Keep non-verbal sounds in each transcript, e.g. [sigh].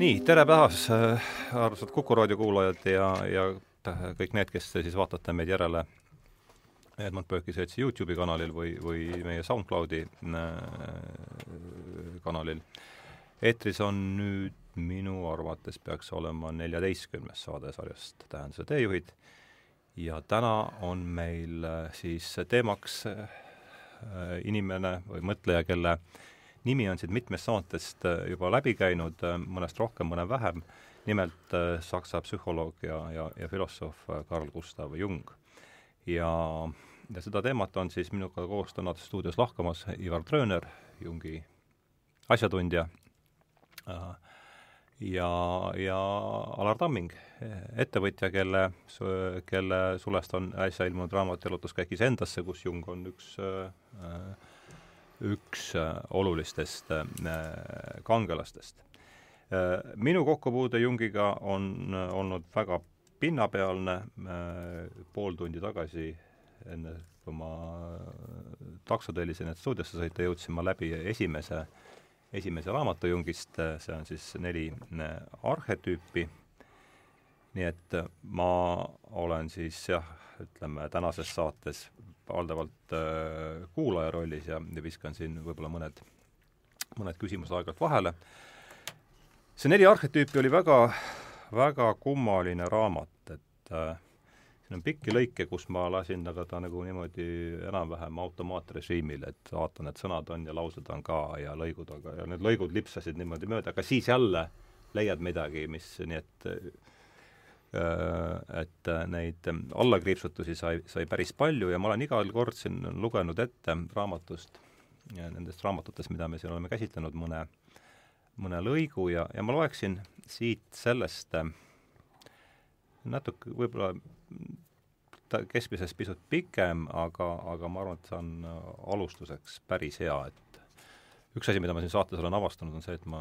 nii, tere päevast, armsad Kuku raadio kuulajad ja, ja kõik need, kes te siis vaatate meid järele Edmund Burke'i seltsi Youtube'i kanalil või, või meie SoundCloudi äh, kanalil. eetris on nüüd minu arvates peaks olema neljateistkümnes saade sarjast Tähenduse teejuhid ja täna on meil äh, siis teemaks äh, inimene või mõtleja, kelle nimi on siit mitmest saatest juba läbi käinud, mõnest rohkem, mõne vähem, nimelt saksa psühholoog ja, ja, ja filosoof Carl Gustav Jung. ja ja seda teemat on siis minuga koos täna stuudios lahkamas Ivar Trööner, Jungi asjatundja, äh, ja, ja Alar Tamming, ettevõtja, kelle, kelle sulest on äsja ilmunud raamat Jalutuskäik iseendasse, kus Jung on üks, äh, üks olulistest äh, kangelastest. Minu kokkupuude Jungiga on olnud väga pinnapealne, pool tundi tagasi enne kui ma takso tellisin, et stuudiosse sõita, jõudsin ma läbi esimese, esimese raamatu Jungist, see on siis neli arhetüüpi, nii et ma olen siis jah, ütleme tänases saates valdavalt äh, kuulaja rollis ja, viskan siin võib-olla mõned, mõned küsimused aeg-ajalt vahele. see neli arhetüüpi oli väga, väga kummaline raamat, et äh, siin on pikki lõike, kus ma lasin aga ta nagu niimoodi enam-vähem automaatrežiimil, et vaatan, et sõnad on ja laused on ka ja lõigud, aga ja need lõigud lipsasid niimoodi mööda, aga siis jälle leiad midagi, mis nii et et neid allakriipsutusi sai, sai päris palju ja ma olen igal kord siin lugenud ette raamatust, nendest raamatutest, mida me siin oleme käsitlenud, mõne, mõne lõigu ja, ja ma loeksin siit sellest natuke võib-olla ta keskmisest pisut pikem, aga, aga ma arvan, et see on äh, alustuseks päris hea, et üks asi, mida ma siin saates olen avastanud, on see, et ma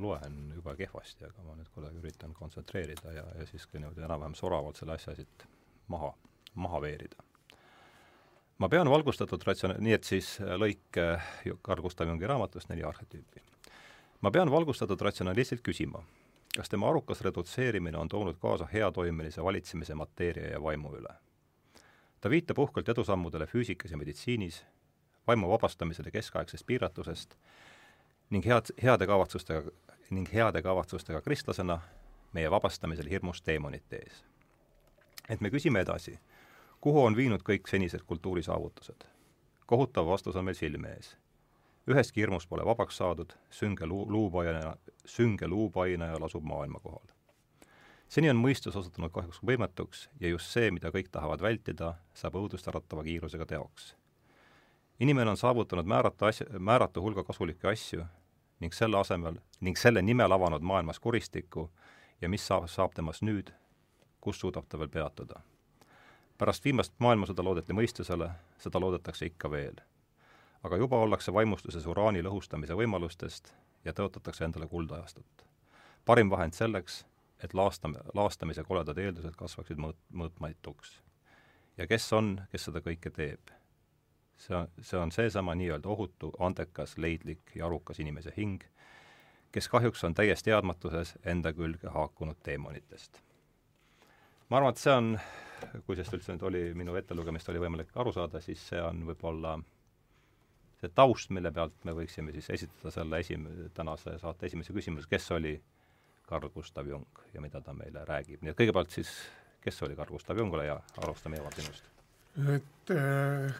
loen jube kehvasti, aga ma nüüd kuidagi üritan kontsentreerida ja, ja siis ka niimoodi enam-vähem soravalt selle asja siit maha, maha veerida. ma pean valgustatud ratsioon-, nii et siis lõik Carl Gustav Jungi raamatust Neli arhetüüpi. ma pean valgustatud ratsionalistilt küsima, kas tema arukas redutseerimine on toonud kaasa heatoimelise valitsemise mateeria ja vaimu üle? ta viitab uhkelt edusammudele füüsikas ja meditsiinis, vaimu vabastamisele keskaegsest piiratusest ning head, heade kavatsustega, ning heade kavatsustega kristlasena meie vabastamisel hirmust teemonite ees. et me küsime edasi, kuhu on viinud kõik senised kultuurisaavutused? kohutav vastus on meil silme ees ühestki hirmust pole vabaks saadud, sünge luu, luupainaja, sünge luupainaja lasub maailma kohal. seni on mõistus osutunud kahjuks võimetuks ja just see, mida kõik tahavad vältida, saab õudust äratava kiirusega teoks. Inimene on saavutanud määrata asja, määratu hulga kasulikke asju ning selle asemel, ning selle nimel avanud maailmas kuristikku ja mis saab, saab temast nüüd, kus suudab ta veel peatuda? pärast viimast maailmasõda loodeti mõistusele, seda loodetakse ikka veel aga juba ollakse vaimustuses uraani lõhustamise võimalustest ja tõotatakse endale kuldajastut. parim vahend selleks, et laastam-, laastamise koledad eeldused kasvaksid mõõt-, mõõtmaituks. ja kes on, kes seda kõike teeb? See on, see on seesama nii-öelda ohutu, andekas, leidlik ja arukas inimese hing, kes kahjuks on täies teadmatuses enda külge haakunud teemonitest. ma arvan, et see on, kui sellest üldse nüüd oli, minu ettelugemist oli võimalik aru saada, siis see on võib-olla see taust, mille pealt me võiksime siis esitada selle esim-, tänase saate esimese küsimuse, kes oli Carl Gustav Jung ja mida ta meile räägib, nii et kõigepealt siis, kes oli Carl Gustav Jung, ole hea, alustame Ivar sinust. Et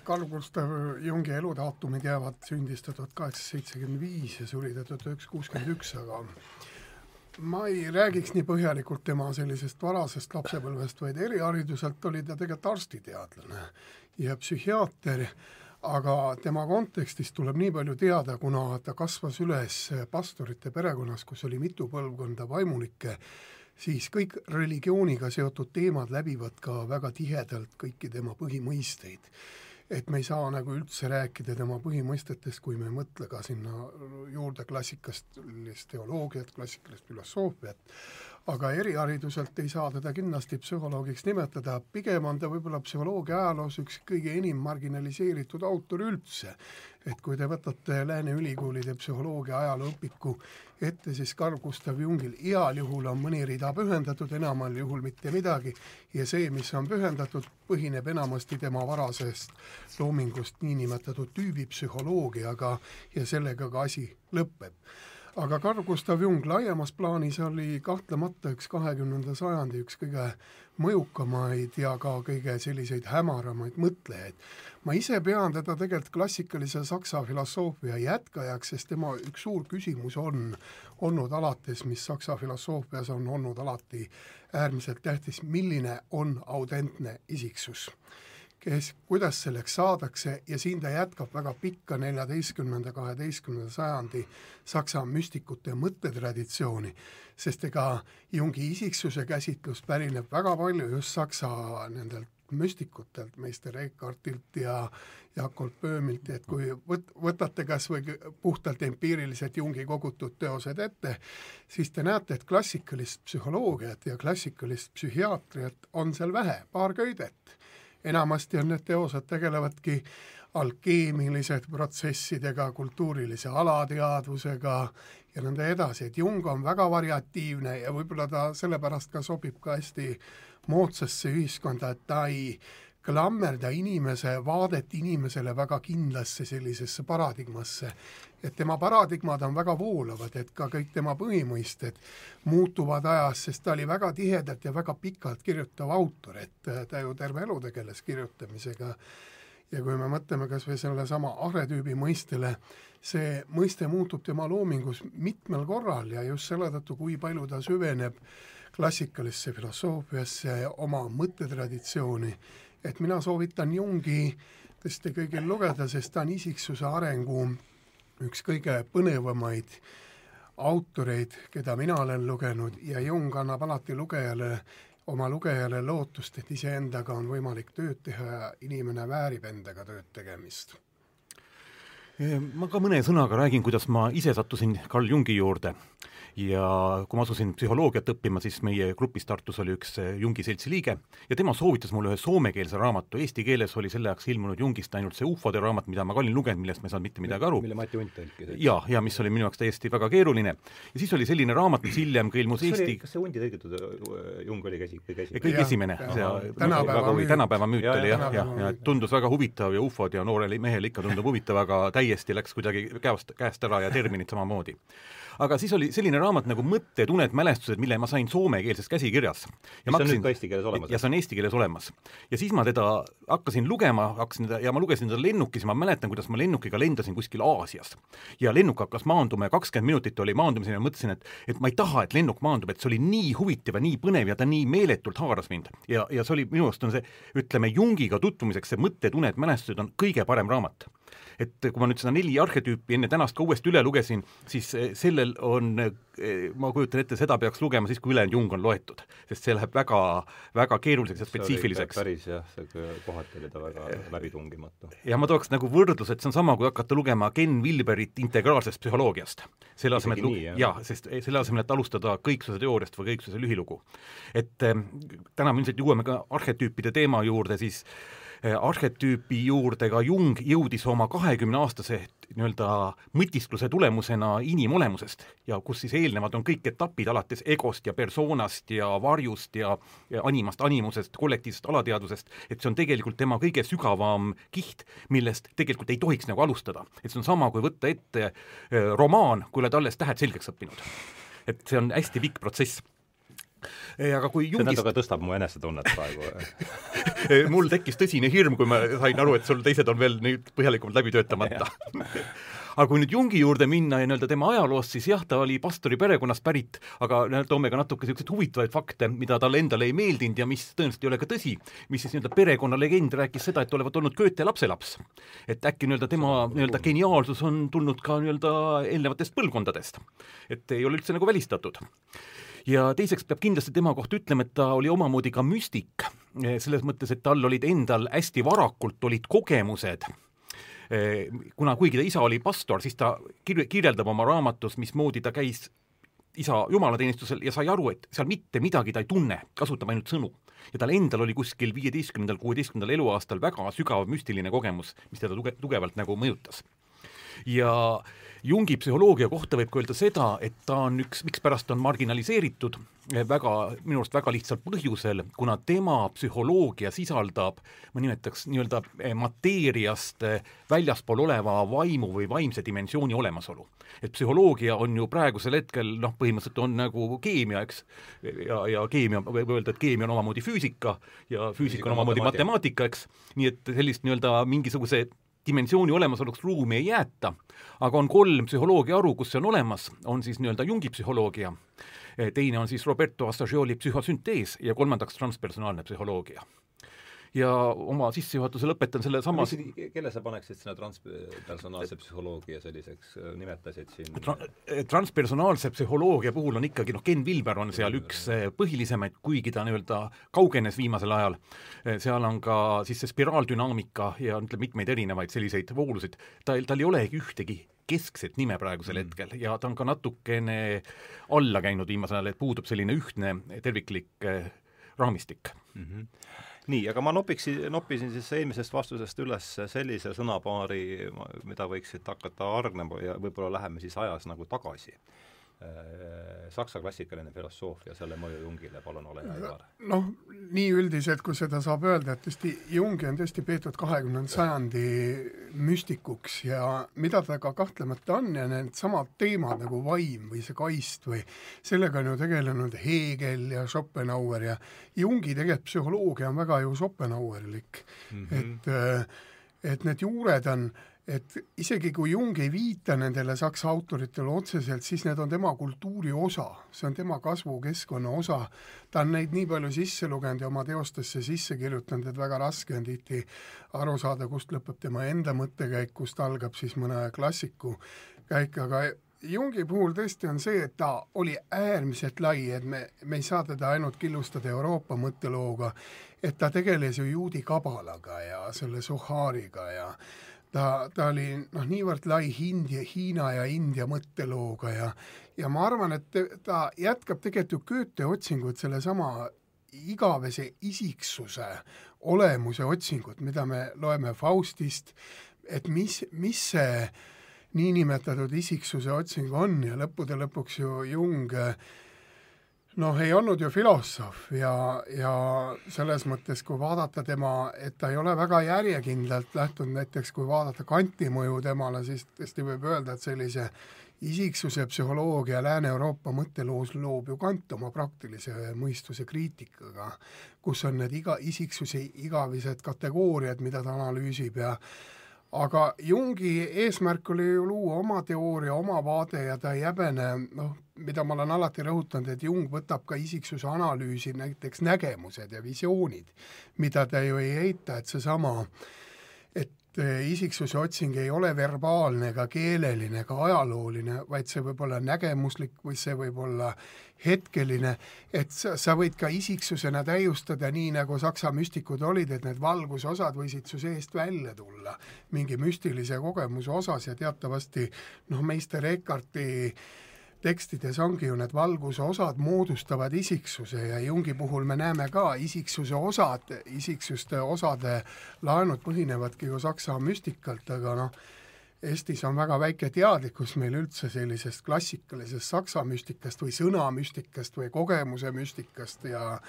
Carl Gustav Jungi eludaatumid jäävad, sündis tuhat kaheksasada seitsekümmend viis ja suri tuhat üheksasada kuuskümmend üks, aga ma ei räägiks nii põhjalikult tema sellisest varasest lapsepõlvest, vaid erihariduselt oli ta tegelikult arstiteadlane ja psühhiaater aga tema kontekstist tuleb nii palju teada, kuna ta kasvas üles pastorite perekonnas, kus oli mitu põlvkonda vaimulikke, siis kõik religiooniga seotud teemad läbivad ka väga tihedalt kõiki tema põhimõisteid. et me ei saa nagu üldse rääkida tema põhimõistetest, kui me ei mõtle ka sinna juurde klassikalist teoloogiat, klassikalist filosoofiat, aga erihariduselt ei saa teda kindlasti psühholoogiks nimetada, pigem on ta võib-olla psühholoogia ajaloos üks kõige enim marginaliseeritud autor üldse. et kui te võtate Lääne ülikoolide psühholoogia ajalooõpiku ette, siis Carl Gustav Jungil heal juhul on mõni rida pühendatud, enamal juhul mitte midagi, ja see, mis on pühendatud, põhineb enamasti tema varasest loomingust niinimetatud tüübipsühholoogiaga ja sellega ka asi lõpeb aga Carl Gustav Jung laiemas plaanis oli kahtlemata üks kahekümnenda sajandi üks kõige mõjukamaid ja ka kõige selliseid hämaramaid mõtlejaid. ma ise pean teda tegelikult klassikalise saksa filosoofia jätkajaks, sest tema üks suur küsimus on olnud alates, mis saksa filosoofias on olnud alati äärmiselt tähtis, milline on autentne isiksus kes, kuidas selleks saadakse ja siin ta jätkab väga pikka neljateistkümnenda, kaheteistkümnenda sajandi saksa müstikute mõttetraditsiooni, sest ega Jungi isiksuse käsitlus pärineb väga palju just saksa nendelt müstikutelt, meister Eckhartilt ja Jakob Böömilt, et kui võt-, võtate kas või puhtalt empiiriliselt Jungi kogutud teosed ette, siis te näete, et klassikalist psühholoogiat ja klassikalist psühhiaatriat on seal vähe, paar köidet enamasti on need teosed, tegelevadki alkeemilised protsessidega, kultuurilise alateadvusega ja nõnda edasi, et Jung on väga variatiivne ja võib-olla ta sellepärast ka sobib ka hästi moodsasse ühiskonda, et ta ei klammerda inimese vaadet inimesele väga kindlasse sellisesse paradigmasse, et tema paradigmad on väga voolavad, et ka kõik tema põhimõisted muutuvad ajas, sest ta oli väga tihedalt ja väga pikalt kirjutav autor, et ta ju terve elu tegeles kirjutamisega. Ja kui me mõtleme kas või sellesama arhetüübi mõistele, see mõiste muutub tema loomingus mitmel korral ja just selle tõttu, kui palju ta süveneb klassikalisse filosoofiasse, oma mõttetraditsiooni et mina soovitan Jungi tõesti kõigil lugeda, sest ta on isiksuse arengu üks kõige põnevamaid autoreid, keda mina olen lugenud ja Jung annab alati lugejale, oma lugejale lootust, et iseendaga on võimalik tööd teha ja inimene väärib endaga tööd tegemist. Ma ka mõne sõnaga räägin, kuidas ma ise sattusin Carl Jungi juurde ja kui ma asusin psühholoogiat õppima, siis meie grupis Tartus oli üks eh, Jungi seltsi liige ja tema soovitas mulle ühe soomekeelse raamatu, eesti keeles oli selle ajaks ilmunud Jungist ainult see ufode raamat, mida ma ka olin lugenud, millest ma ei saanud mitte midagi aru. mille Mati Unt tõlkis. ja, ja mis oli minu jaoks täiesti väga keeruline. ja siis oli selline raamat, mis hiljem ka ilmus kas Eesti kas see Undi tõlgitud äh, Jung oli käsi, kõige esimene? kõige esimene, see Tänapäeva müüt. oli ja, jah, jah, ja tundus väga huvitav ja ufod ja noorele mehele ikka tundub huvitav, aga täiesti läks kuidagi käest, käest ära ja terminid samamoodi aga siis oli selline raamat nagu Mõtted, uned, mälestused, mille ma sain soomekeelses käsikirjas. mis on nüüd ka eesti keeles olemas? ja see on eesti keeles olemas. ja siis ma teda hakkasin lugema, hakkasin teda ja ma lugesin teda lennukis ja ma mäletan, kuidas ma lennukiga lendasin kuskil Aasias. ja lennuk hakkas maanduma ja kakskümmend minutit oli maandumiseni ja mõtlesin, et et ma ei taha, et lennuk maandub, et see oli nii huvitav ja nii põnev ja ta nii meeletult haaras mind. ja, ja see oli, minu arust on see, ütleme, Jungiga tutvumiseks see Mõtted, uned, mälestused on kõige parem raamat et kui ma nüüd seda neli arhetüüpi enne tänast ka uuesti üle lugesin, siis eh, sellel on, eh, ma kujutan ette, seda peaks lugema siis, kui ülejäänud Jung on loetud. sest see läheb väga, väga keeruliseks ja spetsiifiliseks. päris jah, see kohati oli ta väga läbitungimatu. ja ma tooks nagu võrdluse, et see on sama, kui hakata lugema Ken Wilberit integraalsest psühholoogiast. selle asemel, jaa, sest selle asemel, et alustada kõiksuse teooriast või kõiksuse lühilugu. et eh, täna me ilmselt jõuame ka arhetüüpide teema juurde, siis eh, arhetüüpi juurde ka Jung jõudis oma kahekümneaastase nii-öelda mõtiskluse tulemusena inimolemusest ja kus siis eelnevad on kõik etapid alates egost ja persoonast ja varjust ja, ja animast, animusest, kollektiivsest alateadvusest, et see on tegelikult tema kõige sügavam kiht, millest tegelikult ei tohiks nagu alustada. et see on sama, kui võtta ette eh, romaan, kui oled alles tähed selgeks õppinud. et see on hästi pikk protsess aga kui see Jungist natuke tõstab mu enesetunnet praegu. [laughs] mul tekkis tõsine hirm, kui ma sain aru, et sul teised on veel nüüd põhjalikumalt läbi töötamata. [laughs] aga kui nüüd Jungi juurde minna ja nii-öelda tema ajaloost, siis jah, ta oli pastori perekonnast pärit, aga toome ka natuke niisuguseid huvitavaid fakte, mida talle endale ei meeldinud ja mis tõenäoliselt ei ole ka tõsi, mis siis nii-öelda perekonnalegend rääkis seda, et olevat olnud Goethe lapselaps. et äkki nii-öelda tema nii-öelda geniaalsus on tulnud ka nii-öelda eelnevatest põlvkondadest. et ei ole üldse nagu välistatud ja teiseks peab kindlasti tema kohta ütlema, et ta oli omamoodi ka müstik, selles mõttes, et tal olid endal hästi varakult olid kogemused kuna kuigi ta isa oli pastor, siis ta kir-, kirjeldab oma raamatus, mismoodi ta käis isa jumalateenistusel ja sai aru, et seal mitte midagi ta ei tunne, kasutab ainult sõnu. ja tal endal oli kuskil viieteistkümnendal, kuueteistkümnendal eluaastal väga sügav müstiline kogemus, mis teda tuge-, tugevalt nagu mõjutas. ja Jungi psühholoogia kohta võib ka öelda seda, et ta on üks, mikspärast on marginaliseeritud, väga, minu arust väga lihtsal põhjusel, kuna tema psühholoogia sisaldab, ma nimetaks nii-öelda eh, mateeriast eh, väljaspool oleva vaimu või vaimse dimensiooni olemasolu. et psühholoogia on ju praegusel hetkel noh, põhimõtteliselt on nagu keemia, eks, ja, ja keemia, võib öelda, et keemia on omamoodi füüsika ja füüsika on omamoodi matemaatika, eks, nii et sellist nii-öelda mingisuguse dimensiooni olemasoluks ruumi ei jäeta, aga on kolm psühholoogia haru, kus see on olemas, on siis nii-öelda Jungi psühholoogia, teine on siis Roberto Assagioli psühhosüntees ja kolmandaks transpersonaalne psühholoogia ja oma sissejuhatuse lõpetan selle sama kelle sa paneksid sinna transpersonaalse psühholoogia selliseks, äh, nimetasid siin? Tra eh, transpersonaalse psühholoogia puhul on ikkagi noh, Ken Vilber on seal üks eh, põhilisemaid, kuigi ta nii-öelda kaugenes viimasel ajal, seal on ka siis see spiraaldünaamika ja ütleme, mitmeid erinevaid selliseid voolusid, ta, tal ei olegi ühtegi keskset nime praegusel mm. hetkel ja ta on ka natukene alla käinud viimasel ajal, et puudub selline ühtne terviklik raamistik. Mm. -hmm nii, aga ma nopiksin, noppisin siis eelmisest vastusest üles sellise sõnapaari, mida võiksid hakata hargnema ja võib-olla läheme siis ajas nagu tagasi saksa klassikaline filosoofia, selle mõju Jungile, palun ole hea, Ivar. noh, nii üldiselt, kui seda saab öelda, et tõesti Jungi on tõesti peetud kahekümnenda sajandi müstikuks ja mida ta ka kahtlemata on ja needsamad teemad nagu vaim või see kaist või sellega on ju tegelenud Hegel ja Schopenhauer ja Jungi tegelikult psühholoogia on väga ju Schopenhauerlik mm, -hmm. et et need juured on äh, et isegi kui Jung ei viita nendele saksa autoritele otseselt, siis need on tema kultuuri osa, see on tema kasvukeskkonna osa, ta on neid nii palju sisse lugenud ja oma teostesse sisse kirjutanud, et väga raske on tihti aru saada, kust lõpeb tema enda mõttekäik, kust algab siis mõne klassiku käik, aga Jungi puhul tõesti on see, et ta oli äärmiselt lai, et me, me ei saa teda ainult killustada Euroopa mõttelooga, et ta tegeles ju juudi kabalaga ja selle Suhariga ja ta, ta oli noh, niivõrd lai India, Hiina ja India mõttelooga ja ja ma arvan, et ta jätkab tegelikult ju Goethe otsingut sellesama igavese isiksuse olemuse otsingut, mida me loeme Faustist, et mis, mis see niinimetatud isiksuse otsing on ja lõppude lõpuks ju Jung äh, noh, ei olnud ju filosoof ja, ja selles mõttes, kui vaadata tema, et ta ei ole väga järjekindlalt lähtunud, näiteks kui vaadata Kanti mõju temale, siis tõesti võib öelda, et sellise isiksuse psühholoogia Lääne-Euroopa mõtteloos loob ju Kant oma praktilise mõistuse kriitikaga, kus on need iga, isiksuse igavised kategooriad, mida ta analüüsib ja aga Jungi eesmärk oli ju luua oma teooria, oma vaade ja ta ei häbene, noh, mida ma olen alati rõhutanud, et Jung võtab ka isiksuse analüüsi näiteks nägemused ja visioonid, mida ta ju ei eita, et seesama, eh, isiksuse otsing ei ole verbaalne ega keeleline ega ajalooline, vaid see võib olla nägemuslik või see võib olla hetkeline, et sa, sa võid ka isiksusena täiustada, nii nagu saksa müstikud olid, et need valgusosad võisid su seest välja tulla. Mingi müstilise kogemuse osas ja teatavasti noh, meister Eckharti tekstides ongi ju need valguse osad moodustavad isiksuse ja Jungi puhul me näeme ka isiksuse osad, isiksuste osade laenud põhinevadki ju saksa müstikalt, aga noh, Eestis on väga väike teadlikkus meil üldse sellisest klassikalisest saksa müstikast või sõnamüstikast või kogemuse müstikast ja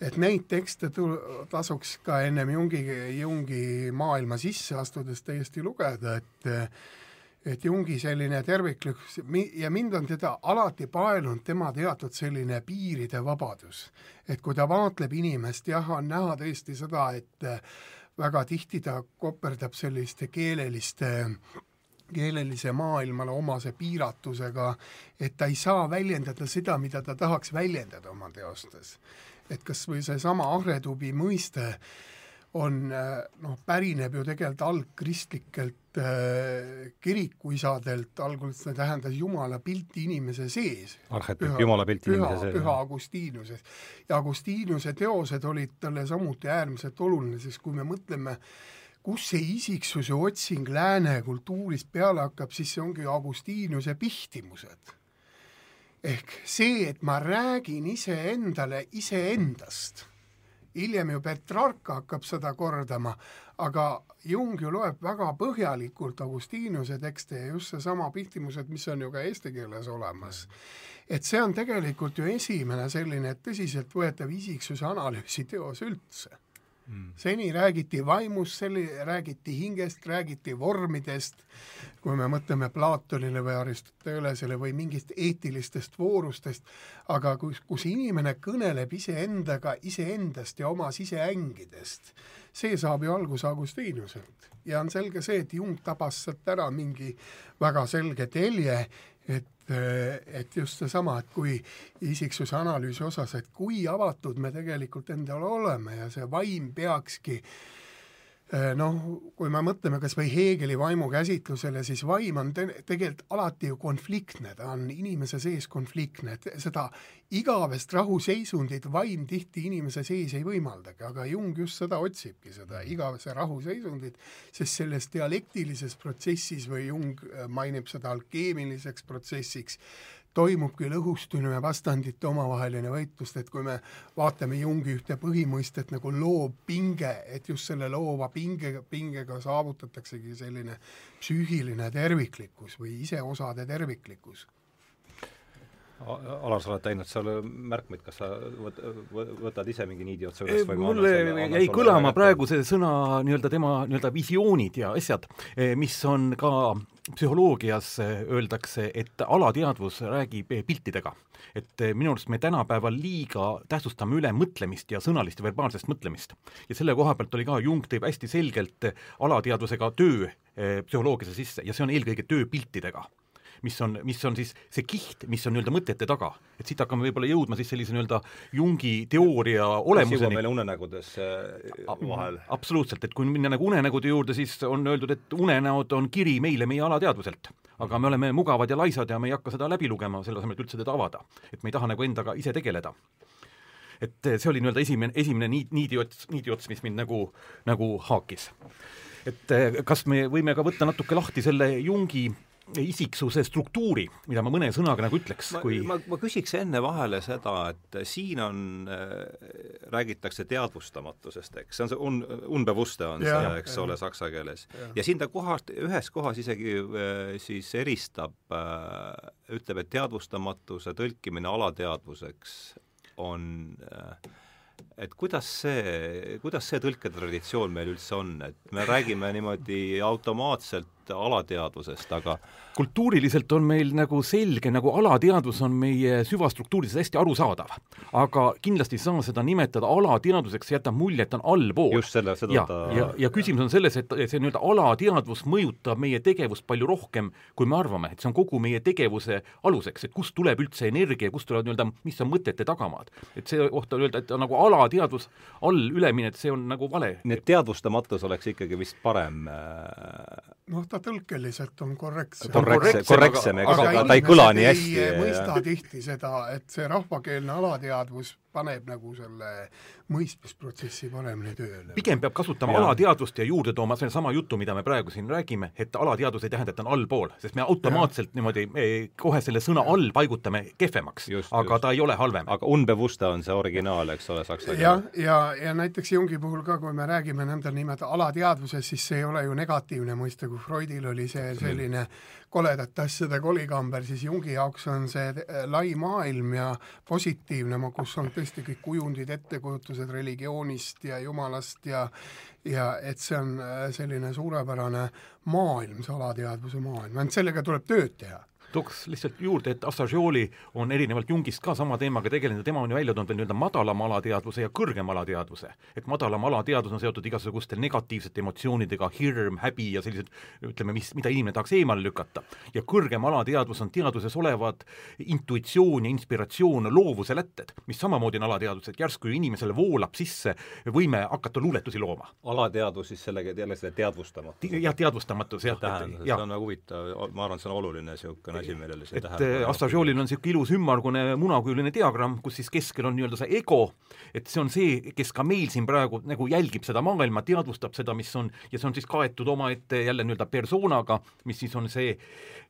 et neid tekste tu-, tasuks ka ennem Jungi, Jungi maailma sisse astudes täiesti lugeda, et et Jungi selline terviklik ja mind on teda alati paelunud tema teatud selline piiride vabadus. et kui ta vaatleb inimest, jah, on näha tõesti seda, et väga tihti ta koperdab selliste keeleliste keelelise maailmale omase piiratusega, et ta ei saa väljendada seda, mida ta tahaks väljendada oma teostes. et kas või seesama ahretubi mõiste on noh, pärineb ju tegelikult algkristlikelt äh, kirikuisadelt, algul see tähendas Jumala pilti inimese sees. arhetüüp, Jumala pilt inimese sees. püha Agustiinuses. ja Agustiinuse teosed olid talle samuti äärmiselt oluline, sest kui me mõtleme kus see isiksuse otsing lääne kultuurist peale hakkab, siis see ongi Agustiinuse pihtimused. ehk see, et ma räägin iseendale iseendast, hiljem ju Petrarca hakkab seda kordama, aga Jung ju loeb väga põhjalikult Augustiinuse tekste ja just seesama pihtimused, mis on ju ka eesti keeles olemas. et see on tegelikult ju esimene selline tõsiseltvõetav isiksuse analüüsi teos üldse mm.. seni räägiti vaimust, seni räägiti hingest, räägiti vormidest, kui me mõtleme Platonile või Aristotelesele või mingist eetilistest voorustest, aga kus, kus inimene kõneleb iseendaga iseendast ja oma siseängidest, see saab ju alguse Augustiinuselt. ja on selge see, et Jung tabas sealt ära mingi väga selge telje, et et just seesama, et kui isiksuse analüüsi osas, et kui avatud me tegelikult endale oleme ja see vaim peakski äh, Äh, noh, kui me mõtleme kas või Heegeli vaimukäsitlusele, siis vaim on te tegelikult alati ju konfliktne, ta on inimese sees konfliktne, et seda igavest rahuseisundit vaim tihti inimese sees ei võimaldagi, aga Jung just seda otsibki, seda igavese rahuseisundit, sest selles dialektilises protsessis või Jung mainib seda alkeemiliseks protsessiks, toimubki lõhustumine, vastandite omavaheline võitlus, et kui me vaatame Jungi ühte põhimõistet nagu loovpinge, et just selle loova pingega, pingega saavutataksegi selline psüühiline terviklikkus või iseosade terviklikkus Alar, sa oled teinud seal märkmeid, kas sa võt-, võtad ise mingi niidi otsa üles või mulle jäi kõlama praegu see sõna nii-öelda tema nii-öelda visioonid ja asjad, eh, mis on ka psühholoogias eh, öeldakse, et alateadvus räägib piltidega. et eh, minu arust me tänapäeval liiga tähtsustame üle mõtlemist ja sõnalist ja verbaalsest mõtlemist. ja selle koha pealt oli ka, Jung tõi hästi selgelt alateadvusega töö psühholoogiasse sisse ja see on eelkõige töö piltidega mis on, mis on siis see kiht, mis on nii-öelda mõtete taga. et siit hakkame võib-olla jõudma siis sellise nii-öelda Jungi teooria olemuseni. meil unenägudes vahel. absoluutselt, et kui minna nagu unenägude juurde, siis on öeldud, et unenäod on kiri meile meie alateadvuselt. aga me oleme mugavad ja laisad ja me ei hakka seda läbi lugema, selle asemel, et üldse teda avada. et me ei taha nagu endaga ise tegeleda et see oli nii-öelda esimene, esimene niid, niidiots, niidiots, mis mind nagu, nagu haakis. et kas me võime ka võtta natuke lahti selle Jungi isiksuse struktuuri, mida ma mõne sõnaga nagu ütleks, kui ma, ma küsiks enne vahele seda, et siin on äh,, räägitakse teadvustamatusest, eks, see on see un-, unbewusste on ja, see, eks ja. ole, saksa keeles. ja siin ta kohast, ühes kohas isegi äh, siis eristab äh,, ütleb, et teadvustamatuse tõlkimine alateadvuseks on äh, et kuidas see, kuidas see tõlketraditsioon meil üldse on, et me räägime niimoodi automaatselt alateadvusest, aga kultuuriliselt on meil nagu selge, nagu alateadvus on meie süvastruktuurides hästi arusaadav. aga kindlasti ei saa seda nimetada alateadvuseks, see jätab mulje, et ta on allpool. just selle, seda ja, ta ja, ja küsimus on selles, et see nii-öelda alateadvus mõjutab meie tegevust palju rohkem, kui me arvame, et see on kogu meie tegevuse aluseks, et kust tuleb üldse energia, kust tulevad nii-öelda, mis on mõtete tagamaad. et see kohta öelda, et nagu alateadvus all üleminek, see on nagu vale. nii et teadvustamatus oleks ikkagi vist parem äh noh, ta tõlkeliselt on korrektsem. korrektsem, korrektsem, ega ta, ta ei kõla nii hästi. ei mõista tihti [laughs] seda, et see rahvakeelne alateadvus paneb nagu selle mõistmisprotsessi paremini tööle. pigem peab kasutama ja. alateadvust ja juurde tooma sellesama jutu, mida me praegu siin räägime, et alateadvus ei tähenda, et ta on allpool, sest me automaatselt ja. niimoodi kohe selle sõna all paigutame kehvemaks, aga just. ta ei ole halvem. aga unbewusste on see originaal, eks ole, saksa keeles. jah, ja, ja, ja näiteks Jungi puhul ka, kui me räägime nõndanimetatud alateadvusest, siis see ei ole ju negatiivne mõiste, kui Freudil oli see selline koledate asjade kolikamber, siis Jungi jaoks on see lai maailm ja positiivne, kus on tõesti kõik kujundid, ettekujutused religioonist ja jumalast ja ja et see on äh, selline suurepärane maailm, see alateadvuse maailm, ainult sellega tuleb tööd teha tooks lihtsalt juurde, et Assagioli on erinevalt Jungist ka sama teemaga tegelenud tema on ju välja toonud veel nii-öelda madalama alateadvuse ja kõrgema alateadvuse. et madalam alateadvus on seotud igasuguste negatiivsete emotsioonidega, hirm, häbi ja sellised ütleme, mis, mida inimene tahaks eemale lükata. ja kõrgem alateadvus on teaduses olevad intuitsioon ja inspiratsioon, loovuse lätted, mis samamoodi on alateadvus, et järsku inimesele voolab sisse võime hakata luuletusi looma. alateadvus siis sellega jälle selle teadvustamatus? jah, teadvustamatus jah. see on nagu huvitav, ma arvan, see on oluline niisugune asi, millele see et Assagiolil on niisugune ilus ümmargune munakujuline diagramm, kus siis keskel on nii-öelda see ego, et see on see, kes ka meil siin praegu nagu jälgib seda maailma, teadvustab seda, mis on, ja see on siis kaetud omaette jälle nii-öelda persoonaga, mis siis on see,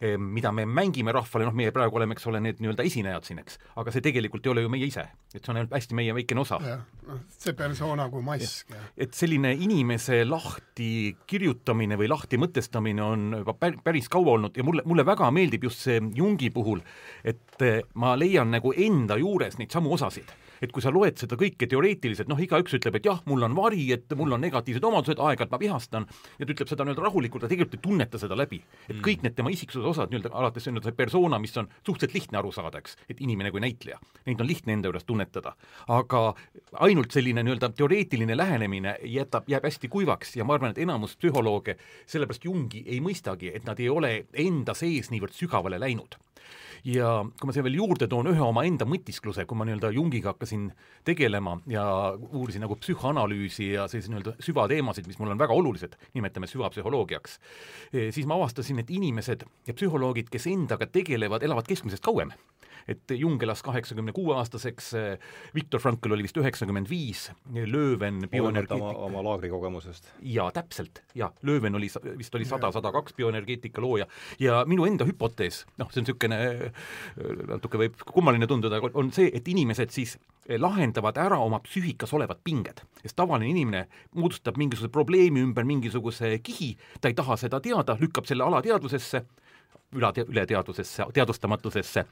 eh, mida me mängime rahvale, noh, meie praegu oleme, eks ole, need nii-öelda esinejad siin, eks. aga see tegelikult ei ole ju meie ise, et see on ainult hästi meie väikene osa. noh, see persona kui mask. et selline inimese lahti kirjutamine või lahti mõtestamine on juba päris kaua olnud ja mulle, mulle väga meeldib just Jungi puhul, et eh, ma leian nagu enda juures neid samu osasid et kui sa loed seda kõike teoreetiliselt, noh, igaüks ütleb, et jah, mul on vari, et mul on negatiivsed omadused, aeg-ajalt ma vihastan, ja ta ütleb seda nii-öelda rahulikult, ta tegelikult ei tunneta seda läbi. et mm. kõik need tema isiksuse osad, nii-öelda alates nii-öelda see persona, mis on suhteliselt lihtne aru saada, eks, et inimene kui näitleja, neid on lihtne enda juures tunnetada. aga ainult selline nii-öelda teoreetiline lähenemine jätab, jääb hästi kuivaks ja ma arvan, et enamus psühholooge sellepärast Jungi ei mõistagi, et nad ei ole enda sees niivõrd sügavale läinud ja kui ma siia veel juurde toon ühe omaenda mõtiskluse, kui ma nii-öelda Jungiga hakkasin tegelema ja uurisin nagu psühhoanalüüsi ja selliseid nii-öelda süvateemasid, mis mulle on väga olulised, nimetame süvapsühholoogiaks, eh, siis ma avastasin, et inimesed ja psühholoogid, kes endaga tegelevad, elavad keskmisest kauem et Jung elas kaheksakümne kuue aastaseks, Viktor Frankl oli vist üheksakümmend viis, Lööven bioenergeetika oma, oma laagrikogemusest. jaa, täpselt, jaa, Lööven oli, vist oli sada, sada kaks bioenergeetika looja ja minu enda hüpotees, noh, see on niisugune natuke võib kummaline tunduda, on see, et inimesed siis lahendavad ära oma psüühikas olevad pinged. sest tavaline inimene moodustab mingisuguse probleemi ümber mingisuguse kihi, ta ei taha seda teada, lükkab selle alateadvusesse üla, ületeadvusesse, teadvustamatusesse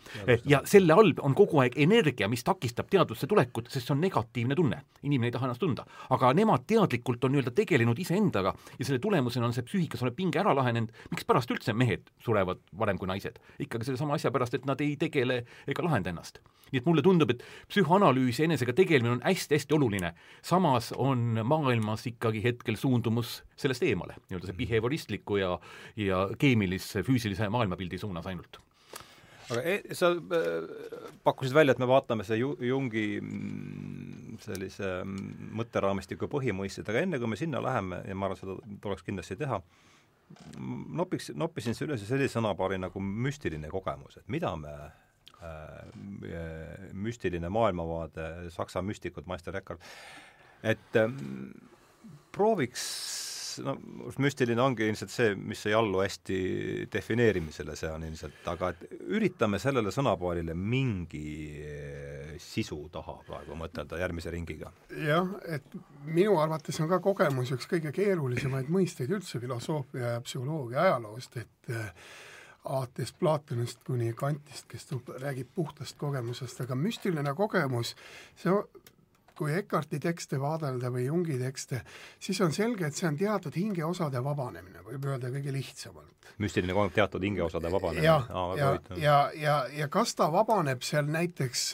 ja selle all on kogu aeg energia, mis takistab teadvusse tulekut, sest see on negatiivne tunne. inimene ei taha ennast tunda. aga nemad teadlikult on nii-öelda tegelenud iseendaga ja selle tulemusena on see psüühikas olev pinge ära lahenenud, mikspärast üldse mehed surevad varem kui naised? ikkagi sellesama asja pärast, et nad ei tegele ega lahenda ennast. nii et mulle tundub, et psühhoanalüüs ja enesega tegelemine on hästi-hästi oluline. samas on maailmas ikkagi hetkel suundumus sellest eemale, nii-öelda see behavioristliku ja, ja keemilise, füüsilise maailma maailmapildi suunas ainult. Aga e, sa äh, pakkusid välja, et me vaatame see Ju-, Jungi mm, sellise mm, mõtteraamistiku põhimõisted, aga enne kui me sinna läheme ja ma arvan, seda tuleks kindlasti teha, nopiks, noppisin üles sellise sõnapaari nagu müstiline kogemus, et mida me äh, müstiline maailmavaade, saksa müstikud, Meister Eckhart, et äh, prooviks no müstiline ongi ilmselt see, mis ei allu hästi defineerimisele, see on ilmselt, aga et üritame sellele sõnapaarile mingi eh, sisu taha praegu mõtelda järgmise ringiga. jah, et minu arvates on ka kogemus üks kõige keerulisemaid mõisteid üldse filosoofia ja psühholoogia ajaloost, et eh, alates Platonist kuni Kantist, kes räägib puhtast kogemusest, aga müstiline kogemus, see kui Eckarti tekste vaadelda või Jungi tekste, siis on selge, et see on teatud hingeosade vabanemine, võib öelda kõige lihtsamalt. müstiline kogu teatud hingeosade vabanemine. ja, ja, ja, ja, ja kas ta vabaneb seal näiteks,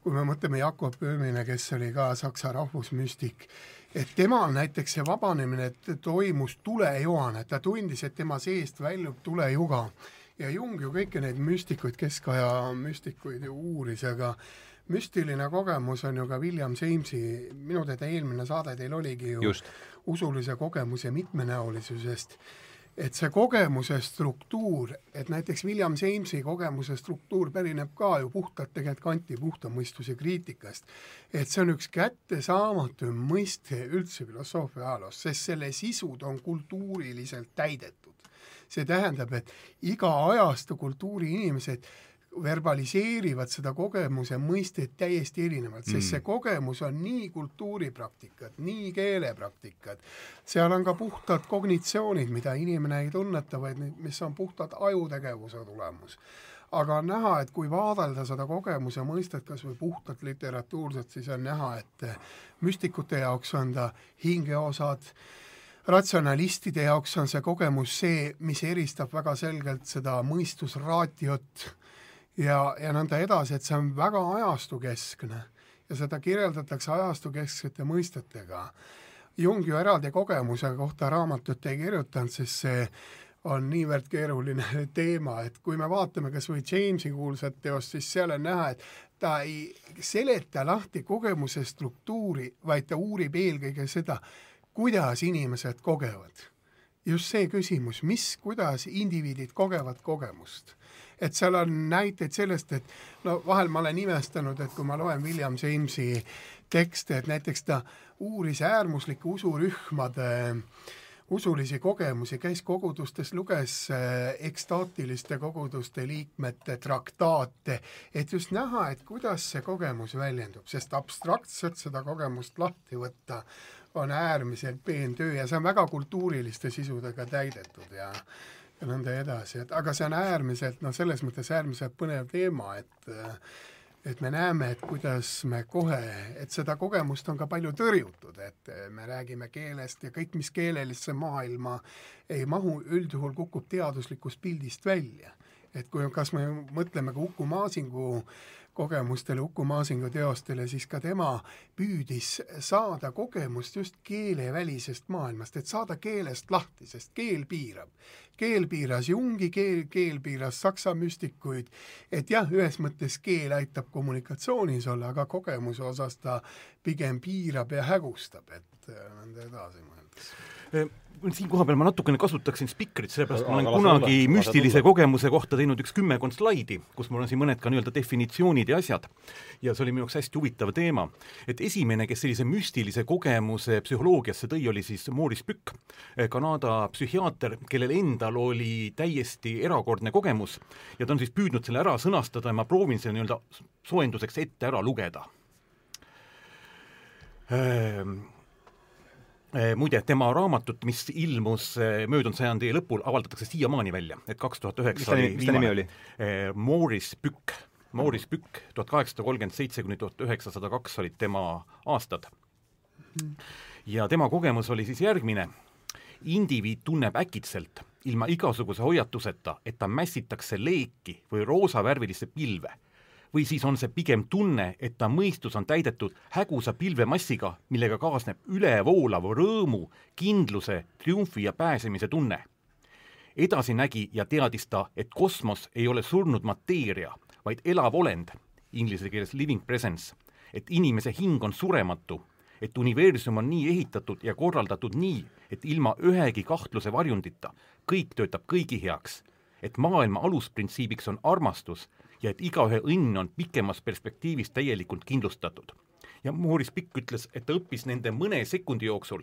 kui me mõtleme Jakob Böhmile, kes oli ka saksa rahvusmüstik, et temal näiteks see vabanemine toimus tulejoana, et ta tundis, et tema seest väljub tulejuga ja Jung ju kõiki neid müstikuid, keskaja müstikuid ju uuris, aga müstiline kogemus on ju ka William Jamesi, minu teada eelmine saade teil oligi ju Just. usulise kogemuse mitmenäolisusest, et see kogemuse struktuur, et näiteks William Jamesi kogemuse struktuur pärineb ka ju puhtalt tegelikult Kanti puhta mõistuse kriitikast. et see on üks kättesaamatu mõiste üldse filosoofia ajaloos, sest selle sisud on kultuuriliselt täidetud. see tähendab, et iga ajastu kultuuri inimesed verbaliseerivad seda kogemuse mõistet täiesti erinevalt, sest mm. see kogemus on nii kultuuripraktikad, nii keelepraktikad, seal on ka puhtad kognitsioonid, mida inimene ei tunneta, vaid mis on puhtad ajutegevuse tulemus. aga on näha, et kui vaadelda seda kogemuse mõistet kas või puhtalt literatuurselt, siis on näha, et müstikute jaoks on ta hingeosad, ratsionalistide jaoks on see kogemus see, mis eristab väga selgelt seda mõistusraatiot ja, ja nõnda edasi, et see on väga ajastukeskne ja seda kirjeldatakse ajastukesksete mõistetega. Jung ju eraldi kogemuse kohta raamatut ei kirjutanud, sest see on niivõrd keeruline [laughs] teema, et kui me vaatame kas või Jamesi kuulsat teost, siis seal on näha, et ta ei seleta lahti kogemuse struktuuri, vaid ta uurib eelkõige seda, kuidas inimesed kogevad just see küsimus, mis, kuidas indiviidid kogevad kogemust. Et seal on näiteid sellest, et no vahel ma olen imestanud, et kui ma loen William Jamesi tekste, et näiteks ta uuris äärmuslike usurühmade usulisi kogemusi, käis kogudustes, luges äh, ekstaatiliste koguduste liikmete traktaate, et just näha, et kuidas see kogemus väljendub, sest abstraktselt seda kogemust lahti võtta on äärmiselt peen töö ja see on väga kultuuriliste sisudega täidetud ja ja nõnda edasi, et aga see on äärmiselt, noh, selles mõttes äärmiselt põnev teema, et et me näeme, et kuidas me kohe, et seda kogemust on ka palju tõrjutud, et me räägime keelest ja kõik, mis keelelisse maailma ei mahu, üldjuhul kukub teaduslikust pildist välja. et kui, kas me mõtleme ka Uku Maasingu kogemustele, Uku Maasingu teostele, siis ka tema püüdis saada kogemust just keelevälisest maailmast, et saada keelest lahti, sest keel piirab. keel piiras Jungi, keel, keel piiras saksa müstikuid, et jah, ühes mõttes keel aitab kommunikatsioonis olla, aga kogemuse osas ta pigem piirab ja hägustab, et äh, nõnda edasi mõeldes siin kohapeal ma natukene kasutaksin spikrit, sellepärast ma olen kunagi müstilise kogemuse kohta teinud üks kümmekond slaidi, kus mul on siin mõned ka nii-öelda definitsioonid ja asjad. ja see oli minu jaoks hästi huvitav teema. et esimene, kes sellise müstilise kogemuse psühholoogiasse tõi, oli siis Maurice Pükk, Kanada psühhiaater, kellel endal oli täiesti erakordne kogemus ja ta on siis püüdnud selle ära sõnastada ja ma proovin selle nii-öelda soojenduseks ette ära lugeda ehm, Eh, muide, tema raamatut, mis ilmus eh, möödunud sajandi lõpul, avaldatakse siiamaani välja, et kaks tuhat üheksa oli mis ta nimi oli? Eh, Maurice Pükk, Maurice Pükk, tuhat kaheksasada kolmkümmend seitse kuni tuhat üheksasada kaks olid tema aastad. ja tema kogemus oli siis järgmine, indiviid tunneb äkitselt, ilma igasuguse hoiatuseta, et ta mässitakse leeki või roosavärvilisse pilve või siis on see pigem tunne, et ta mõistus on täidetud hägusa pilvemassiga, millega kaasneb ülevoolav rõõmu, kindluse, triumfi ja pääsemise tunne. edasi nägi ja teadis ta, et kosmos ei ole surnud mateeria, vaid elav olend, inglise keeles living presence, et inimese hing on surematu, et universum on nii ehitatud ja korraldatud nii, et ilma ühegi kahtluse varjundita kõik töötab kõigi heaks, et maailma alusprintsiibiks on armastus ja et igaühe õnn on pikemas perspektiivis täielikult kindlustatud. ja Maurice Pikk ütles, et ta õppis nende mõne sekundi jooksul,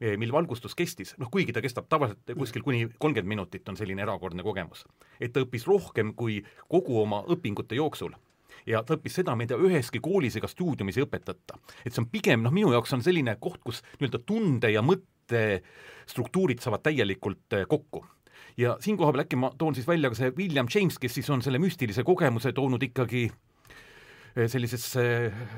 eh, mil valgustus kestis, noh kuigi ta kestab tavaliselt kuskil kuni kolmkümmend minutit, on selline erakordne kogemus, et ta õppis rohkem kui kogu oma õpingute jooksul ja ta õppis seda, mida üheski koolis ega stuudiumis ei õpetata. et see on pigem, noh minu jaoks on selline koht, kus nii-öelda tunde ja mõtte struktuurid saavad täielikult eh, kokku ja siinkohal äkki ma toon siis välja ka see William James, kes siis on selle müstilise kogemuse toonud ikkagi eh, sellisesse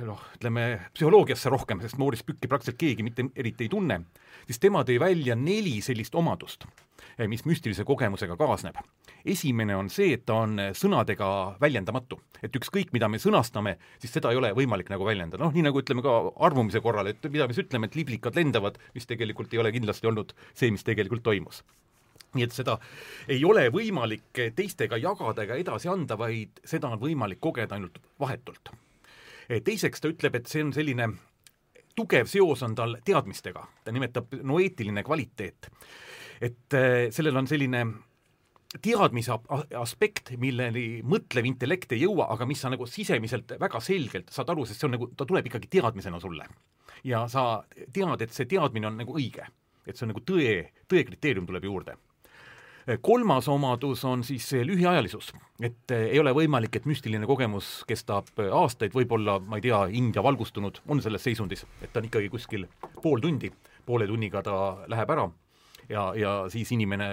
noh, ütleme psühholoogiasse rohkem, sest Maurice Pükki praktiliselt keegi mitte eriti ei tunne, siis tema tõi välja neli sellist omadust, eh, mis müstilise kogemusega kaasneb. esimene on see, et ta on sõnadega väljendamatu. et ükskõik, mida me sõnastame, siis seda ei ole võimalik nagu väljendada, noh nii nagu ütleme ka armumise korral, et mida me siis ütleme, et liblikad lendavad, mis tegelikult ei ole kindlasti olnud see, mis tegelikult toimus nii et seda ei ole võimalik teistega jagada ega edasi anda, vaid seda on võimalik kogeda ainult vahetult. teiseks ta ütleb, et see on selline tugev seos on tal teadmistega, ta nimetab noeetiline kvaliteet. et eh, sellel on selline teadmise aspekt, milleni mõtlev intellekt ei jõua, aga mis sa nagu sisemiselt väga selgelt saad aru, sest see on nagu, ta tuleb ikkagi teadmisena sulle. ja sa tead, et see teadmine on nagu õige. et see on nagu tõe, tõe kriteerium tuleb juurde kolmas omadus on siis see lühiajalisus, et eh, ei ole võimalik, et müstiline kogemus kestab eh, aastaid, võib-olla, ma ei tea, India valgustunud on selles seisundis, et ta on ikkagi kuskil pool tundi, poole tunniga ta läheb ära ja, ja siis inimene,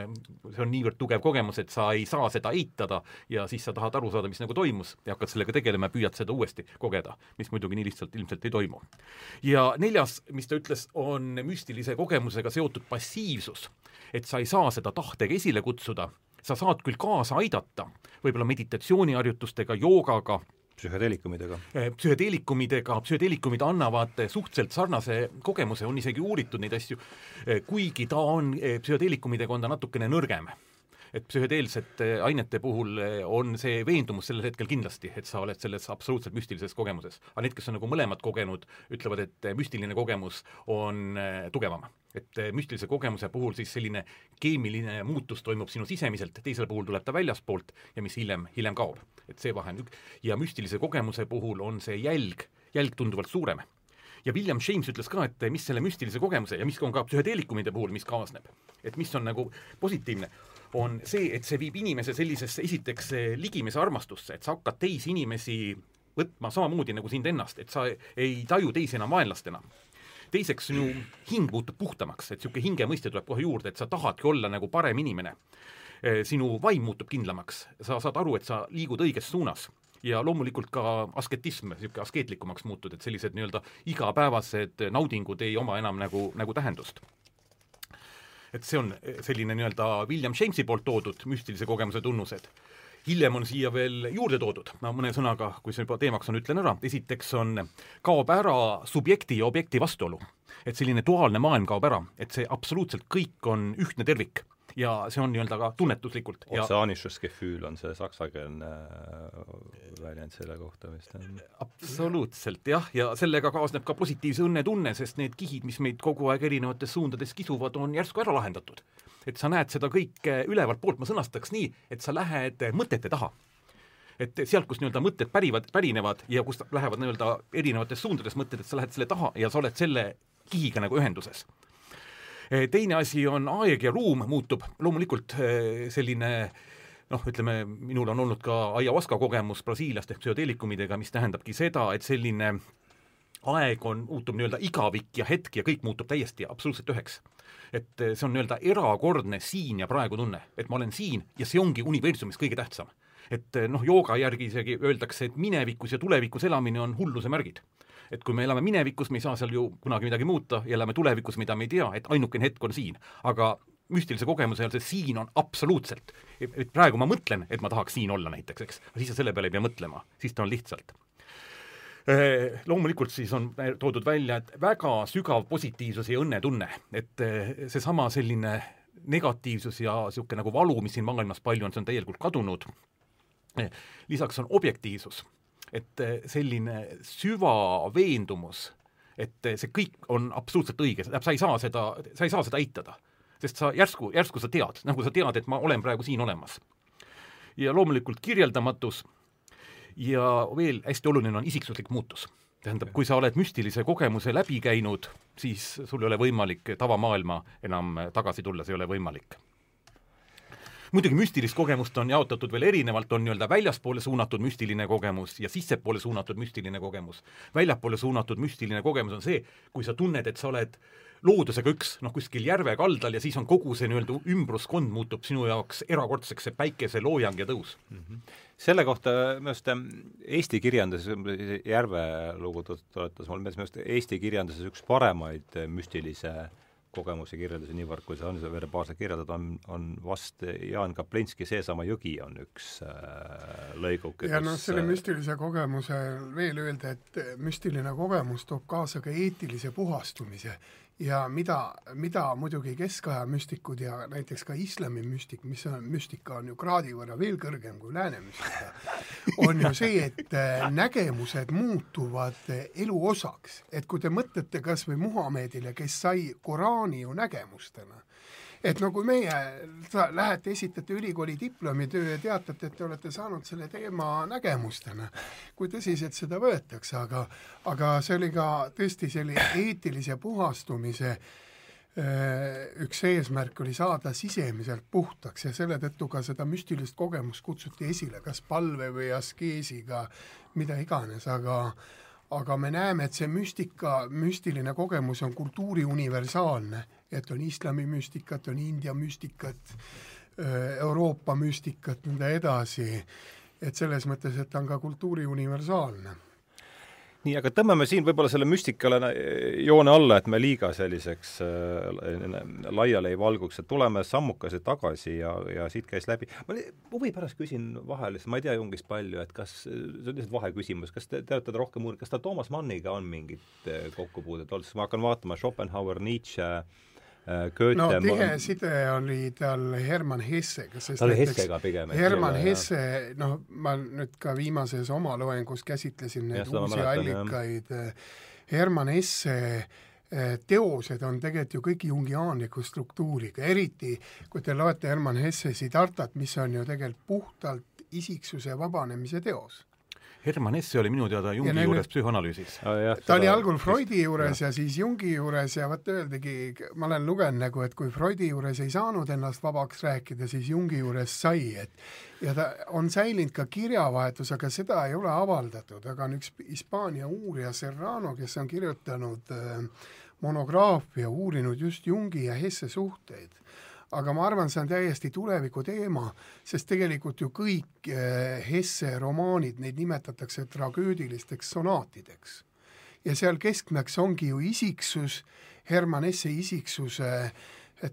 see on niivõrd tugev kogemus, et sa ei saa seda eitada ja siis sa tahad aru saada, mis nagu toimus ja hakkad sellega tegelema ja püüad seda uuesti kogeda, mis muidugi nii lihtsalt ilmselt ei toimu. ja neljas, mis ta ütles, on müstilise kogemusega seotud passiivsus. et sa ei saa seda tahtega esile kutsuda, sa saad küll kaasa aidata, võib-olla meditatsiooniharjutustega, joogaga, psühhedeelikumidega? Eh, psühhedeelikumidega, psühhedeelikumid annavad suhteliselt sarnase kogemuse, on isegi uuritud neid asju, eh, kuigi ta on, eh, psühhedeelikumidega on ta natukene nõrgem et psühhedeelsete ainete puhul on see veendumus sellel hetkel kindlasti, et sa oled selles absoluutselt müstilises kogemuses. aga need, kes on nagu mõlemad kogenud, ütlevad, et müstiline kogemus on tugevam. et müstilise kogemuse puhul siis selline keemiline muutus toimub sinu sisemiselt, teisel puhul tuleb ta väljaspoolt ja mis hiljem, hiljem kaob. et see vahe on ük-, ja müstilise kogemuse puhul on see jälg, jälg tunduvalt suurem ja William James ütles ka, et mis selle müstilise kogemuse ja mis on ka psühhedeelikumide puhul, mis kaasneb, et mis on nagu positiivne, on see, et see viib inimese sellisesse esiteks ligimese armastusse, et sa hakkad teisi inimesi võtma samamoodi nagu sind ennast, et sa ei taju teisi enam vaenlastena. teiseks, sinu hing muutub puhtamaks, et niisugune hinge mõiste tuleb kohe juurde, et sa tahadki olla nagu parem inimene. sinu vaim muutub kindlamaks, sa saad aru, et sa liigud õiges suunas ja loomulikult ka asketism, niisugune askeetlikumaks muutud, et sellised nii-öelda igapäevased naudingud ei oma enam nagu, nagu tähendust. Et see on selline nii-öelda William Jamesi poolt toodud müstilise kogemuse tunnused. hiljem on siia veel juurde toodud, ma mõne sõnaga, kui see juba teemaks on, ütlen ära, esiteks on, kaob ära subjekti ja objekti vastuolu. et selline duaalne maailm kaob ära, et see absoluutselt kõik on ühtne tervik ja see on nii-öelda ka tunnetuslikult. Oceanisches-Gefühl on see saksakeelne äh, väljend selle kohta vist. absoluutselt jah, ja sellega kaasneb ka positiivse õnnetunne, sest need kihid, mis meid kogu aeg erinevates suundades kisuvad, on järsku ära lahendatud. et sa näed seda kõike ülevalt poolt, ma sõnastaks nii, et sa lähed mõtete taha et sealt, kust nii-öelda mõtted pärivad, pärinevad ja kust lähevad nii-öelda erinevates suundades mõtted, et sa lähed selle taha ja sa oled selle kihiga nagu ühenduses teine asi on aeg ja ruum muutub, loomulikult eh, selline noh, ütleme, minul on olnud ka ayahuasca kogemus Brasiiliast ehk psühhedeelikumidega, mis tähendabki seda, et selline aeg on, muutub nii-öelda igavik ja hetk ja kõik muutub täiesti absoluutselt üheks. et eh, see on nii-öelda erakordne siin ja praegu tunne, et ma olen siin ja see ongi universumis kõige tähtsam. et noh, jooga järgi isegi öeldakse, et minevikus ja tulevikus elamine on hulluse märgid et kui me elame minevikus, me ei saa seal ju kunagi midagi muuta ja elame tulevikus, mida me ei tea, et ainukene hetk on siin. aga müstilise kogemuse ajal see siin on absoluutselt, et praegu ma mõtlen, et ma tahaks siin olla näiteks, eks, siis sa selle peale ei pea mõtlema, siis ta on lihtsalt. Äh, loomulikult siis on toodud välja, et väga sügav positiivsus ja õnnetunne, et äh, seesama selline negatiivsus ja niisugune nagu valu, mis siin maailmas palju on, see on täielikult kadunud. Äh, lisaks on objektiivsus et eh, selline süvaveendumus, et eh, see kõik on absoluutselt õige, sa ei saa seda, sa ei saa seda eitada. sest sa järsku, järsku sa tead, nagu sa tead, et ma olen praegu siin olemas. ja loomulikult kirjeldamatus ja veel hästi oluline on isiksuslik muutus. tähendab, kui sa oled müstilise kogemuse läbi käinud, siis sul ei ole võimalik tavamaailma enam tagasi tulla, see ei ole võimalik muidugi müstilist kogemust on jaotatud veel erinevalt, on nii-öelda väljaspoole suunatud müstiline kogemus ja sissepoole suunatud müstiline kogemus. väljapoole suunatud müstiline kogemus on see, kui sa tunned, et sa oled loodusega üks, noh, kuskil järve kaldal ja siis on kogu see nii-öelda ümbruskond muutub sinu jaoks erakordseks, see päikeseloojang ja tõus mm. -hmm. selle kohta minu arust Eesti kirjanduses, Järve lugu tuletas mulle meelde, minu arust Eesti kirjanduses üks paremaid müstilise äh, kogemusi kirjeldasin niivõrd, kui sa on seda verbaaalselt kirjeldad, on, on vast Jaan Kaplinski Seesama jõgi on üks äh, lõiguke. ja noh, selle äh, müstilise kogemuse veel öelda, et müstiline kogemus toob kaasa ka eetilise puhastumise ja mida, mida muidugi keskaja müstikud ja näiteks ka islami müstik, mis on, müstika on ju kraadi võrra veel kõrgem kui lääne müstika, on ju see, et äh, nägemused muutuvad elu osaks. et kui te mõtlete kas või Muhamedile, kes sai Koraani ju nägemustena, et no kui meie, lähete, esitate ülikooli diplomitöö ja teatate, et te olete saanud selle teema nägemustena, kui tõsiselt seda võetakse, aga aga see oli ka tõesti selline eetilise puhastumise üks eesmärk oli saada sisemiselt puhtaks ja selle tõttu ka seda müstilist kogemust kutsuti esile, kas palve või askeesiga, mida iganes, aga aga me näeme, et see müstika, müstiline kogemus on kultuuri universaalne, et on islami müstikat, on India müstikat, Euroopa müstikat, nõnda edasi, et selles mõttes, et ta on ka kultuuri universaalne. Nii, aga tõmbame siin võib-olla selle müstikale joone alla, et me liiga selliseks äh, laiali ei valguks, et tuleme sammukese tagasi ja, ja siit käis läbi, ma huvi pärast küsin vahele, sest ma ei tea Jungist palju, et kas, see on lihtsalt vaheküsimus, kas te, te olete rohkem uurinud, kas ta Toomas Manniga on mingit äh, kokkupuudet olnud, sest ma hakkan vaatama Schopenhauer, Nietzsche, Goethe no tihe side oli tal Hermann Hessega, sest ta oli Hessega pigem. Hermann Hesse, noh, ma nüüd ka viimases oma loengus käsitlesin neid ja, uusi allikaid, Hermann Hesse eh, teosed on tegelikult ju kõik jungiaanliku struktuuriga, eriti kui te loete Hermann Hesse Siddhartat, mis on ju tegelikult puhtalt isiksuse vabanemise teos Herman Hesse oli minu teada Jungi juures nüüd... psühhoanalüüsis oh,. ta oli algul Freudi juures ja. ja siis Jungi juures ja vot öeldigi, ma olen lugenud nagu, et kui Freudi juures ei saanud ennast vabaks rääkida, siis Jungi juures sai, et ja ta on säilinud ka kirjavahetus, aga seda ei ole avaldatud, aga on üks Hispaania uurija Serrano, kes on kirjutanud äh, monograafia, uurinud just Jungi ja Hesse suhteid aga ma arvan, see on täiesti tuleviku teema, sest tegelikult ju kõik eh, Hesse romaanid, neid nimetatakse tragöödilisteks sonaatideks. ja seal keskmeks ongi ju isiksus, Hermann Hesse isiksuse äh,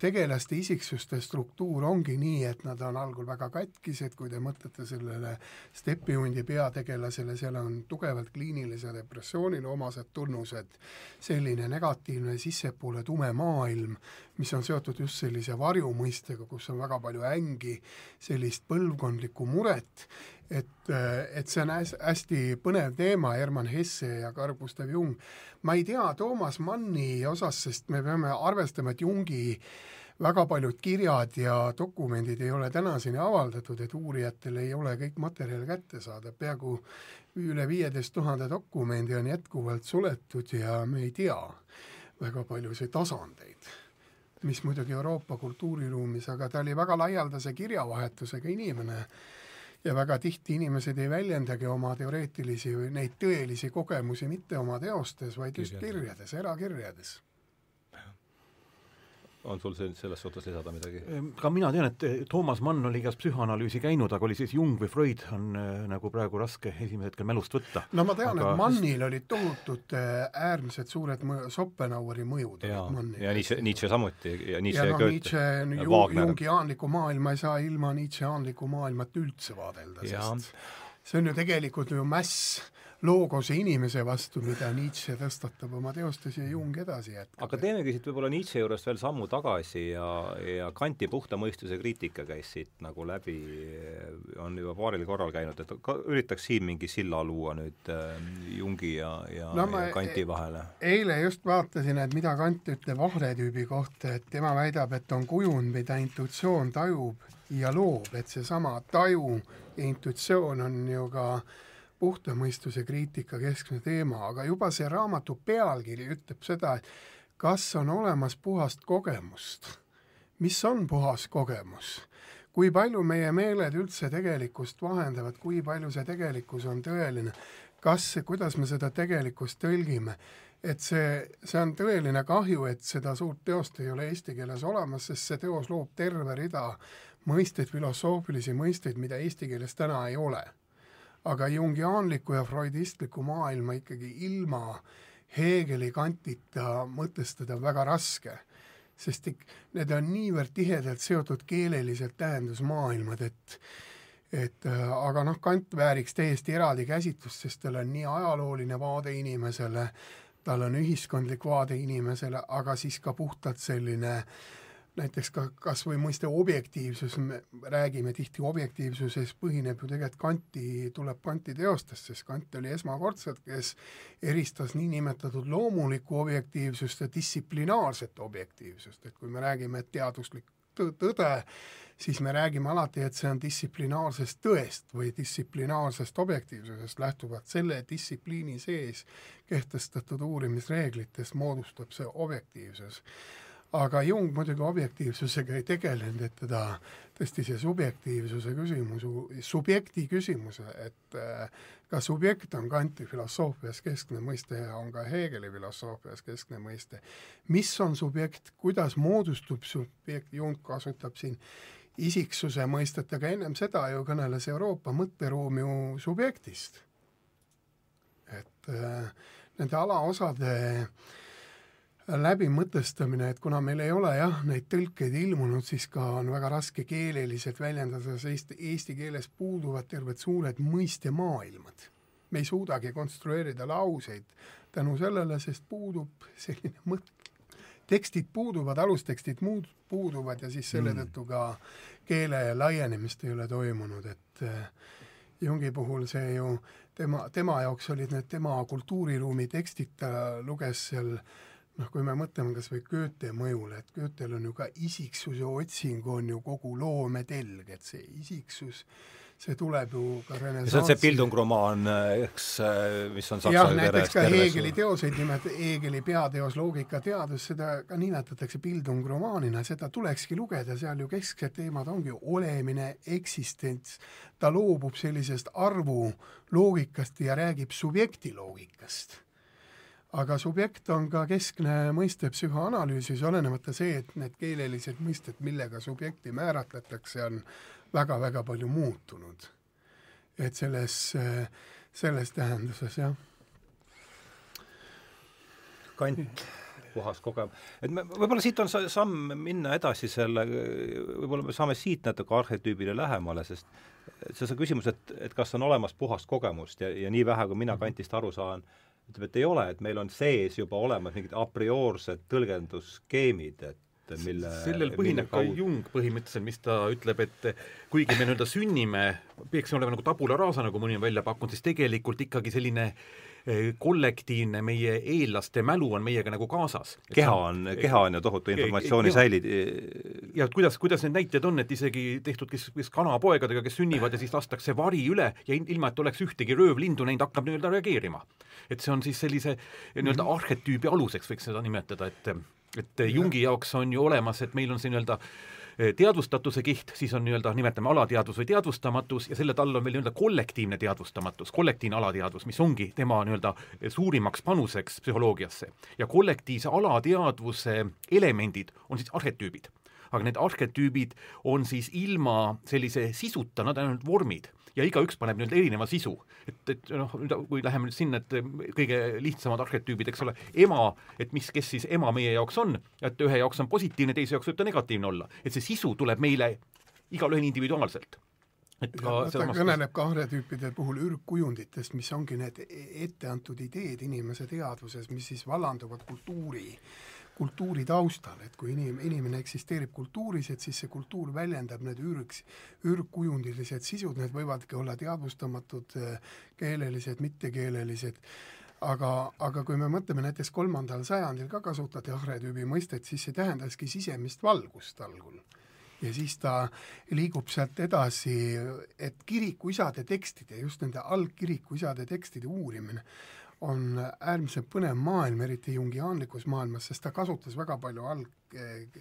tegelaste isiksuste struktuur ongi nii, et nad on algul väga katkised, kui te mõtlete sellele stepihundi peategelasele, seal on tugevalt kliinilise depressioonile omased tunnused, selline negatiivne sissepoole tume maailm, mis on seotud just sellise varjumõistega, kus on väga palju ängi, sellist põlvkondlikku muret et, et see on hästi põnev teema, Hermann Hesse ja Carl Gustav Jung. ma ei tea Toomas Manni osas, sest me peame arvestama, et Jungi väga paljud kirjad ja dokumendid ei ole tänaseni avaldatud, et uurijatel ei ole kõik materjal kättesaadav, peaaegu üle viieteist tuhande dokumendi on jätkuvalt suletud ja me ei tea väga paljusid tasandeid, mis muidugi Euroopa kultuuriruumis, aga ta oli väga laialdase kirjavahetusega inimene ja väga tihti inimesed ei väljendagi oma teoreetilisi või neid tõelisi kogemusi mitte oma teostes, vaid just kirjades, erakirjades on sul selles suhtes lisada midagi? Ehm, ka mina tean, et eh, Toomas Mann oli igast psühhoanalüüsi käinud, aga oli siis Jung või Freud, on äh, nagu praegu raske esimesel hetkel mälust võtta. no ma tean aga..., et Mannil olid tohutud äh, äärmiselt suured mõju, Schopenhaueri mõjud ja, ja Nietzsche, Nietzsche samuti ja Nietzsche ja noh, Nietzsche ju, Jungiaanlikku maailma ei saa ilma Nietzscheaanlikku maailmat üldse vaadelda, sest see on ju tegelikult ju mäss loogose inimese vastu, mida Nietzsche tõstatab oma teostes ja Jung edasi jätkab. aga teemegi siit võib-olla Nietzsche juurest veel sammu tagasi ja, ja Kanti puhta mõistuse kriitika käis siit nagu läbi, on juba paaril korral käinud, et ka üritaks siin mingi silla luua nüüd äh, Jungi ja, ja, no, ja Kanti vahele. eile just vaatasin, et mida Kant ütleb ahretüübi kohta, et tema väidab, et on kujund, mida intuitsioon tajub ja loob, et seesama taju ja intuitsioon on ju ka äh, puhta mõistuse kriitika keskne teema, aga juba see raamatu pealkiri ütleb seda, et kas on olemas puhast kogemust. mis on puhas kogemus? kui palju meie meeled üldse tegelikkust vahendavad, kui palju see tegelikkus on tõeline, kas, kuidas me seda tegelikkust tõlgime, et see, see on tõeline kahju, et seda suurt teost ei ole eesti keeles olemas, sest see teos loob terve rida mõisteid, filosoofilisi mõisteid, mida eesti keeles täna ei ole aga jungiaanlikku ja freudistlikku maailma ikkagi ilma Hegeli kantita mõtestada väga raske, sest need on niivõrd tihedalt seotud keeleliselt tähendusmaailmad, et et äh, aga noh, Kant vääriks täiesti eraldi käsitlust, sest tal on nii ajalooline vaade inimesele, tal on ühiskondlik vaade inimesele, aga siis ka puhtalt selline äh, näiteks ka kas või mõiste objektiivsus, me räägime tihti objektiivsusest, põhineb ju tegelikult Kanti, tuleb Kanti teostest, sest Kant oli esmakordselt, kes eristas niinimetatud loomulikku objektiivsust ja distsiplinaarset objektiivsust, et kui me räägime, et teaduslik tõde, siis me räägime alati, et see on distsiplinaarsest tõest või distsiplinaarsest objektiivsusest, lähtuvalt. Selle distsipliini sees kehtestatud uurimisreeglitest moodustab see objektiivsus aga Jung muidugi objektiivsusega ei tegelenud, et teda tõesti see subjektiivsuse küsimus, subjekti küsimuse, et äh, ka subjekt on Kanti filosoofias keskne mõiste ja on ka Hegeli filosoofias keskne mõiste. mis on subjekt, kuidas moodustub subjekt, Jung kasutab siin isiksuse mõistet, aga ennem seda ju kõneles Euroopa mõtteruum ju subjektist. et äh, nende alaosade äh, läbimõtestamine, et kuna meil ei ole jah, neid tõlkeid ilmunud, siis ka on väga raske keeleliselt väljendada, sest eesti keeles puuduvad terved suured mõistemaailmad. me ei suudagi konstrueerida lauseid tänu sellele, sest puudub selline mõt-, tekstid puuduvad, alustekstid muud puuduvad ja siis selle Mm. tõttu ka keele laienemist ei ole toimunud, et äh, Jungi puhul see ju, tema, tema jaoks olid need tema kultuuriruumi tekstid, ta luges seal noh, kui me mõtleme kas või Goethe mõjule, et Goethel on ju ka isiksuse otsing on ju kogu loometelg, et see isiksus, see tuleb ju ka see on see renessansi Bildungromaan, eks, mis on saksa jah, näiteks ka su- teoseid nimet-, Heegeli peateos Loogikateadus, seda ka nimetatakse Bildungromaanina, seda tulekski lugeda, seal ju kesksed teemad ongi olemine, eksistents, ta loobub sellisest arvu loogikast ja räägib subjekti loogikast. Aga subjekt on ka keskne mõiste psühhoanalüüsis, olenemata see, et need keelelised mõisted, millega subjekti määratletakse, on väga-väga palju muutunud. et selles, selles tähenduses, jah. Kant, puhas kogem-, et me, võib-olla siit on sa- samm minna edasi selle, võib-olla me saame siit natuke arhetüübile lähemale, sest see, see küsimus, et, et kas on olemas puhast kogemust ja, ja nii vähe, kui mina kantist aru saan, ütleb, et ei ole, et meil on sees juba olemas mingid a priorsed tõlgendusskeemid, et mille sellel põhineb ka Jung põhimõtteliselt, mis ta ütleb, et kuigi me nii-öelda sünnime, peaksime olema nagu tabula rasa, nagu mõni on välja pakkunud, siis tegelikult ikkagi selline eh, kollektiivne meie eelaste mälu on meiega nagu kaasas. keha on, keha on ju tohutu informatsiooni keha- säili-, ja et kuidas, kuidas need näited on, et isegi tehtud, kes, kes kanapoegadega, kes sünnivad ja siis lastakse vari üle ja ilma, et oleks ühtegi röövlindu näinud, hakkab nii-öelda reageerima. et see on siis sellise nii-öelda arhetüübi aluseks, võiks seda nimetada, et et Jungi jaoks on ju olemas, et meil on see nii-öelda eh, teadvustatuse kiht, siis on nii-öelda, nimetame alateadvus või teadvustamatus ja selle all on veel nii-öelda kollektiivne teadvustamatus, kollektiivne alateadvus, mis ongi tema nii-öelda suurimaks panuseks psühholoogiasse. ja kollektiivse alateadvuse elemendid on siis arhetüübid aga need arhetüübid on siis ilma sellise sisuta, nad on ainult vormid ja igaüks paneb nii-öelda erineva sisu. et, et noh, kui läheme nüüd sinna, et kõige lihtsamad arhetüübid, eks ole, ema, et mis, kes siis ema meie jaoks on, et ühe jaoks on positiivne, teise jaoks võib ta negatiivne olla. et see sisu tuleb meile igalühel individuaalselt. et ka ta sedamas- kõneleb ka arhetüüpide puhul ürgkujunditest, mis ongi need etteantud ideed inimese teadvuses, mis siis vallanduvad kultuuri, kultuuri taustal, et kui inim-, inimene eksisteerib kultuuris, et siis see kultuur väljendab need ürgs, ürgkujundilised sisud, need võivadki olla teadvustamatud, keelelised, mittekeelelised, aga, aga kui me mõtleme näiteks kolmandal sajandil ka kasutati arhetüübi mõistet, siis see tähendaski sisemist valgust algul. Ja siis ta liigub sealt edasi, et kirikuisade tekstide, just nende algkirikuisade tekstide uurimine on äärmiselt põnev maailm, eriti jungiaanlikus maailmas, sest ta kasutas väga palju alg-,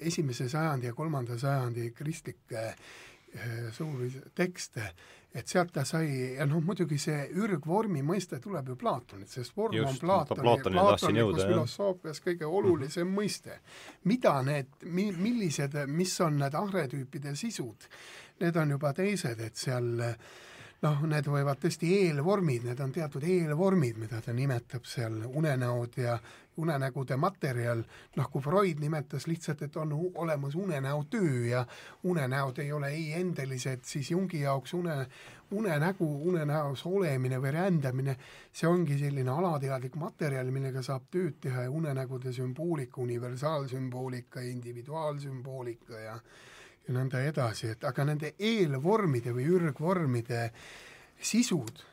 esimese sajandi ja kolmanda sajandi kristlikke eh, suuri tekste, et sealt ta sai, ja noh, muidugi see ürgvormi mõiste tuleb ju Platonilt, sest vorm Just, on Platoni, platonlikus jah. filosoofias kõige olulisem mm -hmm. mõiste. mida need, mi-, millised, mis on need arhetüüpide sisud, need on juba teised, et seal noh, need võivad tõesti eelvormid, need on teatud eelvormid, mida ta nimetab seal, unenäod ja unenägude materjal, noh kui Freud nimetas lihtsalt, et on olemas unenäotöö ja unenäod ei ole ei endelised, siis Jungi jaoks une, unenägu, unenäos olemine või rändamine, see ongi selline alateadlik materjal, millega saab tööd teha ja unenägude sümboolika, universaalsümboolika, individuaalsümboolika ja ja nõnda edasi, et aga nende eelvormide või ürgvormide sisud,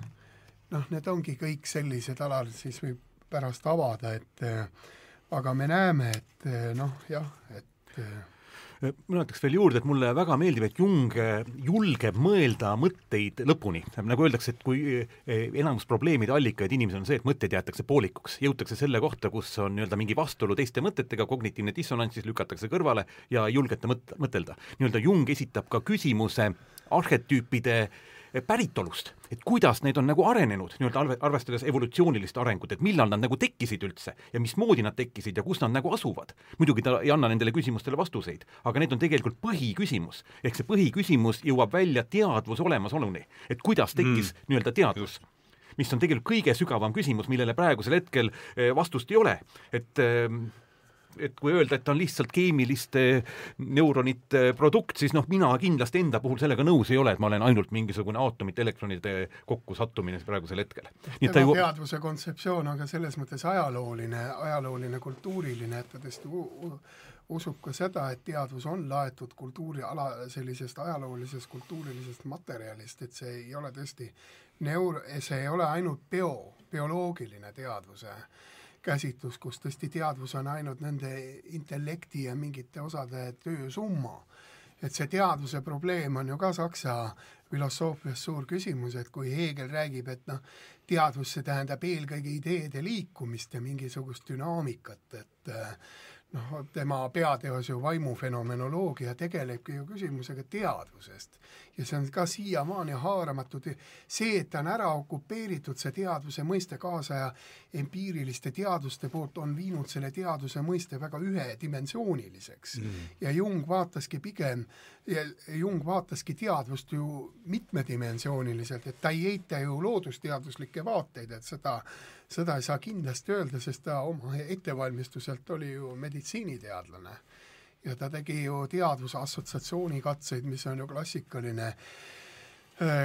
noh, need ongi kõik sellised alal, siis võib pärast avada, et eh, aga me näeme, et eh, noh, jah, et eh, mina ütleks veel juurde, et mulle väga meeldib, et Jung eh, julgeb mõelda mõtteid lõpuni. nagu öeldakse, et kui eh, enamus probleemide allikaid inimesel on see, et mõtted jäetakse poolikuks, jõutakse selle kohta, kus on nii-öelda mingi vastuolu teiste mõtetega, kognitiivne dissonants, siis lükatakse kõrvale ja ei julgeta mõt-, mõtelda. nii-öelda Jung esitab ka küsimuse arhetüüpide eh, päritolust, et kuidas need on nagu arenenud, nii-öelda arve, arvestades evolutsioonilist arengut, et millal nad nagu tekkisid üldse ja mismoodi nad tekkisid ja kus nad nagu asuvad. muidugi ta ei anna nendele küsimustele vastuseid, aga need on tegelikult põhiküsimus. ehk see põhiküsimus jõuab välja teadvuse olemasoluni, et kuidas tekkis mm. nii-öelda teadvus mis on tegelikult kõige sügavam küsimus, millele praegusel hetkel eh, vastust ei ole. et eh, et kui öelda, et ta on lihtsalt keemiliste neuronite produkt, siis noh, mina kindlasti enda puhul sellega nõus ei ole, et ma olen ainult mingisugune aatomite, elektronide kokkusattumine praegusel hetkel. tema ju... teadvuse kontseptsioon on ka selles mõttes ajalooline, ajalooline, kultuuriline, et ta tõesti usub ka seda, et teadvus on laetud kultuuri ala, sellisest ajaloolisest kultuurilisest materjalist, et see ei ole tõesti neur-, see ei ole ainult bio, bioloogiline teadvuse käsitlus, kus tõesti teadvus on ainult nende intellekti ja mingite osade töö summa. et see teadvuse probleem on ju ka saksa filosoofias suur küsimus, et kui Heegel räägib, et noh, teadvus, see tähendab eelkõige ideede liikumist ja mingisugust dünaamikat, et noh, tema peateos ju vaimufenomenoloogia tegelebki ju küsimusega teadvusest. Ja see on ka siiamaani haaramatu, see, et ta on ära okupeeritud, see teadvuse mõiste kaasaja empiiriliste teaduste poolt on viinud selle teaduse mõiste väga ühedimensiooniliseks. Mm. ja Jung vaataski pigem, Jung vaataski teadvust ju mitmedimensiooniliselt, et ta ei eita ju loodusteaduslikke vaateid, et seda seda ei saa kindlasti öelda, sest ta oma ettevalmistuselt oli ju meditsiiniteadlane. ja ta tegi ju teadvuse assotsiatsiooni katseid, mis on ju klassikaline äh,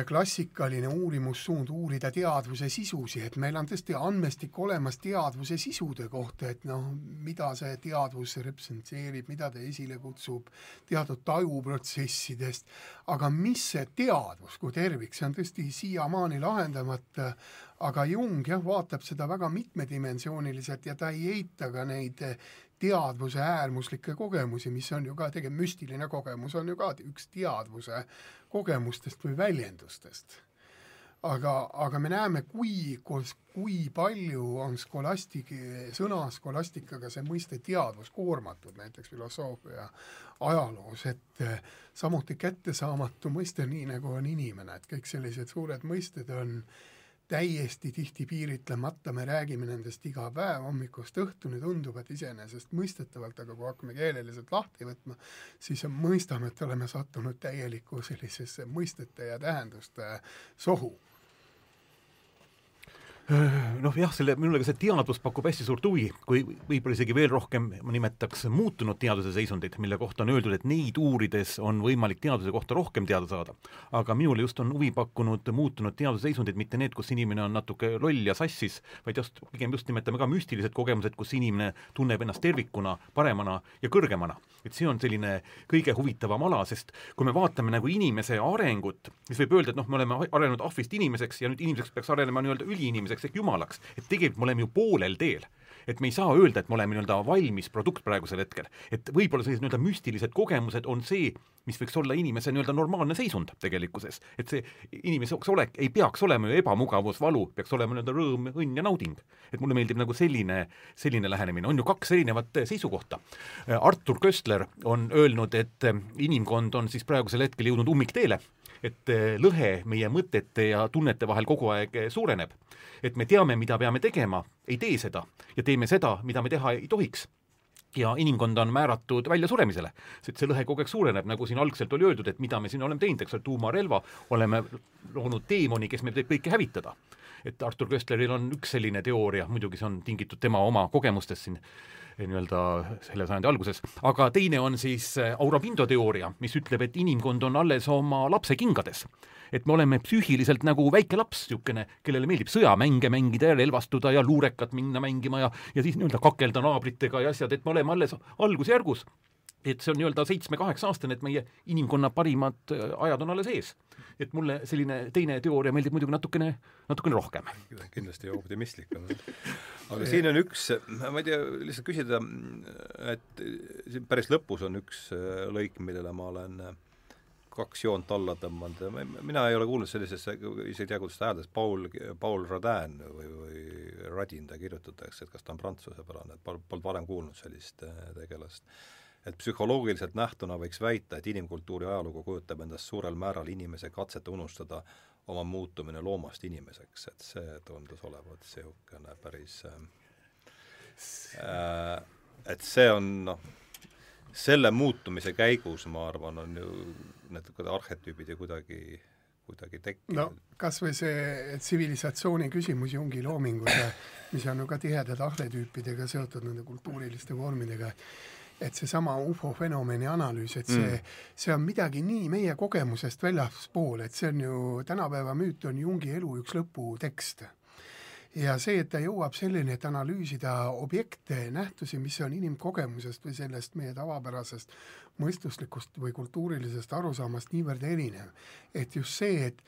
klassikaline uurimussuund uurida teadvuse sisusi, et meil on tõesti andmestik olemas teadvuse sisude kohta, et noh, mida see teadvus representeerib, mida ta esile kutsub, teatud tajuprotsessidest, aga mis see teadvus kui tervik, see on tõesti siiamaani lahendamata, aga Jung jah, vaatab seda väga mitmedimensiooniliselt ja ta ei eita ka neid teadvuse äärmuslikke kogemusi, mis on ju ka tegelikult müstiline kogemus, on ju ka üks teadvuse kogemustest või väljendustest. aga, aga me näeme, kui, kui palju on skolastik, sõna skolastikaga see mõiste teadvus koormatud näiteks filosoofia ajaloos, et samuti kättesaamatu mõiste, nii nagu on inimene, et kõik sellised suured mõisted on äh, täiesti tihti piiritlemata, me räägime nendest iga päev hommikust õhtuni, tundub, et iseenesestmõistetavalt, aga kui hakkame keeleliselt lahti võtma, siis mõistame, et oleme sattunud täielikku sellisesse mõistete ja tähenduste sohu noh jah, selle, minule ka see teadvus pakub hästi suurt huvi, kui võib-olla isegi veel rohkem ma nimetaks muutunud teaduse seisundit, mille kohta on öeldud, et neid uurides on võimalik teaduse kohta rohkem teada saada. aga minule just on huvi pakkunud muutunud teaduse seisundid, mitte need, kus inimene on natuke loll ja sassis, vaid just, pigem just nimetame ka müstilised kogemused, kus inimene tunneb ennast tervikuna, paremana ja kõrgemana. et see on selline kõige huvitavam ala, sest kui me vaatame nagu inimese arengut, siis võib öelda, et noh, me oleme arenenud ahvist inimeseks ja nüüd inimeseks peaks arenema nii-öelda üliinimeseks, inimeseks ehk jumalaks, et tegelikult me oleme ju poolel teel et me ei saa öelda, et me oleme nii-öelda valmis produkt praegusel hetkel. et võib-olla sellised nii-öelda müstilised kogemused on see, mis võiks olla inimese nii-öelda normaalne seisund tegelikkuses. et see inimese olek ei peaks olema ju ebamugavus, valu, peaks olema nii-öelda rõõm, õnn ja nauding. et mulle meeldib nagu selline, selline lähenemine, on ju kaks erinevat seisukohta. Artur Köstler on öelnud, et inimkond on siis praegusel hetkel jõudnud ummikteele et eh, lõhe meie mõtete ja tunnete vahel kogu aeg eh, suureneb. et me teame, mida peame tegema, ei tee seda. Ja teeme seda, mida me teha ei tohiks. Ja inimkond on määratud väljasuremisele, sest see lõhe kogu aeg suureneb, nagu siin algselt oli öeldud, et mida me siin oleme teinud, eks ole, tuumarelva, oleme loonud teemoni, kes meid võib kõike hävitada. et Artur Köstleril on üks selline teooria, muidugi see on tingitud tema oma kogemustest siin nii-öelda selle sajandi alguses, aga teine on siis äh, Aura Pindo teooria, mis ütleb, et inimkond on alles oma lapse kingades. et me oleme psüühiliselt nagu väike laps, niisugune, kellele meeldib sõjamänge mängida ja relvastuda ja luurekat minna mängima ja, ja siis nii-öelda kakelda naabritega ja asjad, et me oleme alles algusjärgus et see on nii-öelda seitsme-kaheksa aastane, et meie inimkonna parimad äh, ajad on alles ees. et mulle selline teine teooria meeldib muidugi natukene, natukene rohkem. kindlasti optimistlikum. aga siin on üks, ma ei tea, lihtsalt küsida, et siin päris lõpus on üks äh, lõik, millele ma olen äh, kaks joont alla tõmmanud, mina ei ole kuulnud sellisesse, isegi ei tea, kuidas ta hääldas, Paul, Paul Rodin või, või Radin ta kirjutatakse, et kas ta on prantsusepärane, et polnud varem kuulnud sellist tegelast et psühholoogiliselt nähtuna võiks väita, et inimkultuuri ajalugu kujutab endast suurel määral inimese katset unustada oma muutumine loomast inimeseks, et see tundus olevat niisugune päris äh, et see on noh, selle muutumise käigus, ma arvan, on ju need arhetüübid ju kuidagi kuidagi tekkinud. no kas või see tsivilisatsiooni küsimus Jungi loomingus, mis on ju ka tihedalt arhetüüpidega seotud, nende kultuuriliste vormidega, et seesama ufo fenomeni analüüs, et see mm., see on midagi nii meie kogemusest väljaspool, et see on ju, tänapäeva müüt on Jungi elu üks lõputekst ja see, et ta jõuab selleni, et analüüsida objekte, nähtusi, mis on inimkogemusest või sellest meie tavapärasest mõistuslikust või kultuurilisest arusaamast niivõrd erinev, et just see, et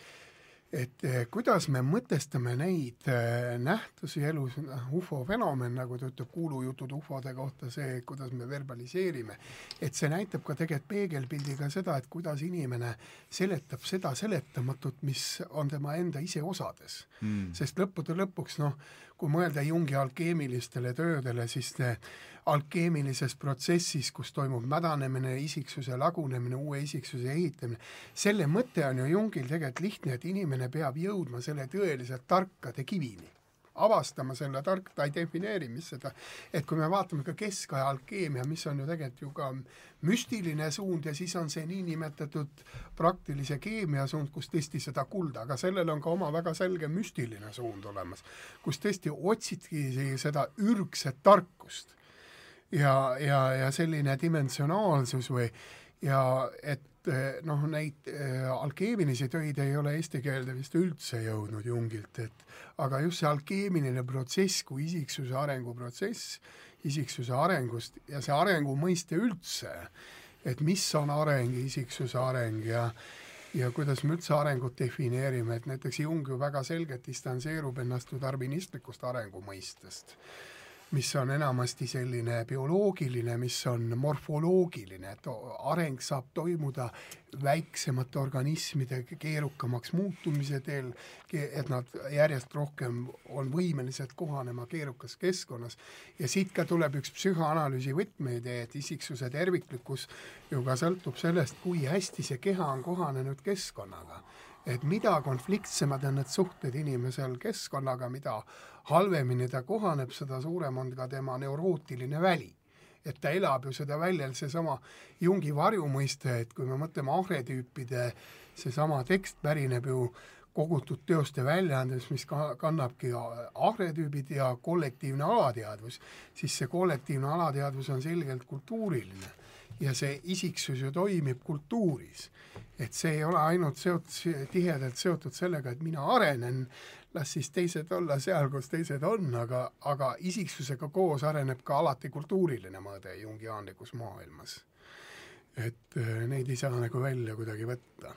et eh, kuidas me mõtestame neid eh, nähtusi elus, noh, ufo fenomen, nagu ta ütleb, kuulujutud ufode kohta, see, kuidas me verbaliseerime, et see näitab ka tegelikult peegelpildiga seda, et kuidas inimene seletab seda seletamatut, mis on tema enda iseosades mm.. sest lõppude lõpuks noh, kui mõelda Jungi alkeemilistele töödele, siis alkeemilises protsessis, kus toimub mädanemine, isiksuse lagunemine, uue isiksuse ehitamine, selle mõte on ju Jungil tegelikult lihtne, et inimene peab jõudma selle tõeliselt tarkade kivini. Avastama selle tark, ta ei defineeri, mis seda, et kui me vaatame ka keskaja alkeemia, mis on ju tegelikult ju ka müstiline suund ja siis on see niinimetatud praktilise keemia suund, kus tõesti seda kulda, aga sellel on ka oma väga selge müstiline suund olemas, kus tõesti otsitki seda ürgset tarkust ja, ja, ja selline dimensionaalsus või ja et eh, noh, neid äh, alkeemilisi töid ei ole eesti keelde vist üldse jõudnud Jungilt, et aga just see alkeemiline protsess kui isiksuse arenguprotsess, isiksuse arengust ja see arengu mõiste üldse, et mis on areng, isiksuse areng ja ja kuidas me üldse arengut defineerime, et näiteks Jung ju väga selgelt distantseerub ennast ju darwinistlikust arengu mõistest mis on enamasti selline bioloogiline, mis on morfoloogiline, et areng saab toimuda väiksemate organismide keerukamaks muutumise teel, et nad järjest rohkem on võimelised kohanema keerukas keskkonnas. Ja siit ka tuleb üks psühhoanalüüsi võtmeidee, et isiksuse terviklikkus ju ka sõltub sellest, kui hästi see keha on kohanenud keskkonnaga et mida konfliktsemad on need suhted inimesel keskkonnaga, mida halvemini ta kohaneb, seda suurem on ka tema neurootiline väli. et ta elab ju seda välja, seesama Jungi varjumõiste, et kui me mõtleme ahretüüpide, seesama tekst pärineb ju kogutud teoste väljaandest, mis ka kannabki ahretüübid ja kollektiivne alateadvus, siis see kollektiivne alateadvus on selgelt kultuuriline ja see isiksus ju toimib kultuuris. et see ei ole ainult seotud, tihedalt seotud sellega, et mina arenen, las siis teised olla seal, kus teised on, aga, aga isiksusega koos areneb ka alati kultuuriline mõõde jungiaanlikus maailmas. et äh, neid ei saa nagu välja kuidagi võtta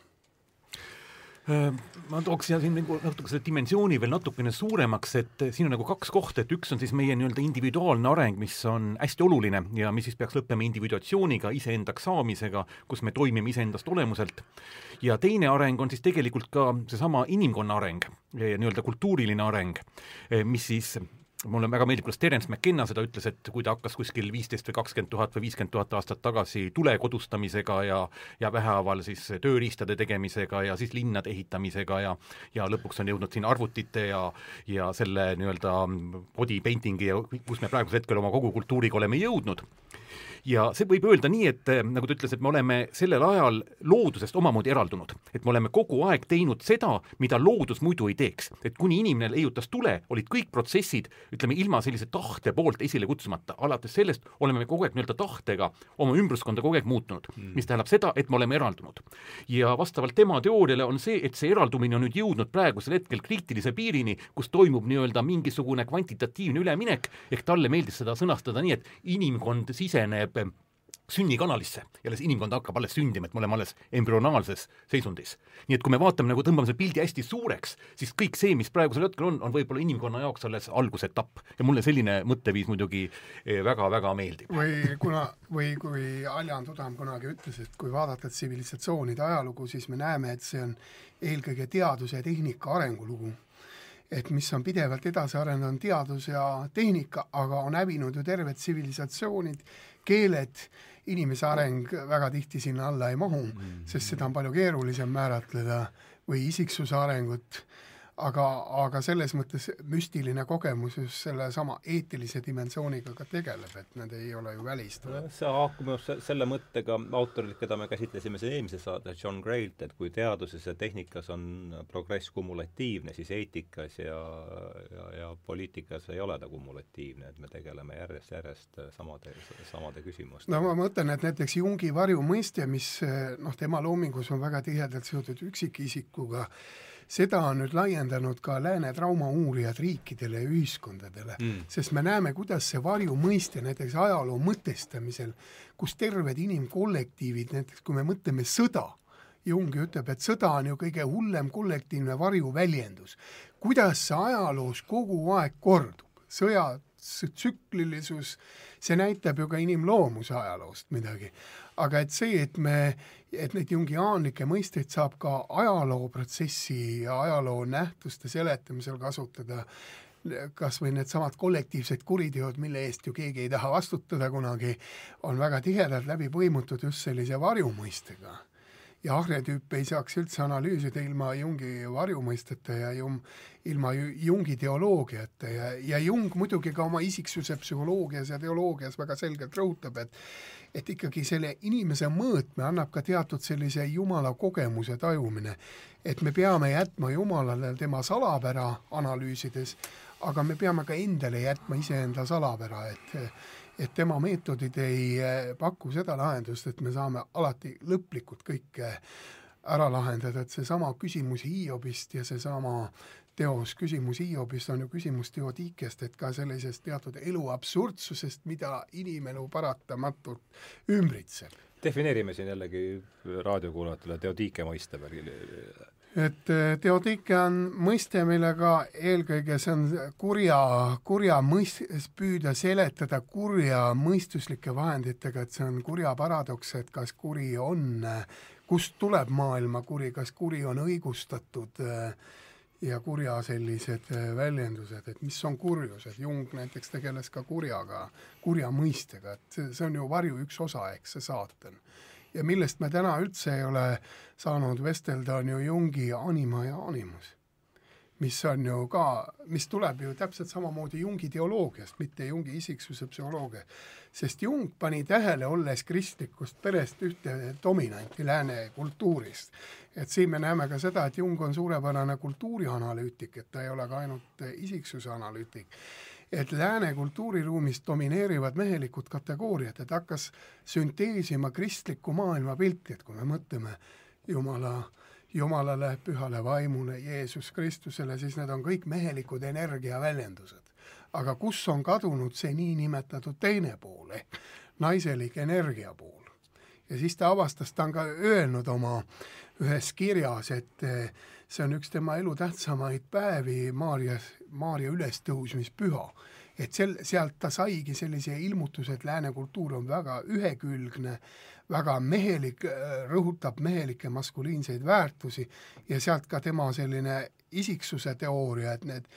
ma tooks siin nagu natuke selle dimensiooni veel natukene suuremaks, et siin on nagu kaks kohta, et üks on siis meie nii-öelda individuaalne areng, mis on hästi oluline ja mis siis peaks lõppema individuatsiooniga, iseendaks saamisega, kus me toimime iseendast olemuselt, ja teine areng on siis tegelikult ka seesama inimkonna areng, nii-öelda kultuuriline areng, mis siis mulle väga meeldib, kuidas Terence McKenna seda ütles, et kui ta hakkas kuskil viisteist või kakskümmend tuhat või viiskümmend tuhat aastat tagasi tule kodustamisega ja ja vähehaaval siis tööriistade tegemisega ja siis linnade ehitamisega ja ja lõpuks on jõudnud siin arvutite ja ja selle nii-öelda body painting'i ja kus me praegusel hetkel oma kogu kultuuriga oleme jõudnud, ja see võib öelda nii, et eh, nagu ta ütles, et me oleme sellel ajal loodusest omamoodi eraldunud, et me oleme kogu aeg teinud seda, mida loodus muidu ei teeks. et kuni inimene leiutas tule, olid kõik protsessid, ütleme, ilma sellise tahte poolt esile kutsumata, alates sellest oleme me kogu aeg nii-öelda tahtega oma ümbruskonda kogu aeg muutunud mm., mis tähendab seda, et me oleme eraldunud. ja vastavalt tema teooriale on see, et see eraldumine on nüüd jõudnud praegusel hetkel kriitilise piirini, kus toimub nii-öelda mingisugune kvantitatiivne üleminek, ehk talle meeldis seda sõnastada nii, et inimkond siseneb sünnikanalisse ja alles inimkond hakkab alles sündima, et me oleme alles embrüonaalses seisundis. nii et kui me vaatame nagu, tõmbame selle pildi hästi suureks, siis kõik see, mis praegusel hetkel on, on võib-olla inimkonna jaoks alles algusetapp ja mulle selline mõtteviis muidugi väga-väga eh, meeldib. või kuna, või kui Aljan Tudam kunagi ütles, et kui vaadata tsivilisatsioonide ajalugu, siis me näeme, et see on eelkõige teaduse ja tehnika arengulugu et mis on pidevalt edasi arenenud, on teadus ja tehnika, aga on hävinud ju terved tsivilisatsioonid, keeled, inimese areng väga tihti sinna alla ei mahu mm, -hmm. sest seda on palju keerulisem määratleda, või isiksuse arengut, aga, aga selles mõttes müstiline kogemus just sellesama eetilise dimensiooniga ka tegeleb, et need ei ole ju välistatud. see haakub minu arust selle mõttega autorit, keda me käsitlesime siin eelmises saates, John Gray't, et kui teaduses ja tehnikas on progress kumulatiivne, siis eetikas ja, ja, ja poliitikas ei ole ta kumulatiivne, et me tegeleme järjest-järjest samade, samade küsimustega. no ma mõtlen, et näiteks Jungi varjumõiste, mis noh, tema loomingus on väga tihedalt seotud üksikisikuga, seda on nüüd laiendanud ka lääne traumauurijad riikidele ja ühiskondadele mm., sest me näeme, kuidas see varjumõiste näiteks ajaloo mõtestamisel, kus terved inimkollektiivid, näiteks kui me mõtleme sõda, Jung ütleb, et sõda on ju kõige hullem kollektiivne varjuväljendus. kuidas see ajaloos kogu aeg kordub, sõja tsüklilisus, see näitab ju ka inimloomuse ajaloost midagi. Aga et see, et me, et neid jungiaanlikke mõisteid saab ka ajalooprotsessi ja ajaloo nähtuste seletamisel kasutada, kas või needsamad kollektiivsed kuriteod, mille eest ju keegi ei taha vastutada kunagi, on väga tihedalt läbi põimutud just sellise varjumõistega ja arhetüüpe ei saaks üldse analüüsida ilma Jungi varjumõisteta ja Jung, ilma Jungi teoloogiata ja, ja Jung muidugi ka oma isiksuse psühholoogias ja teoloogias väga selgelt rõhutab, et et ikkagi selle inimese mõõtme annab ka teatud sellise Jumala kogemuse tajumine. et me peame jätma Jumalale tema salapära analüüsides, aga me peame ka endale jätma iseenda salapära, et et tema meetodid ei eh, paku seda lahendust, et me saame alati lõplikult kõike ära lahendada, et seesama küsimus Hiiobist ja seesama teos Küsimus Hiiobist on ju küsimus teodiikest, et ka sellisest teatud elu absurdsusest, mida inimelu paratamatult ümbritseb. defineerime siin jällegi raadiokuulajatele teodiike mõiste et eh, teodiike on mõiste, millega eelkõige see on kurja, kurja mõist-, püüda seletada kurja mõistuslike vahenditega, et see on kurja paradoks, et kas kuri on, kust tuleb maailma kuri, kas kuri on õigustatud eh, ja kurja sellised eh, väljendused, et mis on kurjus, et Jung näiteks tegeles ka kurjaga, kurja mõistega, et see, on ju varju üks osa, eks see saatan ja millest me täna üldse ei ole saanud vestelda, on ju Jungi anima ja animus. mis on ju ka, mis tuleb ju täpselt samamoodi Jungi teoloogiast, mitte Jungi isiksuse psühholoogia. sest Jung pani tähele, olles kristlikust perest, ühte dominanti lääne kultuurist. et siin me näeme ka seda, et Jung on suurepärane kultuurianalüütik, et ta ei ole ka ainult isiksuse analüütik et lääne kultuuriruumis domineerivad mehelikud kategooriad, et hakkas sünteesima kristlikku maailmapilti, et kui me mõtleme Jumala, Jumalale, pühale vaimule, Jeesus Kristusele, siis need on kõik mehelikud energiaväljendused. aga kus on kadunud see niinimetatud teine pool ehk naiselik energia pool? ja siis ta avastas, ta on ka öelnud oma ühes kirjas, et see on üks tema elu tähtsamaid päevi, Maarja, Maarja ülestõusmispüha. et sel, sealt ta saigi sellise ilmutuse, et lääne kultuur on väga ühekülgne, väga mehelik, rõhutab mehelikke maskuliinseid väärtusi ja sealt ka tema selline isiksuse teooria, et need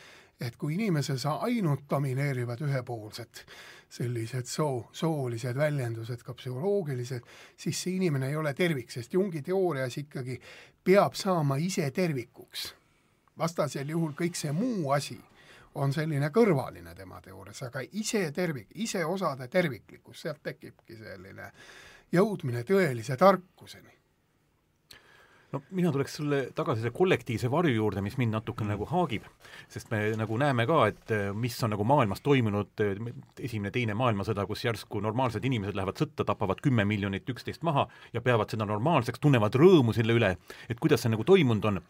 et kui inimeses ainult domineerivad ühepoolsed sellised soo, soolised väljendused, ka psühholoogilised, siis see inimene ei ole tervik, sest Jungi teoorias ikkagi peab saama ise tervikuks. Vastasel juhul kõik see muu asi on selline kõrvaline tema teoorias, aga ise tervik, ise osade terviklikkus, sealt tekibki selline jõudmine tõelise tarkuseni no mina tuleks selle tagasi selle kollektiivse varju juurde, mis mind natuke nagu haagib, sest me nagu näeme ka, et eh, mis on nagu maailmas toimunud, eh, esimene, teine maailmasõda, kus järsku normaalsed inimesed lähevad sõtta, tapavad kümme miljonit üksteist maha ja peavad seda normaalseks, tunnevad rõõmu selle üle, et kuidas see nagu toimunud on.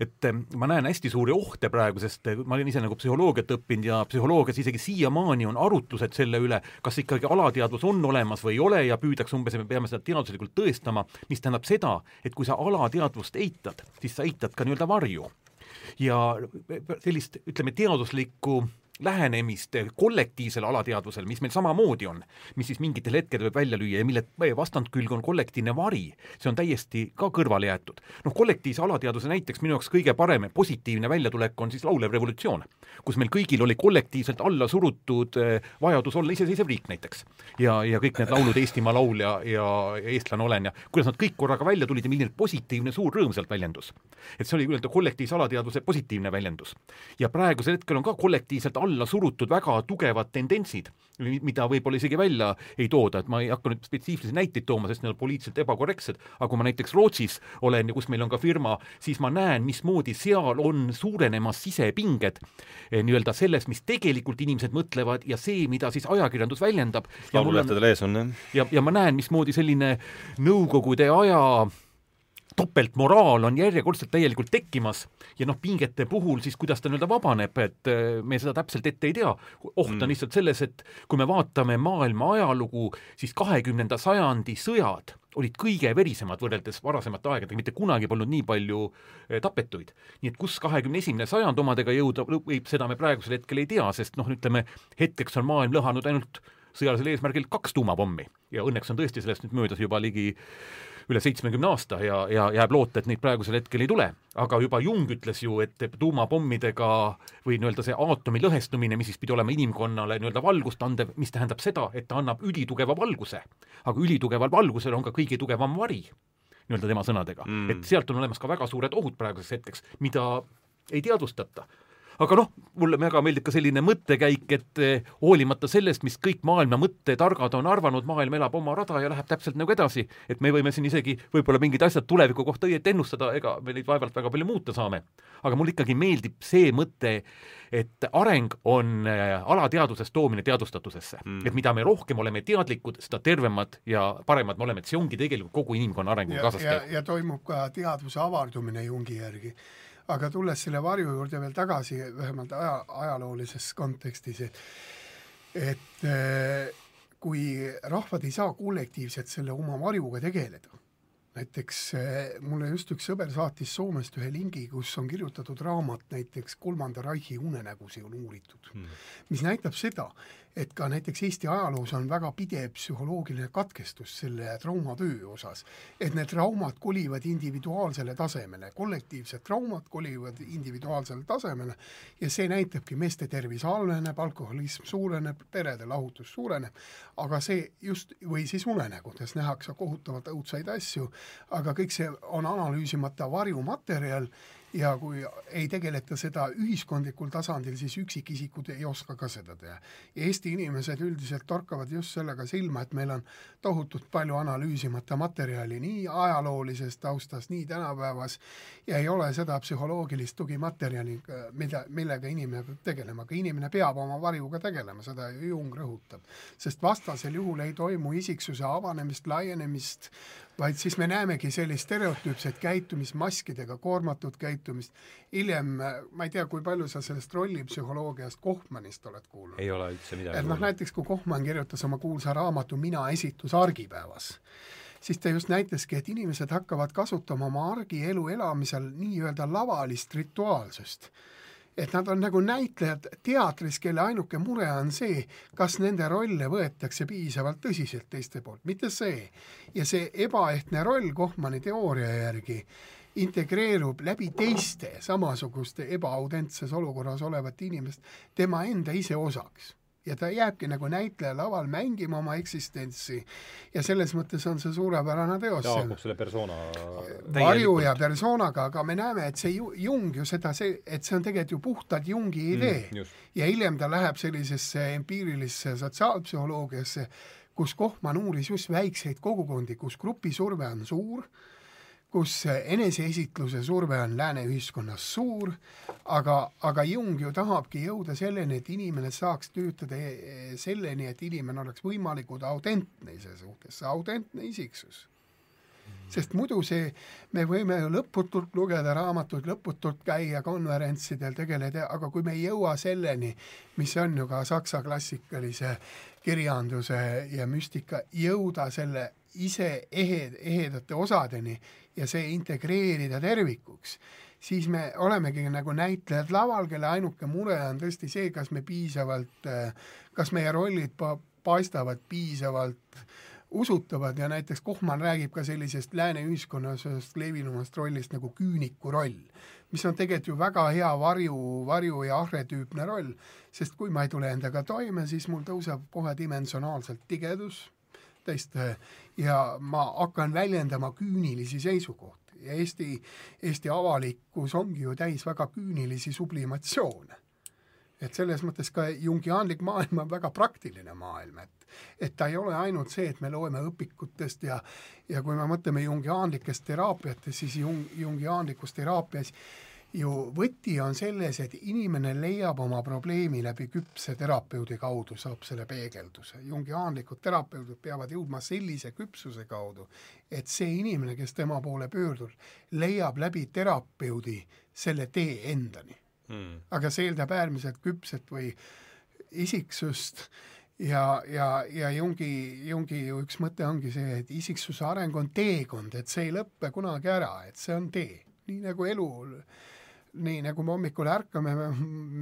et eh, ma näen hästi suuri ohte praegu, sest ma olen ise nagu psühholoogiat õppinud ja psühholoogias isegi siiamaani on arutlused selle üle, kas ikkagi alateadvus on olemas või ei ole ja püüdakse umbes, me peame seda teaduslikult tõestama, mis tähendab seda, et kui sa alateadvus teadvust eitad, siis sa eitad ka nii-öelda varju. ja sellist, ütleme, teaduslikku lähenemist kollektiivsele alateadvusele, mis meil samamoodi on, mis siis mingitel hetkedel võib välja lüüa ja mille vastandkülg on kollektiivne vari, see on täiesti ka kõrvale jäetud. noh, kollektiivse alateadvuse näiteks minu jaoks kõige parem positiivne väljatulek on siis laulev revolutsioon, kus meil kõigil oli kollektiivselt alla surutud eh, vajadus olla iseseisev riik näiteks. ja, ja kõik need laulud Eestimaa laul ja, ja eestlane olen ja kuidas nad kõik korraga välja tulid ja milline positiivne suur rõõm sealt väljendus. et see oli nii-öelda kollektiivse alateadvuse positiivne väljendus. ja praegusel hetkel on ka kollektiivselt alla surutud väga tugevad tendentsid, mida võib-olla isegi välja ei tooda, et ma ei hakka nüüd spetsiifilisi näiteid tooma, sest need on poliitiliselt ebakorrektsed, aga kui ma näiteks Rootsis olen ja kus meil on ka firma, siis ma näen, mismoodi seal on suurenemas sisepinged eh, nii-öelda selles, mis tegelikult inimesed mõtlevad ja see, mida siis ajakirjandus väljendab. laululehtedel ees on, jah. ja, ja ma näen, mismoodi selline Nõukogude aja topeltmoraal on järjekordselt täielikult tekkimas ja noh, pingete puhul siis kuidas ta nii-öelda vabaneb, et äh, me seda täpselt ette ei tea. oht on mm. lihtsalt selles, et kui me vaatame maailma ajalugu, siis kahekümnenda sajandi sõjad olid kõige verisemad võrreldes varasemate aegadega, mitte kunagi polnud nii palju äh, tapetuid. nii et kus kahekümne esimene sajand omadega jõuda võib, seda me praegusel hetkel ei tea, sest noh, ütleme hetkeks on maailm lõhanud ainult sõjalisel eesmärgil kaks tuumapommi ja õnneks on tõesti sellest nüüd möödas juba ligi üle seitsmekümne aasta ja, ja jääb loota, et neid praegusel hetkel ei tule. aga juba Jung ütles ju, et tuumapommidega või nii-öelda see aatomi lõhestumine, mis siis pidi olema inimkonnale nii-öelda valgust andev, mis tähendab seda, et ta annab ülitugeva valguse. aga ülitugeval valgusel on ka kõige tugevam vari, nii-öelda tema sõnadega mm.. et sealt on olemas ka väga suured ohud praeguseks hetkeks, mida ei teadvustata aga noh, mulle väga meeldib ka selline mõttekäik, et eh, hoolimata sellest, mis kõik maailma mõttetargad on arvanud, maailm elab oma rada ja läheb täpselt nagu edasi, et me võime siin isegi võib-olla mingid asjad tuleviku kohta õieti ennustada, ega me neid vaevalt väga palju muuta saame. aga mulle ikkagi meeldib see mõte, et areng on eh, alateadvusest toomine teadvustatusesse. Mm.. et mida me rohkem oleme teadlikud, seda tervemad ja paremad me oleme, et see ongi tegelikult kogu inimkonna arenguga kaasas käiv. ja toimub ka teadvuse avardumine Jungi järgi aga tulles selle varju juurde veel tagasi, vähemalt aja, ajaloolises kontekstis, et et eh, kui rahvad ei saa kollektiivselt selle oma varjuga tegeleda, näiteks eh, mulle just üks sõber saatis Soomest ühe lingi, kus on kirjutatud raamat näiteks Kolmanda Reichi unenägusid on uuritud mm., mis näitab seda, et ka näiteks Eesti ajaloos on väga pidev psühholoogiline katkestus selle traumatöö osas. et need traumad kolivad individuaalsele tasemele, kollektiivsed traumad kolivad individuaalsele tasemele ja see näitabki, meeste tervis halveneb, alkoholism suureneb, perede lahutus suureneb, aga see just, või siis unenägudes nähakse kohutavalt õudsaid asju, aga kõik see on analüüsimata varjumaterjal ja kui ei tegeleta seda ühiskondlikul tasandil, siis üksikisikud ei oska ka seda teha. Eesti inimesed üldiselt torkavad just sellega silma, et meil on tohutult palju analüüsimata materjali nii ajaloolises taustas, nii tänapäevas, ja ei ole seda psühholoogilist tugimaterjali, mida, millega inimene peab tegelema, aga inimene peab oma varjuga tegelema, seda Jung rõhutab. sest vastasel juhul ei toimu isiksuse avanemist, laienemist, vaid siis me näemegi sellist stereotüüpset käitumist, maskidega koormatud käitumist, hiljem, ma ei tea, kui palju sa sellest rollipsühholoogiast Kohmanist oled kuulnud? ei ole üldse midagi et noh, näiteks kui Kohman kirjutas oma kuulsa raamatu Mina esitus argipäevas, siis ta just näitaski, et inimesed hakkavad kasutama oma argielu elamisel nii-öelda lavalist rituaalsust et nad on nagu näitlejad teatris, kelle ainuke mure on see, kas nende rolle võetakse piisavalt tõsiselt teiste poolt, mitte see. ja see ebaehtne roll Kohmani teooria järgi integreerub läbi teiste samasuguste ebaautentses olukorras olevate inimest tema enda iseosaks ja ta jääbki nagu näitleja laval mängima oma eksistentsi ja selles mõttes on see suurepärane teos. ta haakub selle persona varju ja persoonaga, aga me näeme, et see Jung ju seda, see, et see on tegelikult ju puhtalt Jungi mm, idee mm,. ja hiljem ta läheb sellisesse empiirilisse sotsiaalpsühholoogiasse, kus Kohman uuris just väikseid kogukondi, kus grupisurve on suur kus eneseesitluse surve on lääne ühiskonnas suur, aga, aga Jung ju tahabki jõuda selleni, et inimene saaks töötada e, selleni, et inimene oleks võimalikult autentne ise suhtes, autentne isiksus. Sest muidu see, me võime ju lõputult lugeda raamatuid, lõputult käia konverentsidel, tegeleda, aga kui me ei jõua selleni, mis on ju ka saksa klassikalise kirjanduse ja müstika, jõuda selle ise ehe, ehedate osadeni ja see integreerida tervikuks, siis me olemegi nagu näitlejad laval, kelle ainuke mure on tõesti see, kas me piisavalt, kas meie rollid pa-, paistavad piisavalt usutavad ja näiteks Kohman räägib ka sellisest lääne ühiskonnas ühest levinumast rollist nagu küüniku roll, mis on tegelikult ju väga hea varju, varju ja ahretüüpne roll, sest kui ma ei tule endaga toime, siis mul tõuseb kohe dimensionaalselt tigedus, teist, ja ma hakkan väljendama küünilisi seisukohti. Ja Eesti, Eesti avalikkus ongi ju täis väga küünilisi sublimatsioone. Et selles mõttes ka jungiaanlik maailm on väga praktiline maailm, et et ta ei ole ainult see, et me loeme õpikutest ja ja kui me mõtleme jungiaanlikest teraapiatest, siis jung, jungiaanlikus teraapias ju võti on selles, et inimene leiab oma probleemi läbi küpse terapeudi kaudu, saab selle peegelduse. jungiaanlikud terapeudid peavad jõudma sellise küpsuse kaudu, et see inimene, kes tema poole pöördub, leiab läbi terapeudi selle tee endani. Mm.. aga see eeldab äärmiselt küpset või isiksust ja, ja, ja Jungi, Jungi ju üks mõte ongi see, et isiksuse areng on teekond, et see ei lõppe kunagi ära, et see on tee, nii nagu elu nii nagu me hommikul ärkame, me,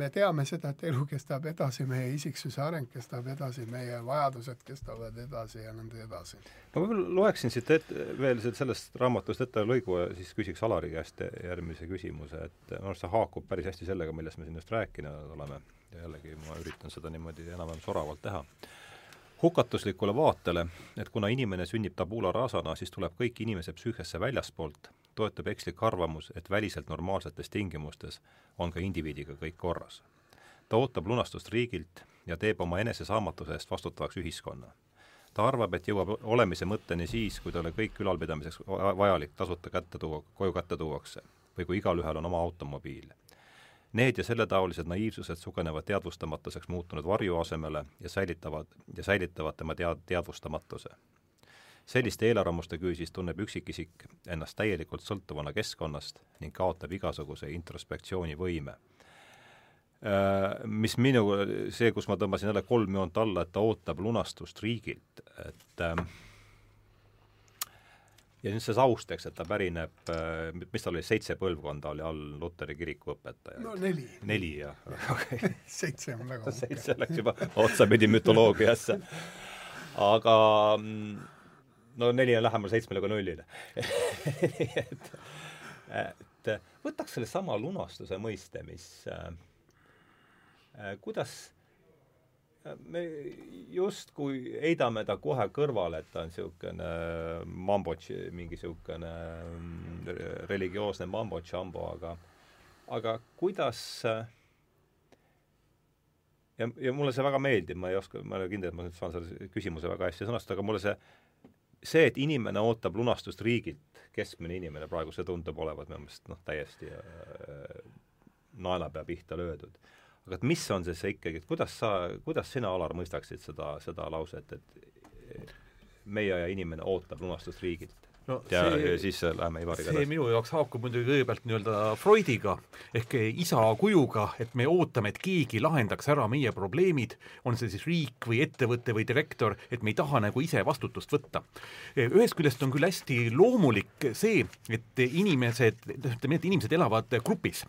me teame seda, et elu kestab edasi, meie isiksuse areng kestab edasi, meie vajadused kestavad edasi ja nõnda edasi. ma võib-olla loeksin siit ette veel sellest raamatust ette lõigu ja siis küsiks Alari käest järgmise küsimuse, et minu arust see haakub päris hästi sellega, millest me siin just rääkinud oleme. Jällegi ma üritan seda niimoodi enam-vähem soravalt teha. Hukatuslikule vaatele, et kuna inimene sünnib tabula rasana, siis tuleb kõik inimese psüühiasse väljaspoolt, toetub ekslik arvamus, et väliselt normaalsetes tingimustes on ka indiviidiga kõik korras. ta ootab lunastust riigilt ja teeb oma enesesaamatuse eest vastutavaks ühiskonna. ta arvab, et jõuab olemise mõtteni siis, kui talle kõik ülalpidamiseks vajalik tasuta kätte tuua, koju kätte tuuakse või kui igalühel on oma automobiil Need ja selletaolised naiivsused sugenevad teadvustamatuseks muutunud varju asemele ja säilitavad, ja säilitavad tema tead-, teadvustamatuse. Selliste eelarvamuste küüsis tunneb üksikisik ennast täielikult sõltuvana keskkonnast ning kaotab igasuguse introspektsiooni võime. Äh, mis minu, see, kus ma tõmbasin jälle kolm joont alla, et ta ootab lunastust riigilt, et äh, ja nüüd see taust, eks, et ta pärineb, äh, mis tal oli, seitse põlvkonda oli all Luteri kiriku õpetajaid? no neli. neli, jah, [laughs] okei okay. seitse on väga [laughs] seitse läks juba otsapidi mütoloogiasse. aga mm, no neli on lähemal seitsmele kui nullile. [laughs] Et, et võtaks sellesama lunastuse mõiste, mis äh, äh, kuidas me justkui heidame ta kohe kõrvale, et ta on niisugune mambotš, mingi niisugune mm, religioosne mambo-tšambo, aga aga kuidas ja, ja mulle see väga meeldib, ma ei oska, ma ei ole kindel, et ma nüüd saan selle küsimuse väga hästi sõnastada, aga mulle see see, et inimene ootab lunastust riigilt, keskmine inimene praegu, see tundub olevat minu meelest noh, täiesti äh, naelapea pihta löödud aga et mis on see, see ikkagi, et kuidas sa, kuidas sina, Alar, mõistaksid seda, seda lauset, et meie inimene ootab lunastust riigilt? No ja, ja siis läheme Ivariga edasi. see minu jaoks haakub muidugi kõigepealt nii-öelda Freudiga ehk isa kujuga, et me ootame, et keegi lahendaks ära meie probleemid, on see siis riik või ettevõte või direktor, et me ei taha nagu ise vastutust võtta. ühest küljest on küll hästi loomulik see, et inimesed, ütleme et inimesed elavad grupis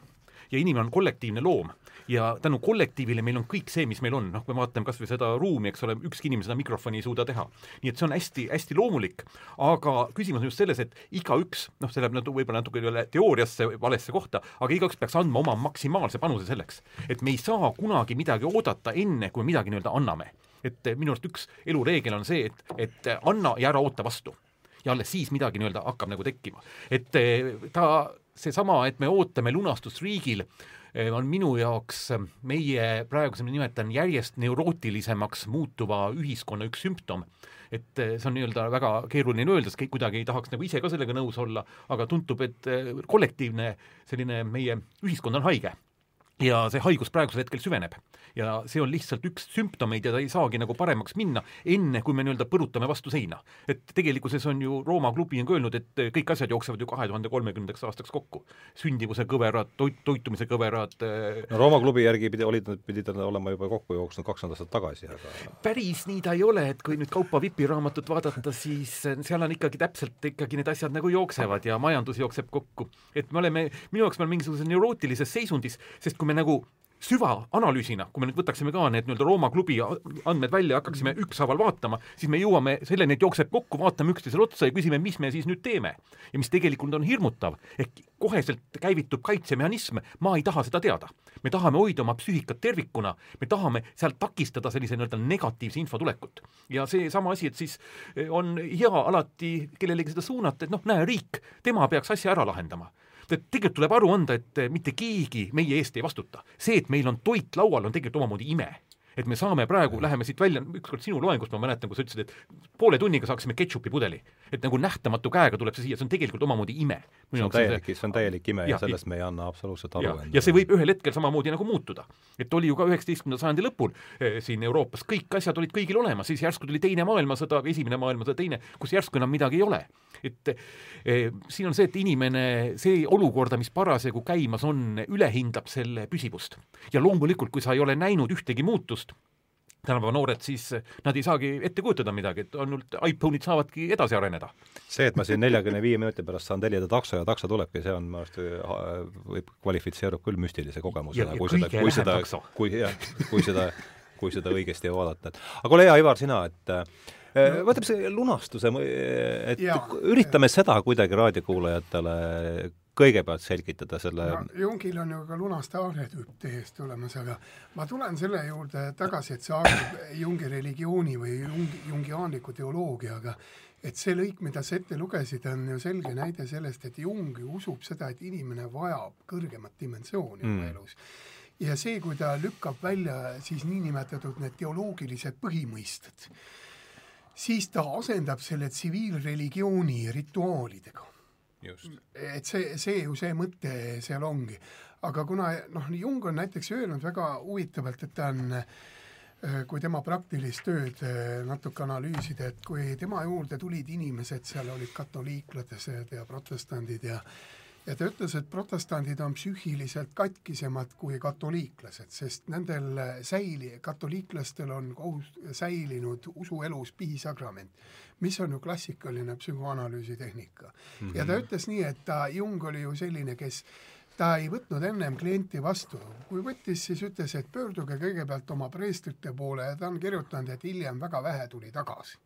ja inimene on kollektiivne loom ja tänu kollektiivile meil on kõik see, mis meil on, noh, kui me vaatame kas või seda ruumi, eks ole, ükski inimene seda mikrofoni ei suuda teha. nii et see on hästi-hästi loomulik, aga küsimus on just selles, et igaüks, noh, see läheb natuke, võib-olla natuke üle teooriasse, valesse kohta, aga igaüks peaks andma oma maksimaalse panuse selleks. et me ei saa kunagi midagi oodata enne, kui midagi nii-öelda anname. et minu arust üks elureegel on see, et, et anna ja ära oota vastu ja alles siis midagi nii-öelda hakkab nagu tekkima. et eh, ta, seesama, et me ootame lunastust riigil, Eh, on minu jaoks eh, meie praeguse, ma nimetan järjest neurootilisemaks muutuva ühiskonna üks sümptom. et eh, see on nii-öelda väga keeruline öelda, sest kuidagi ei tahaks nagu ise ka sellega nõus olla, aga tundub, et kollektiivne selline meie ühiskond on haige ja see haigus praegusel hetkel süveneb ja see on lihtsalt üks sümptomeid ja ta ei saagi nagu paremaks minna, enne kui me nii-öelda põrutame vastu seina. et tegelikkuses on ju Rooma klubi on ka öelnud, et kõik asjad jooksevad ju kahe tuhande kolmekümnendaks aastaks kokku. sündivuse kõverad, toit, toitumise kõverad äh, no Rooma klubi järgi pidi, olid nad, pidid nad olema juba kokku jooksnud kakskümmend aastat tagasi, aga päris nii ta ei ole, et kui nüüd Kaupo Vipi raamatut vaadata, siis seal on ikkagi täpselt ikkagi need asjad nagu jooksevad ja majandus jookseb kokku. et me oleme, minu jaoks me oleme mingisuguses neurootilises seisundis, sest kui me nagu süvaanalüüsina, kui me nüüd võtaksime ka need nii-öelda Rooma klubi andmed välja, hakkaksime ükshaaval vaatama, siis me jõuame selleni, et jookseb kokku, vaatame üksteisele otsa ja küsime, mis me siis nüüd teeme. ja mis tegelikult on hirmutav, ehk koheselt käivitub kaitsemehhanism, ma ei taha seda teada. me tahame hoida oma psüühikat tervikuna, me tahame sealt takistada sellise nii-öelda negatiivse info tulekut. ja seesama asi, et siis eh, on hea alati kellelegi seda suunata, et noh, näe, riik, tema peaks asja ära lahendama et tegelikult tuleb aru anda, et mitte keegi meie eest ei vastuta. see, et meil on toit laual, on tegelikult omamoodi ime et me saame praegu, läheme siit välja, ükskord sinu loengust ma mäletan, kui sa ütlesid, et poole tunniga saaksime ketšupi pudeli. et nagu nähtamatu käega tuleb see siia, see on tegelikult omamoodi ime. see on täielik, see on täielik ime ja, ja sellest me ei anna absoluutselt aru. ja see võib ühel hetkel samamoodi nagu muutuda. et oli ju ka üheksateistkümnenda sajandi lõpul eh, siin Euroopas, kõik asjad olid kõigil olemas, siis järsku tuli teine maailmasõda, esimene maailmasõda, teine, kus järsku enam midagi ei ole. et eh, siin on see, et inimene, see olukorda, mis parasjagu käimas on, ülehindab selle püsivust. ja loomulikult, kui sa ei ole näinud ühtegi muutust, tänapäeva noored, siis nad ei saagi ette kujutada midagi, et ainult iPhone'id saavadki edasi areneda. see, et ma siin neljakümne viie minuti pärast saan tellida takso ja takso tulebki, see on minu arust, võib, kvalifitseerub küll müstilise kogemusena, kui seda, kui seda, kui jah, kui seda, kui seda õigesti vaadata, et aga ole hea, Ivar, sina, et äh, võtame see lunastuse, et ja, üritame seda kuidagi raadiokuulajatele kõigepealt selgitada selle no, Jungil on ju ka lunaste arhetüüp täiesti olemas, aga ma tulen selle juurde tagasi, et see haakub Jungi religiooni või Jungi, jungiaanliku teoloogiaga, et see lõik, mida sa ette lugesid, on ju selge näide sellest, et Jung ju usub seda, et inimene vajab kõrgemat dimensiooni mm. oma elus. ja see, kui ta lükkab välja siis niinimetatud need teoloogilised põhimõisted, siis ta asendab selle tsiviilreligiooni rituaalidega et see, see ju see mõte seal ongi. aga kuna noh, Jung on näiteks öelnud väga huvitavalt, et ta on äh, kui tema praktilist tööd äh, natuke analüüsida, et kui tema juurde tulid inimesed, seal olid katoliiklased ja protestandid ja ja ta ütles, et protestandid on psüühiliselt katkisemad kui katoliiklased, sest nendel säili-, katoliiklastel on kohus-, säilinud usuelus pihisakrament, mis on ju klassikaline psühhoanalüüsi tehnika mm. -hmm. ja ta ütles nii, et ta, Jung oli ju selline, kes ta ei võtnud ennem klienti vastu, kui võttis, siis ütles, et pöörduge kõigepealt oma preestrite poole ja ta on kirjutanud, et hiljem väga vähe tuli tagasi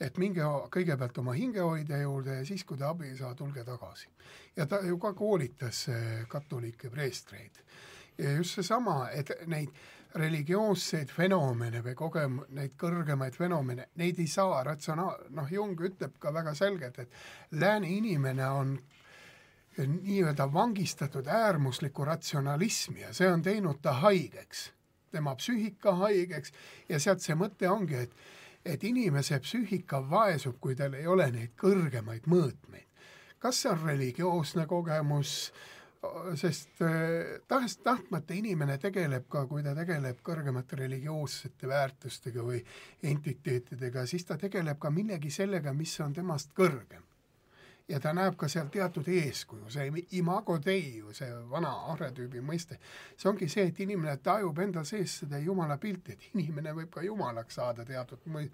et minge kõigepealt oma hingehoidja juurde ja siis, kui te abi ei saa, tulge tagasi. ja ta ju ka koolitas eh, katoliike preestreid. ja just seesama, et neid religioosseid fenomene või kogem-, neid kõrgemaid fenomene, neid ei saa ratsionaal-, noh, Jung ütleb ka väga selgelt, et lääne inimene on nii-öelda vangistatud äärmuslikku ratsionalismi ja see on teinud ta haigeks, tema psüühika haigeks ja sealt see mõte ongi, et et inimese psüühika vaesub, kui tal ei ole neid kõrgemaid mõõtmeid. kas see on religioosne kogemus, sest äh, tahes-tahtmata inimene tegeleb ka, kui ta tegeleb kõrgemate religioossete väärtustega või entiteetidega, siis ta tegeleb ka millegi sellega, mis on temast kõrgem ja ta näeb ka seal teatud eeskuju, see imago dei ju, see vana arhetüübi mõiste, see ongi see, et inimene tajub enda sees seda jumala pilti, et inimene võib ka jumalaks saada teatud mõ-,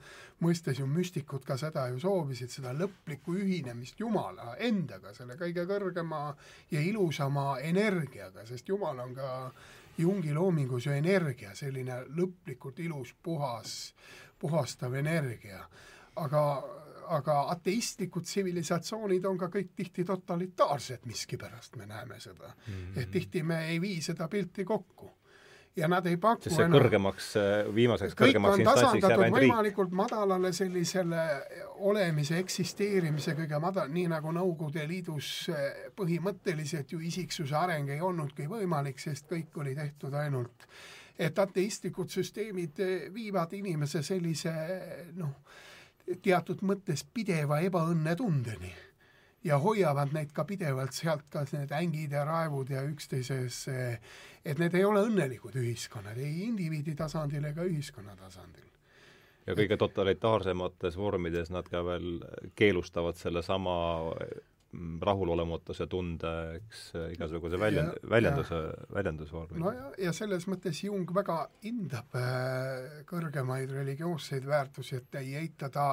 mõistes ju müstikud ka seda ju soovisid, seda lõplikku ühinemist Jumala endaga, selle kõige kõrgema ja ilusama energiaga, sest Jumal on ka Jungi loomingus ju energia, selline lõplikult ilus, puhas, puhastav energia. aga aga ateistlikud tsivilisatsioonid on ka kõik tihti totalitaarsed miskipärast, me näeme seda mm. -hmm. et tihti me ei vii seda pilti kokku. ja nad ei paku sest see enam, kõrgemaks, viimaseks kõrgemaks instantsiks jääb ainult riik. võimalikult madalale sellisele olemise, eksisteerimise kõige madal, nii nagu Nõukogude Liidus põhimõtteliselt ju isiksuse areng ei olnudki võimalik, sest kõik oli tehtud ainult et ateistlikud süsteemid viivad inimese sellise noh, teatud mõttes pideva ebaõnnetundeni. ja hoiavad neid ka pidevalt sealt, kas need ängid ja raevud ja üksteises, et need ei ole õnnelikud ühiskonnad, ei indiviidi tasandil ega ühiskonna tasandil ja kõige totalitaarsemates vormides nad ka veel keelustavad sellesama rahulolematuse tunde, eks, igasuguse väljend-, väljenduse, väljendusvormi. no ja, ja selles mõttes Jung väga hindab äh, kõrgemaid religioosseid väärtusi, et ei eita ta,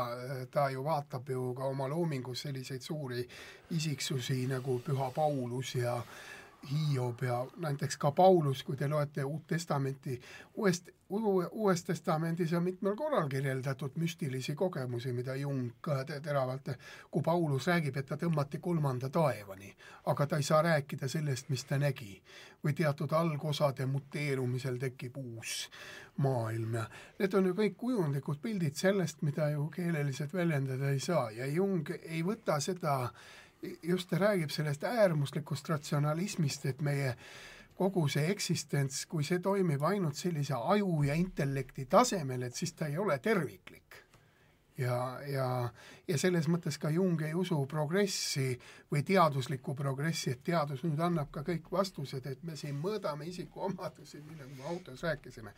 ta ju vaatab ju ka oma loomingus selliseid suuri isiksusi nagu Püha Paulus ja Hiob ja näiteks ka Paulus, kui te loete Uut Testamenti, uuest, Uues Testamendis on mitmel korral kirjeldatud müstilisi kogemusi, mida Jung teravalt, kui Paulus räägib, et ta tõmmati kolmanda taevani, aga ta ei saa rääkida sellest, mis ta nägi. või teatud algosade muteerumisel tekib uus maailm ja need on ju kõik kujundlikud pildid sellest, mida ju keeleliselt väljendada ei saa ja Jung ei võta seda just ta räägib sellest äärmuslikust ratsionalismist, et meie kogu see eksistents, kui see toimib ainult sellise aju ja intellekti tasemel, et siis ta ei ole terviklik ja, ja, ja selles mõttes ka Jung ei usu progressi või teaduslikku progressi, et teadus nüüd annab ka kõik vastused, et me siin mõõdame isikuomadusi, nagu me autos rääkisime.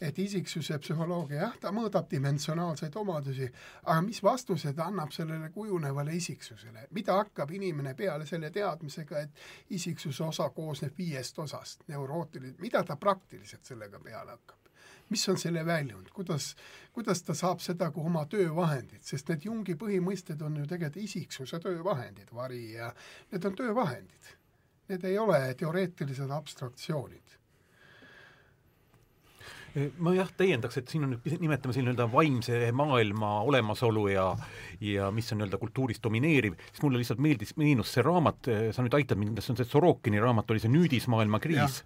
et isiksuse psühholoogia, jah, ta mõõdab dimensionaalseid omadusi, aga mis vastuse ta annab sellele kujunevale isiksusele, mida hakkab inimene peale selle teadmisega, et isiksuse osa koosneb viiest osast, neurootiline, mida ta praktiliselt sellega peale hakkab? Mis on selle väljund, kuidas, kuidas ta saab seda kui oma töövahendit, sest need Jungi põhimõisted on ju tegelikult isiksuse töövahendid, vari ja need on töövahendid. Need ei ole teoreetilised abstraktsioonid ma jah, täiendaks, et siin on nüüd, nimetame siin nii-öelda vaimse maailma olemasolu ja ja mis on nii-öelda kultuuris domineeriv, siis mulle lihtsalt meeldis, meenus see raamat, sa nüüd aitad mind, see on see Sorokini raamat, oli see Nüüdismaailma kriis,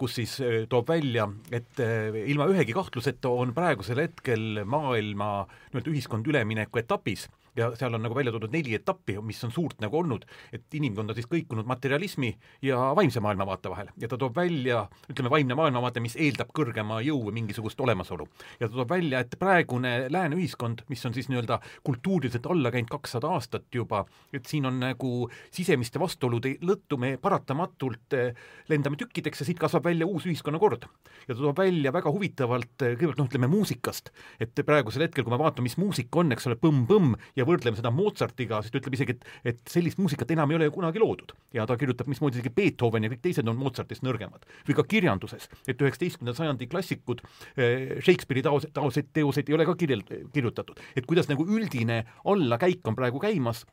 kus siis eh, toob välja, et eh, ilma ühegi kahtluseta on praegusel hetkel maailma nii-öelda ühiskond ülemineku etapis ja seal on nagu välja toodud neli etappi, mis on suurt nagu olnud, et inimkond on siis kõikunud materialismi ja vaimse maailmavaate vahel ja ta toob välja, ütleme, vaimne maailmavaate, mis eeldab kõrgema jõu või mingisugust olemasolu. ja ta toob välja, et praegune lääne ühiskond, mis on siis nii-öelda kultuuriliselt alla käinud kakssada aastat juba, et siin on nagu sisemiste vastuolude lõttu me paratamatult eh, lendame tükkideks ja siit kasvab välja uus ühiskonnakord. ja ta toob välja väga huvitavalt, eh, kõigepealt noh, ütleme muusikast, et praegusel hetkel, kui me vaatame, mis muusika on, eks ole, põmm-põmm ja võrdleme seda Mozartiga, siis ta ütleb isegi, et, et sellist muusikat enam ei ole ju kunagi loodud. ja ta kirjutab, mismoodi isegi Beethoven ja kõik teised on Mozartist nõrgemad. või ka kirjanduses, et üheksateistkümnenda sajandi klassikud eh,, Shakespeare'i taos, taoseid teoseid ei ole ka kirjel-, kirjutatud. et kuidas nagu üldine allakäik on praegu käimas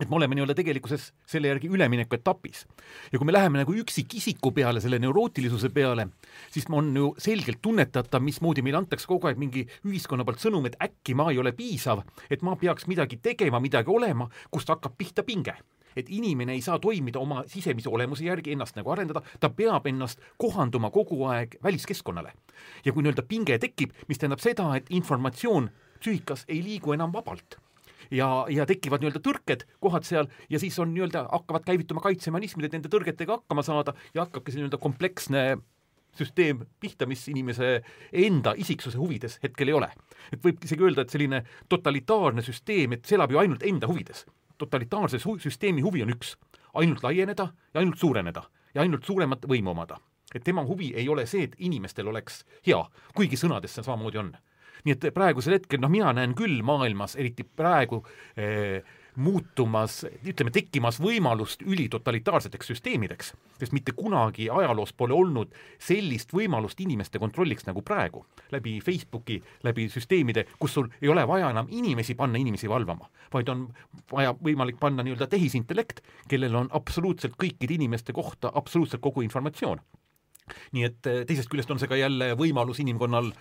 et me oleme nii-öelda tegelikkuses selle järgi ülemineku etapis. ja kui me läheme nagu üksikisiku peale, selle neurootilisuse peale, siis on ju selgelt tunnetatav, mismoodi meile antakse kogu aeg mingi ühiskonna poolt sõnum, et äkki ma ei ole piisav, et ma peaks midagi tegema, midagi olema, kust hakkab pihta pinge et inimene ei saa toimida oma sisemise olemuse järgi, ennast nagu arendada, ta peab ennast kohanduma kogu aeg väliskeskkonnale. ja kui nii-öelda pinge tekib, mis tähendab seda, et informatsioon psüühikas ei liigu enam vabalt ja, ja tekivad nii-öelda tõrked, kohad seal, ja siis on nii-öelda, hakkavad käivituma kaitsemehhanismid, et nende tõrgetega hakkama saada ja hakkabki see nii-öelda kompleksne süsteem pihta, mis inimese enda isiksuse huvides hetkel ei ole. et võib isegi öelda, et selline totalitaarne süsteem, et see elab ju ainult enda huvides. totalitaarse süsteemi huvi on üks, ainult laieneda ja ainult suureneda ja ainult suuremat võimu omada. et tema huvi ei ole see, et inimestel oleks hea, kuigi sõnades see samamoodi on nii et praegusel hetkel noh, mina näen küll maailmas, eriti praegu eh, muutumas, ütleme, tekkimas võimalust ülitotalitaarseteks süsteemideks, sest mitte kunagi ajaloos pole olnud sellist võimalust inimeste kontrolliks nagu praegu, läbi Facebooki, läbi süsteemide, kus sul ei ole vaja enam inimesi panna inimesi valvama, vaid on vaja võimalik panna nii-öelda tehisintellekt, kellel on absoluutselt kõikide inimeste kohta absoluutselt kogu informatsioon nii et eh, teisest küljest on see ka jälle võimalus inimkonnal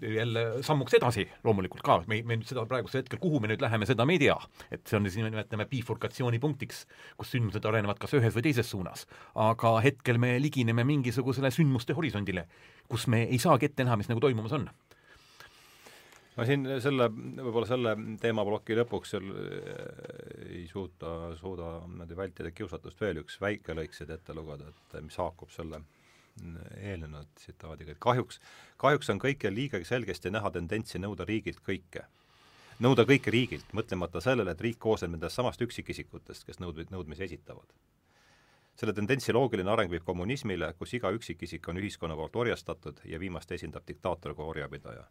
jälle sammuks edasi loomulikult ka, me, me seda praegusel hetkel, kuhu me nüüd läheme, seda me ei tea. et see on siis, nimetame bifurkatsioonipunktiks, kus sündmused arenevad kas ühes või teises suunas. aga hetkel me ligineme mingisugusele sündmuste horisondile, kus me ei saagi ette näha, mis nagu toimumas on ma siin selle, võib-olla selle teemaploki lõpuks seal äh, ei suuta, suuda niimoodi vältida kiusatust veel üks väike lõik siit ette lugeda, et mis haakub selle eelnenud tsitaadiga, et kahjuks, kahjuks on kõikjal liiga selgesti näha tendentsi nõuda riigilt kõike. nõuda kõike riigilt, mõtlemata sellele, et riik koosneb nendest samast üksikisikutest, kes nõud-, nõudmisi esitavad. selle tendentsi loogiline areng viib kommunismile, kus iga üksikisik on ühiskonna poolt orjastatud ja viimast esindab diktaator kui orjapidaja.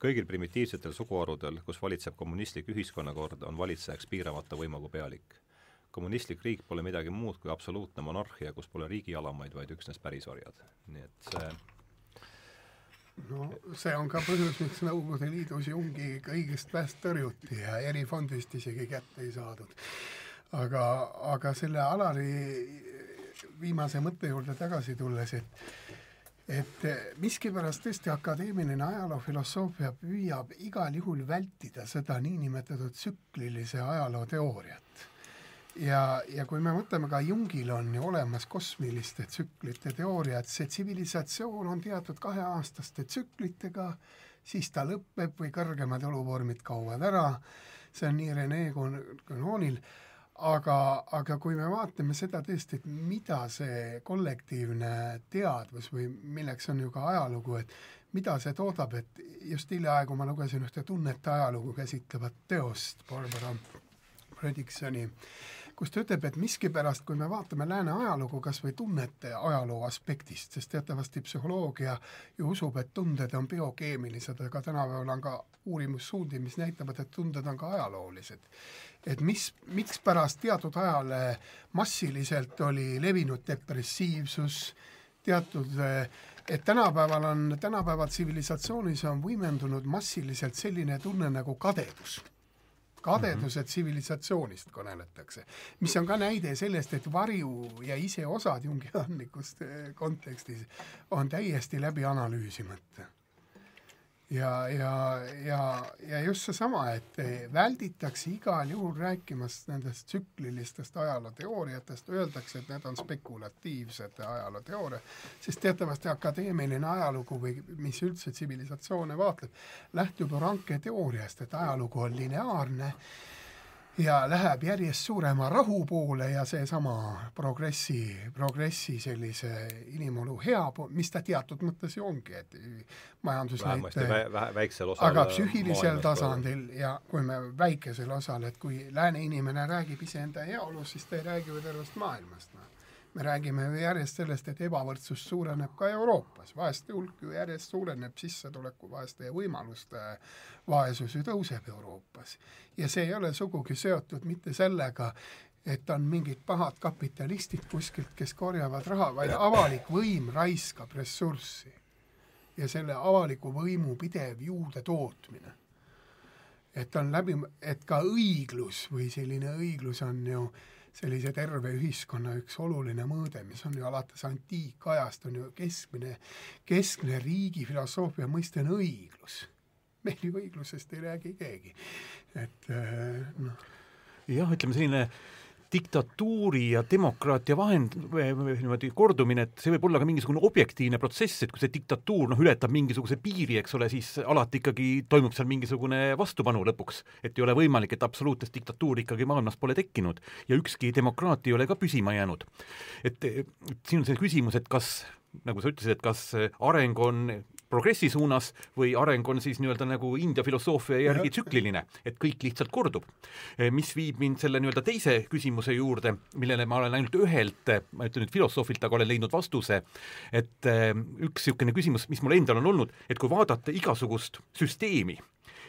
kõigil primitiivsetel suguharudel, kus valitseb kommunistlik ühiskonnakord, on valitsejaks piiramata võimuga pealik. Kommunistlik riik pole midagi muud kui absoluutne monarhia, kus pole riigi alamaid, vaid üksnes pärisorjad. nii et see no see on ka põhjus, miks Nõukogude Liidus Jungi kõigest väest tõrjuti ja erifondist isegi kätte ei saadud. aga, aga selle Alari viimase mõtte juurde tagasi tulles, et et miskipärast tõesti akadeemiline ajaloofilosoofia püüab igal juhul vältida seda niinimetatud tsüklilise ajaloo teooriat ja, ja kui me mõtleme, ka Jungil on ju olemas kosmiliste tsüklite teooria, et see tsivilisatsioon on teatud kaheaastaste tsüklitega, siis ta lõpeb või kõrgemad eluvormid kaovad ära, see on nii Rene Gounonil, aga, aga kui me vaatame seda tõesti, et mida see kollektiivne teadvus või milleks on ju ka ajalugu, et mida see toodab, et just hiljaaegu ma lugesin ühte tunnete ajalugu käsitlevat teost, Barbara Fredriksoni. äh, kus ta ütleb, et miskipärast, kui me vaatame lääne ajalugu kas või tunnete ajaloo aspektist, sest teatavasti psühholoogia ju usub, et tunded on biokeemilised, aga tänapäeval on ka uurimussuundi, mis näitavad, et tunded on ka ajaloolised. et mis, mikspärast teatud ajal massiliselt oli levinud depressiivsus, teatud et tänapäeval on, tänapäeva tsivilisatsioonis on võimendunud massiliselt selline tunne nagu kadedus kadeduse tsivilisatsioonist kõneletakse, mis on ka näide sellest, et varju ja iseosad Jungi andlikust eh, kontekstis on täiesti läbi analüüsimata ja, ja, ja, ja just seesama, et välditakse igal juhul rääkimast nendest tsüklilistest ajalooteooriatest, öeldakse, et need on spekulatiivsed ajalooteooriad, sest teatavasti akadeemiline ajalugu või mis üldse tsivilisatsioone vaatleb, lähtub ju ranketeooriast, et ajalugu on lineaarne ja läheb järjest suurema rahu poole ja seesama progressi, progressi sellise inimolu hea mis ta teatud mõttes ju ongi, et majandusnäitaja vä, väiksel osal aga psüühilisel tasandil ja kui me väikesel osal, et kui lääne inimene räägib iseenda heaolust, siis ta ei räägi ju tervest maailmast, noh me räägime ju järjest sellest, et ebavõrdsus suureneb ka Euroopas, vaeste hulk ju järjest suureneb, sissetulekuvaeste ja võimaluste vaesus ju tõuseb Euroopas. ja see ei ole sugugi seotud mitte sellega, et on mingid pahad kapitalistid kuskilt, kes korjavad raha, vaid avalik võim raiskab ressurssi. ja selle avaliku võimu pidev juurde tootmine. et on läbi, et ka õiglus või selline õiglus on ju äh, sellise terve ühiskonna üks oluline mõõde, mis on ju alates antiikajast, on ju keskmine, keskne riigi filosoofia mõiste on õiglus. meil ju õiglusest ei räägi keegi, et äh, noh. jah, ütleme selline diktatuuri ja demokraatia vahend, niimoodi kordumine, et see võib olla ka mingisugune objektiivne protsess, et kui see diktatuur noh, ületab mingisuguse piiri, eks ole, siis alati ikkagi toimub seal mingisugune vastupanu lõpuks. et ei ole võimalik, et absoluutset diktatuuri ikkagi maailmas pole tekkinud ja ükski demokraatia ei ole ka püsima jäänud. et, et siin on see küsimus, et kas nagu sa ütlesid, et kas areng on progressi suunas või areng on siis nii-öelda nagu India filosoofia järgi tsükliline, et kõik lihtsalt kordub. Eh, mis viib mind selle nii-öelda teise küsimuse juurde, millele ma olen ainult ühelt, ma ütlen nüüd filosoofilt, aga olen leidnud vastuse, et eh, üks niisugune küsimus, mis mul endal on olnud, et kui vaadata igasugust süsteemi,